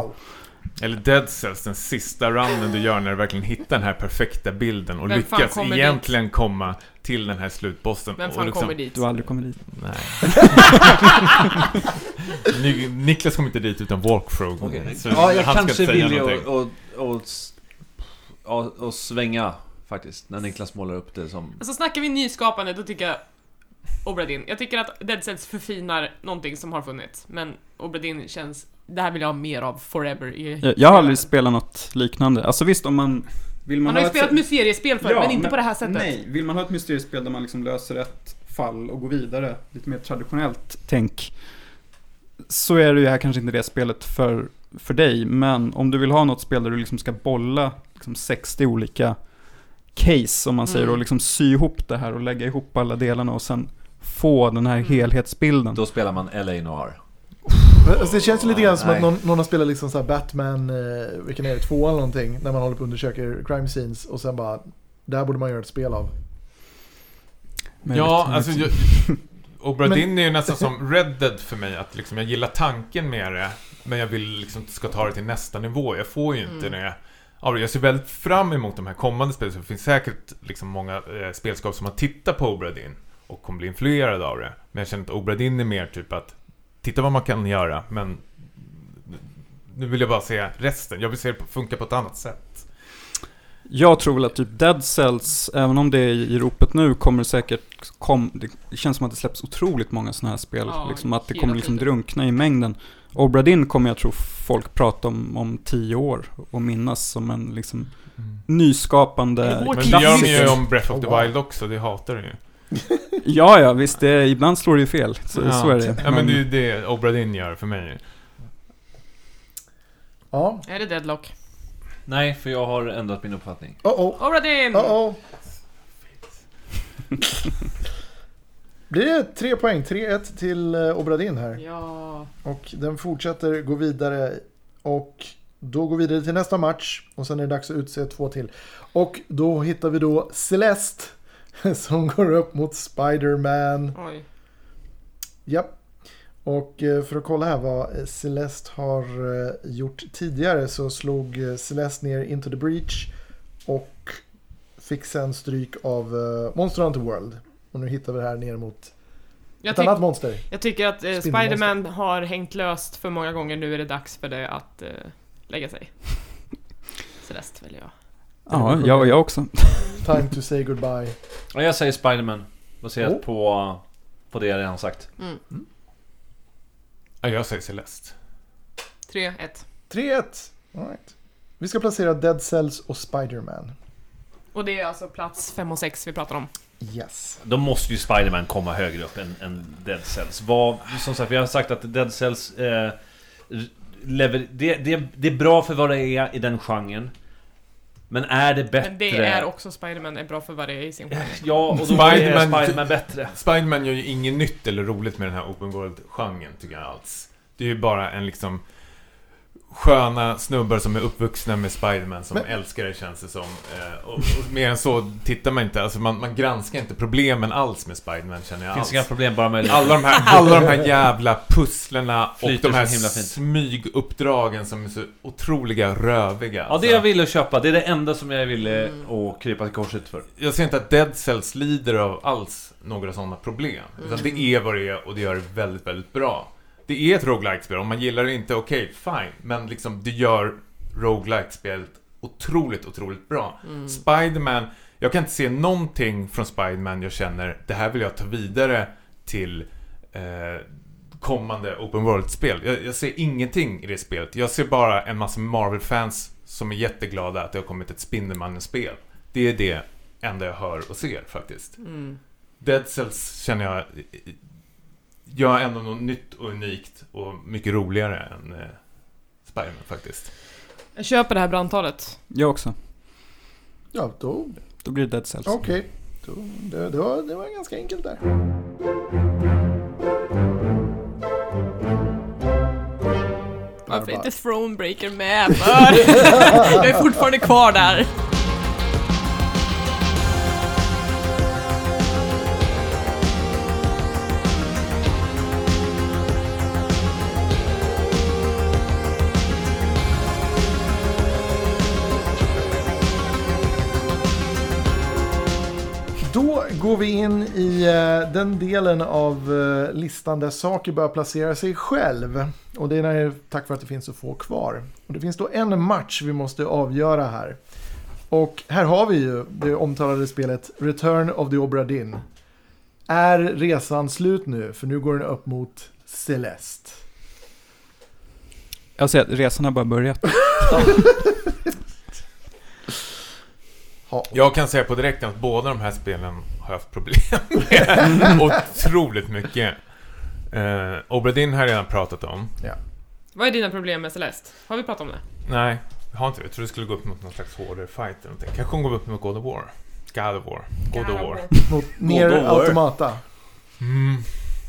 Eller Dead Cells, den sista runden du gör när du verkligen hittar den här perfekta bilden och Vem lyckas egentligen komma till den här slutbossen. Vem och fan liksom, kommer dit? Du har aldrig kommit dit. Nej. Ni- Niklas kommer inte dit utan walkthrough. Så Ja, jag kanske någonting. att och, och, ja, och svänga faktiskt. När Niklas målar upp det som... Alltså snackar vi nyskapande, då tycker jag Obra Dinn. Jag tycker att Dead Cells förfinar någonting som har funnits. Men Obra Dinn känns... Det här vill jag ha mer av forever i... Jag, jag har aldrig spelat något liknande. Alltså visst om man... Vill Man har ju ett- spelat mysteriespel förr, men inte på det här sättet. Nej, vill man ha ett mysteriespel där man liksom löser ett fall och går vidare, lite mer traditionellt tänk, så är det ju här kanske inte det spelet för, för dig. Men om du vill ha något spel där du liksom ska bolla liksom 60 olika case, om man säger, Mm. och liksom sy ihop det här och lägga ihop alla delarna och sen få den här Mm. helhetsbilden. Då spelar man LA Noir. Alltså det känns ju lite grann som Nej. att någon, någon har spelat liksom så här Batman, eh, vilken är det, två eller någonting, när man håller på och undersöker crime scenes och sen bara, det här borde man göra ett spel av. Ja, Möjligt. alltså jag, Men- Dinn är ju nästan som Red Dead för mig. Att liksom, jag gillar tanken med det, men jag vill liksom ska ta det till nästa nivå. Jag får ju inte Mm. det. Ja, jag ser väldigt fram emot de här kommande spelen, så det finns säkert liksom många eh, spelskap som har tittat på Obra Dinn och kommer bli influerade av det. Men jag känner att Obra Dinn är mer typ att titta vad man kan göra, men nu vill jag bara se resten. Jag vill se det funka på ett annat sätt. Jag tror väl att typ Dead Cells, även om det är i ropet nu, kommer säkert kom, det känns som att det släpps otroligt många sådana här spel. Ja, liksom att det kommer liksom drunkna i mängden. Obra Dinn kommer jag tro folk prata om om tio år och minnas som en liksom nyskapande Det går Men det gör de ju om Breath of the. Wild också, det hatar du ju. Ja, ja, visst, det, ibland slår det ju fel. Så, ja. så är det. Ja, men det är ju det Obra Dinn gör för mig. Ja, Är det Deadlock? Nej, för jag har ändrat min uppfattning. oh oh, Obra Dinn! oh oh. Blir det tre poäng? 3-1 till eh, Obradin här. Ja... Och den fortsätter gå vidare. Och då går vi vidare till nästa match. Och sen är det dags att utse två till. Och då hittar vi då Celeste. Som går upp mot Spider-Man. Oj. Japp. Och eh, för att kolla här vad eh, Celeste har eh, gjort tidigare så slog Celeste ner Into the Breach och fick sen stryk av Monster Hunter World. Och nu hittar vi det här ner mot Jag, ett annat monster. jag tycker att eh. Spiderman har hängt löst för många gånger. Nu är det dags för det att eh, lägga sig. Celeste väljer jag. Ja, jag och jag också. Time to say goodbye. Ja, jag säger Spiderman. Baserat Oh. på, på det jag redan sagt. Mm. Ja, jag säger Celeste. 3-1. 3-1. All right. Vi ska placera Dead Cells och Spider-Man. Och det är alltså plats 5 och 6 vi pratar om. Yes. Då måste ju Spider-Man komma högre upp än, än Dead Cells. Vad, som sagt, vi har sagt att Dead Cells... Eh, lever, det, det, det är bra för vad det är i den genren. Men är det bättre... Men det är också Spider-Man är bra för vad det är i sin genre. Ja, och då Spider-Man- är Spider-Man bättre. Spiderman gör ju inget nytt eller roligt med den här open world-genren, tycker jag alls. Det är ju bara en liksom sköna snubbar som är uppvuxna med Spiderman som Men- älskar det känns det som. Eh, och, och mer än så tittar man inte, alltså man, man granskar inte problemen alls med Spiderman känner jag Det finns alls. inga problem, bara med Alla de här, alla de här jävla pusslerna och de här så himla fint. smyguppdragen som är så otroliga röviga. Ja, det jag ville köpa, det är det enda som jag ville och krypa till korset för. jag ser inte att Dead Cells lider av alls några sådana problem. Utan det är vad det är och det gör det väldigt, väldigt bra. Det är ett roguelike-spel. Om man gillar det inte, okej, fine. Men liksom, det gör roguelike-spelet otroligt, otroligt bra. Spiderman, jag kan inte se någonting från Spiderman jag känner, det här vill jag ta vidare till eh, kommande open world-spel. Jag, jag ser ingenting i det spelet. Jag ser bara en massa Marvel-fans som är jätteglada att det har kommit ett Spindelmannen-spel. Det är det enda jag hör och ser faktiskt. Mm. Dead Cells känner jag gör ändå något nytt och unikt och mycket roligare än eh, Spiderman faktiskt. Jag köper det här brandtalet. Jag också. Ja, då... Då blir det Dead Cells. Okej. Då- Det, det, var, det var ganska enkelt där. Varför är inte Thronebreaker med? För? jag är fortfarande kvar där. Går vi in i eh, den delen av eh, listan där saker börjar placera sig själv. Och det är när, tack vare att det finns så få kvar. Och det finns då en match vi måste avgöra här. Och här har vi ju det omtalade spelet Return of the Obra Dinn. Är resan slut nu? För nu går den upp mot Celeste. Jag säger att resan har bara börjat. Ha. Jag kan säga på direkten att båda de här spelen har jag haft problem med otroligt mycket. Uh, Obradin har jag redan pratat om. Vad är dina problem med Celeste? Har vi pratat om det? Nej, jag har inte det. Jag tror det skulle gå upp mot någon slags hårdare fight eller någonting. Kanske hon går upp mot God of War. God of War. God of War. Mot Nier War. Automata. Mm.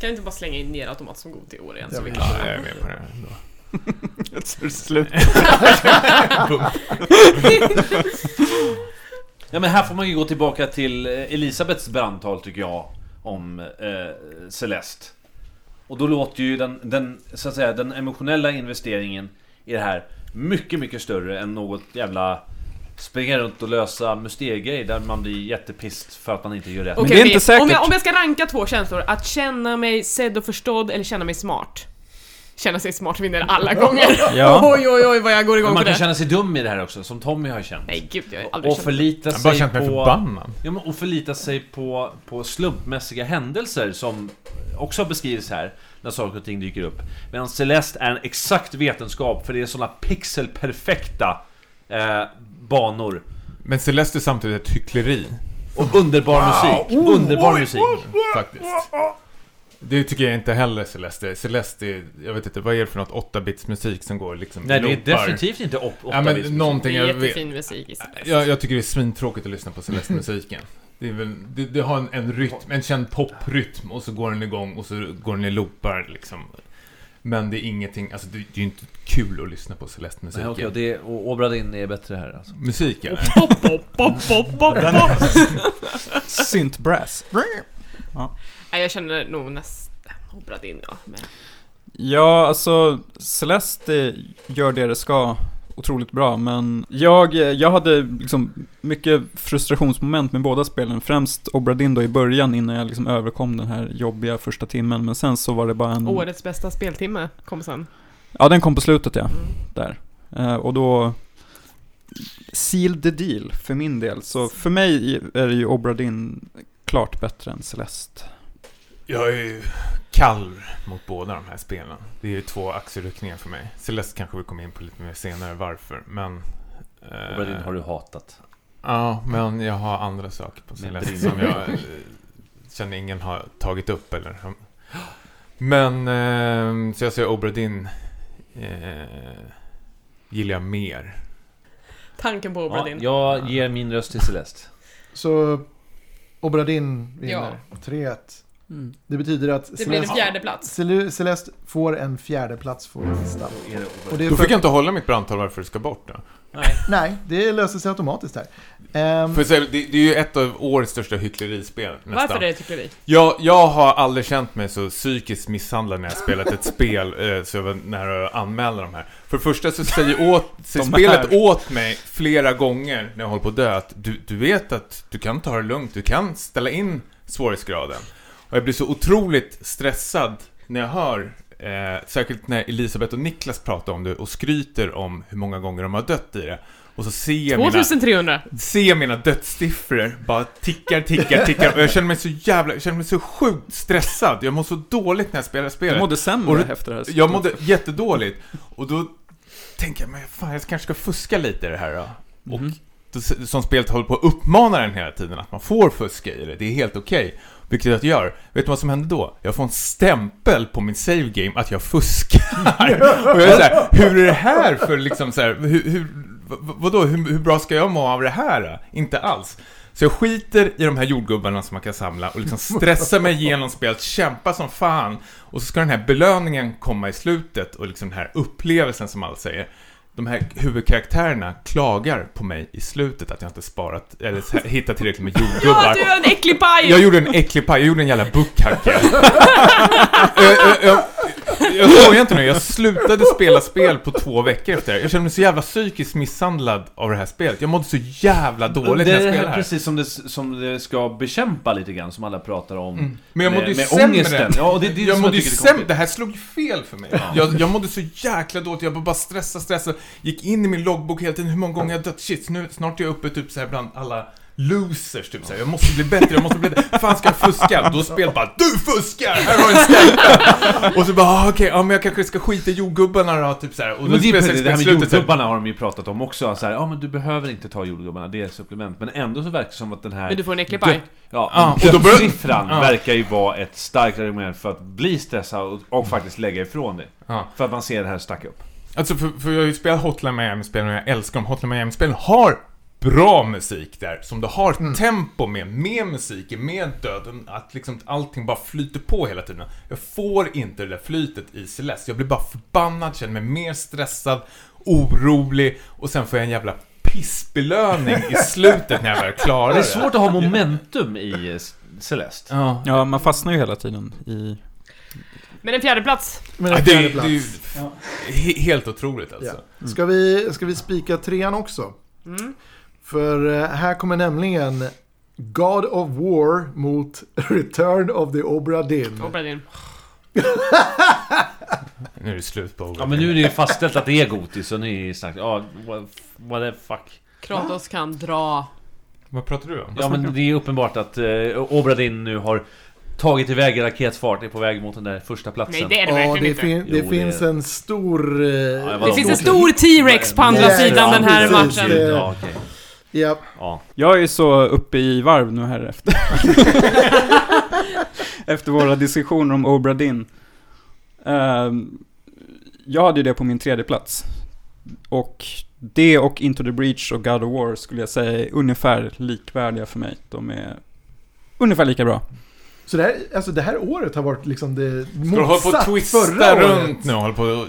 Kan vi inte bara slänga in ner automat som god till år igen? Jag Så vi Ja, jag är med på det ändå. Slut. Ja men här får man ju gå tillbaka till eh, Elisabeths brandtal tycker jag Om eh, Celeste Och då låter ju den, den, så att säga, den emotionella investeringen i det här Mycket, mycket större än något jävla Springa runt och lösa mystergrej där man blir jättepist för att man inte gör rätt Men Okej, det är inte säkert. Om jag, om jag ska ranka två känslor, att känna mig sedd och förstådd eller känna mig smart. Känna sig smart vinner alla gånger. Ja. oj, oj, oj vad jag går igång man på kan det. känna sig dum i det här också, som Tommy har känt Nej gud, jag har aldrig Och känt förlita Jag har bara sig känt mig på... förbannad. Ja, men och förlita sig på, på slumpmässiga händelser som också beskrivs här när saker och ting dyker upp. Medan Celeste är en exakt vetenskap för det är sådana pixelperfekta eh, banor. Men Celeste är samtidigt ett hyckleri. Och underbar musik. Underbar musik. Faktiskt. Det tycker jag inte heller Celeste. Celeste är, jag vet inte, vad är det för något 8-bits musik som går liksom Nej, det är loopar? definitivt inte op- Ja åtta men bits musik. någonting Det är jag vet. jättefin musik i Celeste. Jag, jag tycker det är svintråkigt att lyssna på Celeste-musiken. Det, är väl, det, det har en, en rytm, en känd poprytm och så går den igång och så går den i loopar liksom. Men det är ingenting, alltså det, det är ju inte kul att lyssna på Celeste-musiken. Okej, och, det, och Obradin är bättre här alltså. Musik eller? Pop, pop, jag känner nog nästan Obradin, ja. Men Ja, alltså Celeste gör det det ska otroligt bra, men jag, jag hade liksom mycket frustrationsmoment med båda spelen. Främst Obradin då i början innan jag liksom överkom den här jobbiga första timmen, men sen så var det bara en... årets bästa speltimme kom sen. Ja, den kom på slutet ja, Mm. där. Eh, och då... Seal the deal för min del. Så för mig är det ju Obradin klart bättre än Celeste. Jag är ju kall mot båda de här spelen. Det är ju två axelryckningar för mig. Celeste kanske vi kommer in på lite mer senare varför, men Eh, Obradin har du hatat. Ja, men jag har andra saker på Celeste som jag eh, känner ingen har tagit upp eller... Men, eh, så jag säger Obradin eh, gillar jag mer. Tanken på Ja, Obradin. jag ger min röst till Celeste. Så Obradin vinner. 3-1. Mm. Det betyder att det blir en Celeste, fjärde plats. Celeste får en fjärde plats på listan. Och det Då fick jag inte hålla mitt brandtal varför det ska bort då. Nej. Nej, det löser sig automatiskt här. Ehm, För det, det är ju ett av årets största hycklerispel nästan. Varför är det tycker vi? Jag, jag har aldrig känt mig så psykiskt misshandlad när jag spelat ett spel eh, så jag var nära att anmäla de här. För det första så säger åt, så De spelet här. åt mig flera gånger när jag håller på att dö att du, du vet att du kan ta det lugnt, du kan ställa in svårighetsgraden. Och jag blir så otroligt stressad när jag hör Eh, särskilt när Elisabeth och Niklas pratar om det och skryter om hur många gånger de har dött i det. Och så ser jag mina 2300. se mina dödssiffror bara tickar, tickar, tickar och jag känner mig så jävla, jag känner mig så sjukt stressad. Jag mår så dåligt när jag spelar Jag spelet. mådde sämre Och efter det här. Jag mådde jättedåligt. Och då tänker jag, men fan jag kanske ska fuska lite i det här då. Och då, som spelet håller på att uppmana den hela tiden, att man får fuska i det. Det är helt okej. Vilket jag gör. Vet du vad som händer då? Jag får en stämpel på min save game att jag fuskar. och jag är såhär, hur är det här för liksom så här, hur, hur, vad, vadå, hur, hur bra ska jag må av det här? Inte alls. Så jag skiter i de här jordgubbarna som man kan samla och liksom stressar mig igenom spelet, kämpa som fan. Och så ska den här belöningen komma i slutet och liksom den här upplevelsen som alla säger. De här huvudkaraktärerna klagar på mig i slutet att jag inte sparat, eller hittat tillräckligt med jordgubbar. Ja, du är en äcklig paj! Jag gjorde en äcklig paj, jag gjorde en jävla buckhacke. jag, skojar inte nu, jag slutade spela spel på två veckor efter det. Jag kände mig så jävla psykiskt misshandlad av det här spelet. Jag mådde så jävla dåligt det när är jag spelade det här. precis som det, som det ska bekämpa lite grann, som alla pratar om. Mm. Men jag mådde ju med, med sämre. Ja, och det, det är det jag som mådde ju är sämre, det här slog ju fel för mig. Jag, jag mådde så jäkla dåligt, jag bara stressade, stressade. Gick in i min loggbok hela tiden, hur många gånger jag dött. Shit, nu, snart är jag uppe typ så här bland alla losers, typ såhär. Jag måste bli bättre, jag måste bli bättre. Fan ska jag fuska? Då spelar bara Du fuskar! Här har du en stämpel! Och så bara, ah, okej, ja men jag kanske ska skita i jordgubbarna då, typ såhär. Och då Men det, precis, det här med jordgubbarna har de ju pratat om också. Så här, ja men du behöver inte ta jordgubbarna, det är ett supplement. Men ändå så verkar det som att den här... Men du får en äcklig paj. Ja, Ja, och då börjar- dödssiffran Ja. verkar ju vara ett starkt argument för att bli stressad och, och faktiskt lägga ifrån det. Ja. För att man ser det här stacka upp. Alltså för, för jag har ju spelat Hotline Miami-spelen och jag älskar dem. Hotline Miami-spelen har bra musik där, som du har tempo med, med musiken, med döden, att liksom allting bara flyter på hela tiden. Jag får inte det där flytet i Celeste. Jag blir bara förbannad, känner mig mer stressad, orolig och sen får jag en jävla pissbelöning i slutet när jag väl klarar Det det. är svårt att ha momentum i Celeste. Ja. Ja, man fastnar ju hela tiden i... Men en fjärde plats. Men Ja, en det, fjärde är- det är ju plats. he- helt otroligt alltså. Ja. Ska, vi, ska vi spika trean också? Mm. För eh, här kommer nämligen God of War mot Return of the Obra Dinn. Obradin. Nu är det slut på Ja men nu är det ju fastställt att det är Gotis, så ni är snackat, ja, what, what the fuck. Kratos kan dra. Vad pratar du om? Ja men det är uppenbart att eh, Obradin nu har tagit iväg i raketfart, är på väg mot den där första platsen. Nej, det är det Ja, verkligen det, inte. fin- det Jo, det finns är- en stor... eh, Ja, Det finns en stor T-Rex på andra Ja, sidan ja, den här precis. matchen. Det- Ja, okej. Ja, Ja. Jag är så uppe i varv nu här efter. efter våra diskussioner om Obra Dinn. Ehm, jag hade ju det på min tredje plats. Och det och Into the Breach och God of War skulle jag säga är ungefär likvärdiga för mig. De är ungefär lika bra. så det här, alltså det här året har varit liksom det Ska du hålla på och motsatt twista runt nu hålla på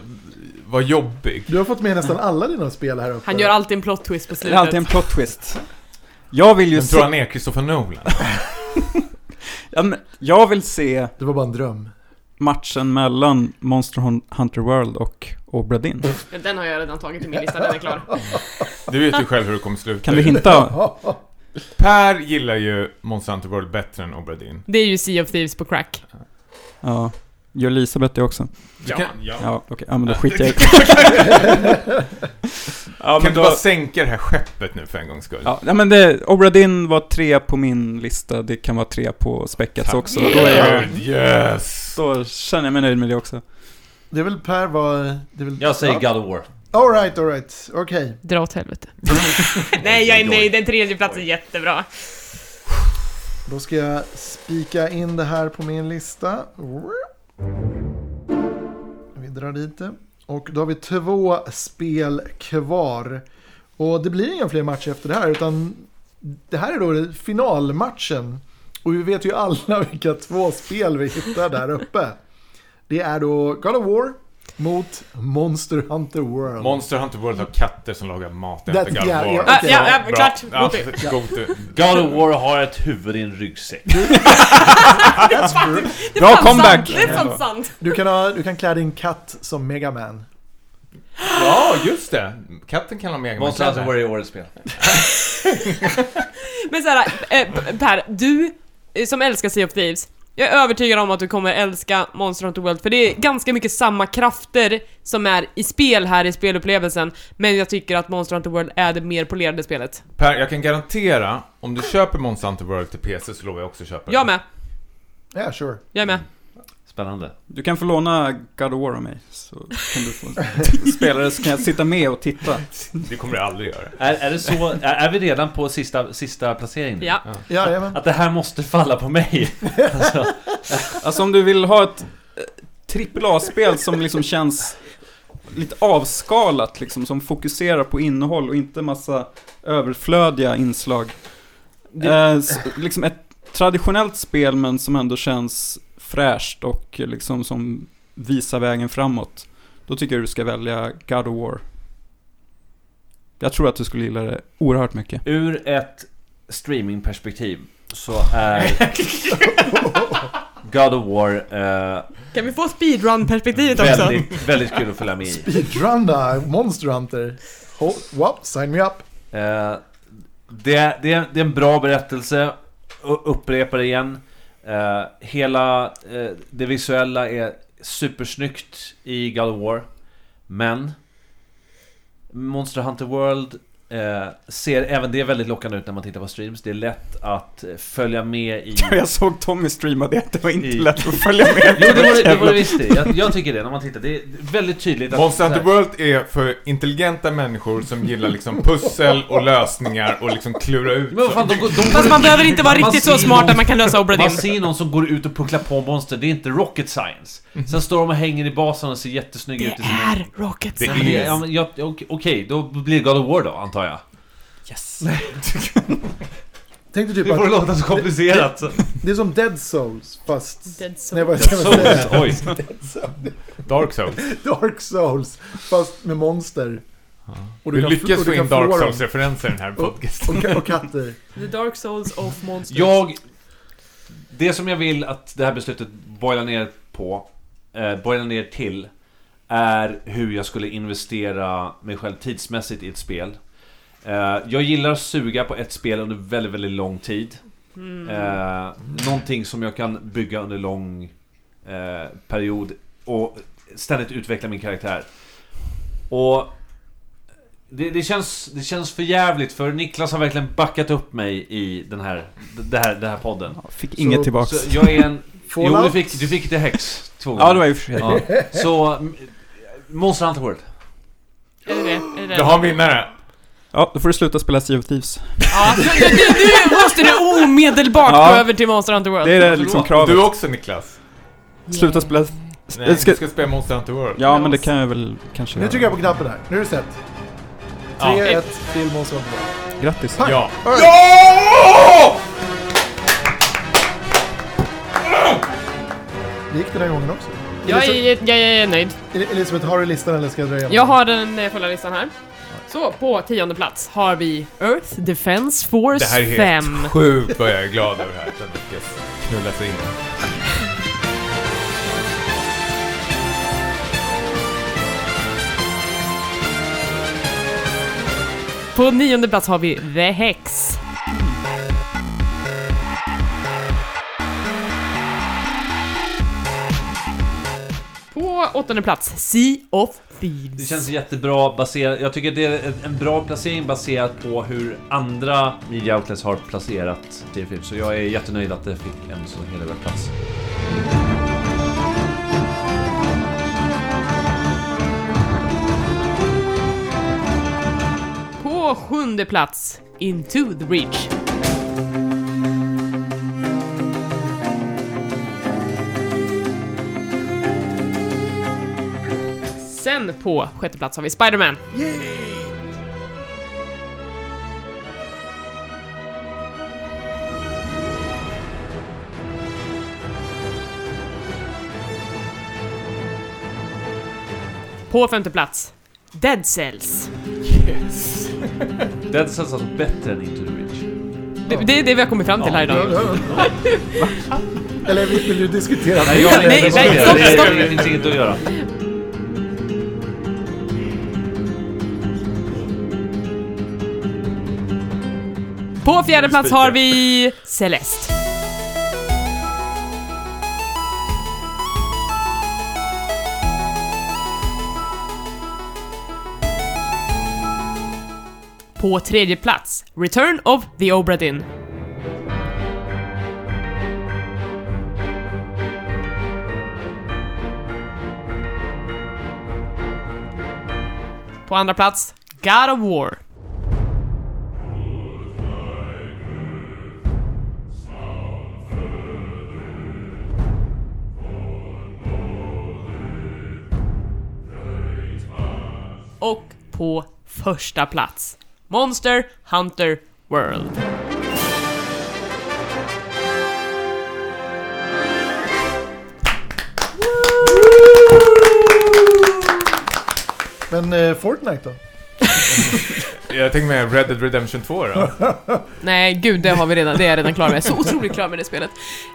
vara jobbig? Du har fått med nästan alla dina spel här uppe. Han gör alltid en plot twist på Det är alltid en slutet. plot twist. Jag vill ju Vem tror se... han är? Christopher Nolan? Ja, men jag vill se Det var bara en dröm. matchen mellan Monster Hun- Hunter World och Obra Dinn. Den har jag redan tagit i min lista, den är klar. Du vet ju själv hur det kommer sluta. Kan du hinta? Per gillar ju Monster Hunter World bättre än Obradin. Det är ju Sea of Thieves på crack. Ja. Gör Elisabeth det också? Ja. kan, ja. Ja, okej. Ja, men då skiter jag i Ja, kan du bara sänka det här skeppet nu för en gångs skull? Ja, men det, Obra Dinn var tre på min lista. Det kan vara tre på Speckats Tack. också. Då, är jag, Yes! då känner jag mig nöjd med det också. Det är väl Per var... Väl, Jag säger. God of War. Alright, alright. Okej. Dra åt helvete. Nej, jag är nöjd. Den tredje platsen är jättebra. Då ska jag spika in det här på min lista. Vi drar dit det. Och då har vi två spel kvar. Och det blir inga fler matcher efter det här, utan det här är då finalmatchen. Och vi vet ju alla vilka två spel vi hittar där uppe. Det är då God of War mot Monster Hunter World. Monster Hunter World har katter som lagar mat Det- efter God of ja, War. ja, Ah, ja, klart. Mot det. to. God of War har ett huvud i en ryggsäck. Bra comeback. Det är fan sant. Du kan, ha, du kan klä din katt som Mega Man. Ja, just det. Katten kan ha Mega Man Monster Hunter. War är årets spel. Men såhär, eh, Per, du eh, som älskar Sea of Thieves, jag är övertygad om att du kommer älska Monster Hunter World, för det är ganska mycket samma krafter som är i spel här i spelupplevelsen, men jag tycker att Monster Hunter World är det mer polerade spelet. Per, jag kan garantera, om du köper Monster Hunter World till PC så lovar jag också köpa det. Jag med, Ja, sure. jag är med. Spännande. Du kan få låna God of War av mig. Så kan du få spela det så kan jag sitta med och titta. Det kommer jag aldrig göra. Är, är det så, är, är vi redan på sista, sista placeringen? Ja. Ja. Att det här måste falla på mig? Alltså, Alltså om du vill ha ett trippel A-spel som liksom känns lite avskalat liksom, som fokuserar på innehåll och inte massa överflödiga inslag. Eh, s- liksom ett traditionellt spel men som ändå känns fräscht och liksom som visar vägen framåt. Då tycker jag du ska välja God of War. Jag tror att du skulle gilla det oerhört mycket. ur ett streamingperspektiv så är God of War eh, Kan vi få speedrun-perspektivet också? väldigt, väldigt kul att följa med i. Speedrunna Monster Hunter. Ho, what? Sign me up. Eh, det, är- det, är- det är en bra berättelse, U- upprepar det igen. Eh, hela eh, det visuella är supersnyggt i God of War. Men Monster Hunter World eh, ser även det väldigt lockande ut när man tittar på streams. Det är lätt att följa med i... Jag såg Tommy streama det, det var inte I- lätt att följa med. Jo, det var det, det, var det visst det. Jag, jag tycker det när man tittar. Det är väldigt tydligt att... Monster Hunter World är för intelligenta människor som gillar liksom pussel och lösningar och liksom klura ut. Men vad fan, de, de går Fast man behöver inte vara riktigt så smart någon- att man kan lösa Obra Man ser någon som går ut och pucklar på monster, det är inte rocket science. Sen står de och hänger i basen och ser jättesnygga ut Det är Rocket Det är- Science. Okej, då blir det God of War då, antar jag. Yes. Tänkte typ Det får att låta så komplicerat. så. det är som Dead Souls, fast... Dead Soul. Nej, vad säga? Souls, oj. Dark Souls. Dark Souls, fast med monster. Och Du kan- lyckas och få du in Dark. Souls-referenser i den här podcasten. Och, ka- och katter. The Dark Souls of Monsters. Jag... Det som jag vill att det här beslutet boilar ner på, eh, boilar ner till, är hur jag skulle investera mig själv tidsmässigt i ett spel. Eh, jag gillar att suga på ett spel under väldigt, väldigt lång tid. Mm. Eh, någonting som jag kan bygga under lång eh, period och ständigt utveckla min karaktär. Och det, det, känns, det känns för jävligt för Niklas har verkligen backat upp mig i den här, det här, den här podden. Fick inget tillbaks. Så jag är en... Jo, du fick, du fick det häx två gånger. Ja, det var och för sig. Ja. Så, Monster Hunter World. Är det det? Är det det? Du har en vinnare. Ja, då får du sluta spela Sea of Thieves. Ja, du, du, du måste nu omedelbart Ja. gå över till Monster Hunter World. Det är liksom Och kravet. du också Niklas. Sluta spela... Nej, Ska- du ska spela Monster Hunter World. Ja, men det kan jag väl kanske Nu trycker jag på knappen här. Nu är det sett. 3-1 till Monster Hunter World. Grattis. Pang! Ja. Right. Ja! Det gick den här gången också. Jag är, jag är nöjd. Elis- Elisabeth, har du listan eller ska jag dra igenom? Jag har den eh, fulla listan här. Så, på tionde plats har vi Earth Defense Det Force här är 5. helt sjukt vad jag är glad över det här. Att den lyckas knulla sig in. På nionde plats har vi The Hex. På åttonde plats, Sea of Thieves. Det känns jättebra baserat... Jag tycker det är en- bra placering baserat på hur andra media outlets har placerat TV4. Så jag är jättenöjd att det fick en så hedervärd plats. På sjunde plats, Into the Breach. Sen på sjätte plats har vi Spider-Man. På femte plats, Dead Cells. Dead Cells alltså bättre än Into the Reach. Det, det är det vi har kommit fram till här idag. Eller vill, vill du diskutera Nej, jag nej, det, nej, det, stopp, det, stopp. det finns inget att göra. På fjärde plats har vi Celeste. På tredje plats, Return of the Obra Dinn. På andra plats, God of War. Och på första plats, Monster Hunter World. Men eh, Fortnite då? Jag tänker med Red Dead Redemption 2 då. Nej, gud, det har vi redan, det är jag redan klar med. Så otroligt klar med det spelet.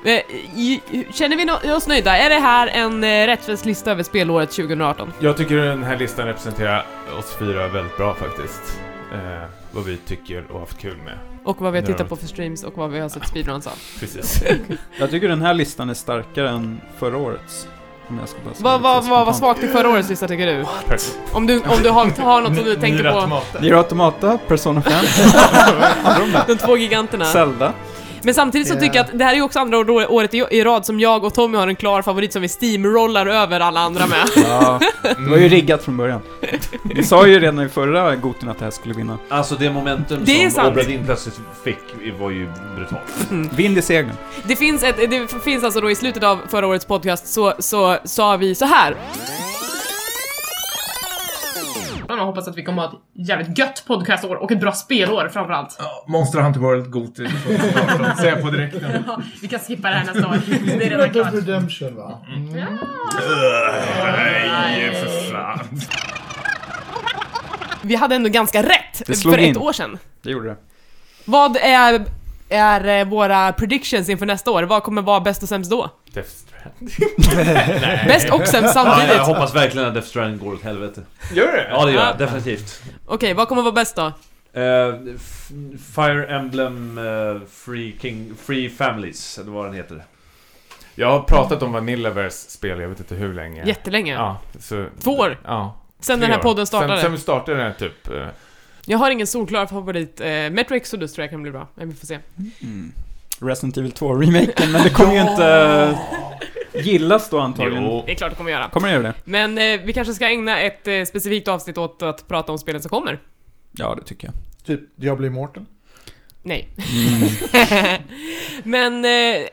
Eh, i- Känner vi no- oss nöjda? Är det här en eh, rättvis lista över spelåret 2018? Jag tycker den här listan representerar oss fyra väldigt bra faktiskt. Eh, vad vi tycker och haft kul med. Och vad vi har Ja. tittat på för streams och vad vi har sett speedruns av. Precis. Jag tycker den här listan är starkare än förra årets. Om jag ska bara Vad var spontant. svagt i förra årets lista tycker du? Perfekt. Om du, om du har, har något som du tänker på, Nier Automata, Persona 5, de två giganterna. Zelda. Men samtidigt så tycker jag att det här är ju också andra år- året i, rad som jag och Tommy har en klar favorit som vi steamrollar över alla andra med. Ja, det var ju riggat från början. Vi sa ju redan i förra Goten att det här skulle vinna. Alltså det momentum Det är som sant. Obra Dinn plötsligt fick var ju brutalt. Vind i seglen. Det finns, ett, det finns alltså då i slutet av förra årets podcast så, så sa vi så här. Jag hoppas att vi kommer ha ett jävligt gött podcastår och ett bra spelår framförallt. Monster Hunter World Goti 2018, säger jag på direkten. Vi kan skippa det här nästa år. Det är redan klart. Redemption va? Mm. Nej, för fan. Vi hade ändå ganska rätt Det för ett in. år sedan. Det gjorde det. Vad är, är eh, våra predictions inför nästa år? Vad kommer vara bäst och sämst då? Stranding. Bäst och sämst Ja, samtidigt. jag hoppas verkligen att Death Stranding går åt helvete. Gör det? Ja, det gör Ja. jag. Definitivt. Okej, vad kommer vara bäst då? F- Fire Emblem eh, Free King... Free Families, eller vad den heter. Jag har pratat om Vanillaverse spel, jag vet inte hur länge. Jättelänge. Ja, så... Två år. Ja. Sen den här år. podden startade. Sen, sen vi startade den här typ... eh, Jag har ingen solklar favorit. Eh, Metro Exodus tror jag kan bli bra, men vi får se. Mm. Resident Evil 2-remaken, men det kommer ju inte gillas då antagligen. Jo. Det är klart det kommer göra. Kommer det göra det? Men eh, vi kanske ska ägna ett eh, specifikt avsnitt åt att prata om spelen som kommer. Ja, det tycker jag. Typ Diablo Immortal. Nej. Mm. men eh, Jag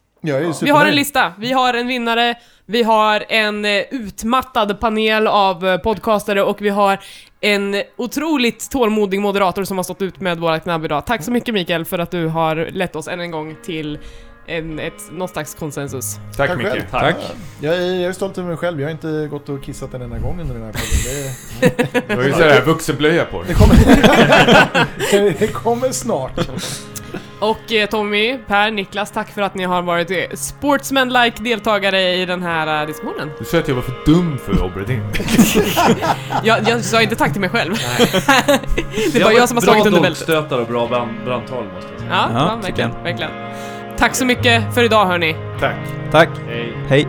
vi har en lista. Vi har en vinnare, vi har en eh, utmattad panel av eh, podcastare och vi har en otroligt tålmodig moderator som har stått ut med våra knabb idag. Tack så mycket Mikael för att du har lett oss än en gång till en, ett, någon slags konsensus. Tack, Tack Micke. själv. Tack. Jag är, jag är stolt över mig själv. Jag har inte gått och kissat en enda gång under den här podden. Det, Du har ju sådär vuxenblöja på dig. det, kommer, det kommer snart. Och eh, Tommy, Per, Niklas, tack för att ni har varit eh, sportsman-like deltagare i den här eh, diskussionen. Du sa att jag var för dum för Obradin. Jag, jag sa inte tack till mig själv. det Ni var jag som har slagit under Bra bältet. dolkstötar och bra brand, brandtal måste jag säga. Ja, Ja, ja verkligen, verkligen. Tack så mycket för idag hörni. Tack. Tack. Hej. Hej.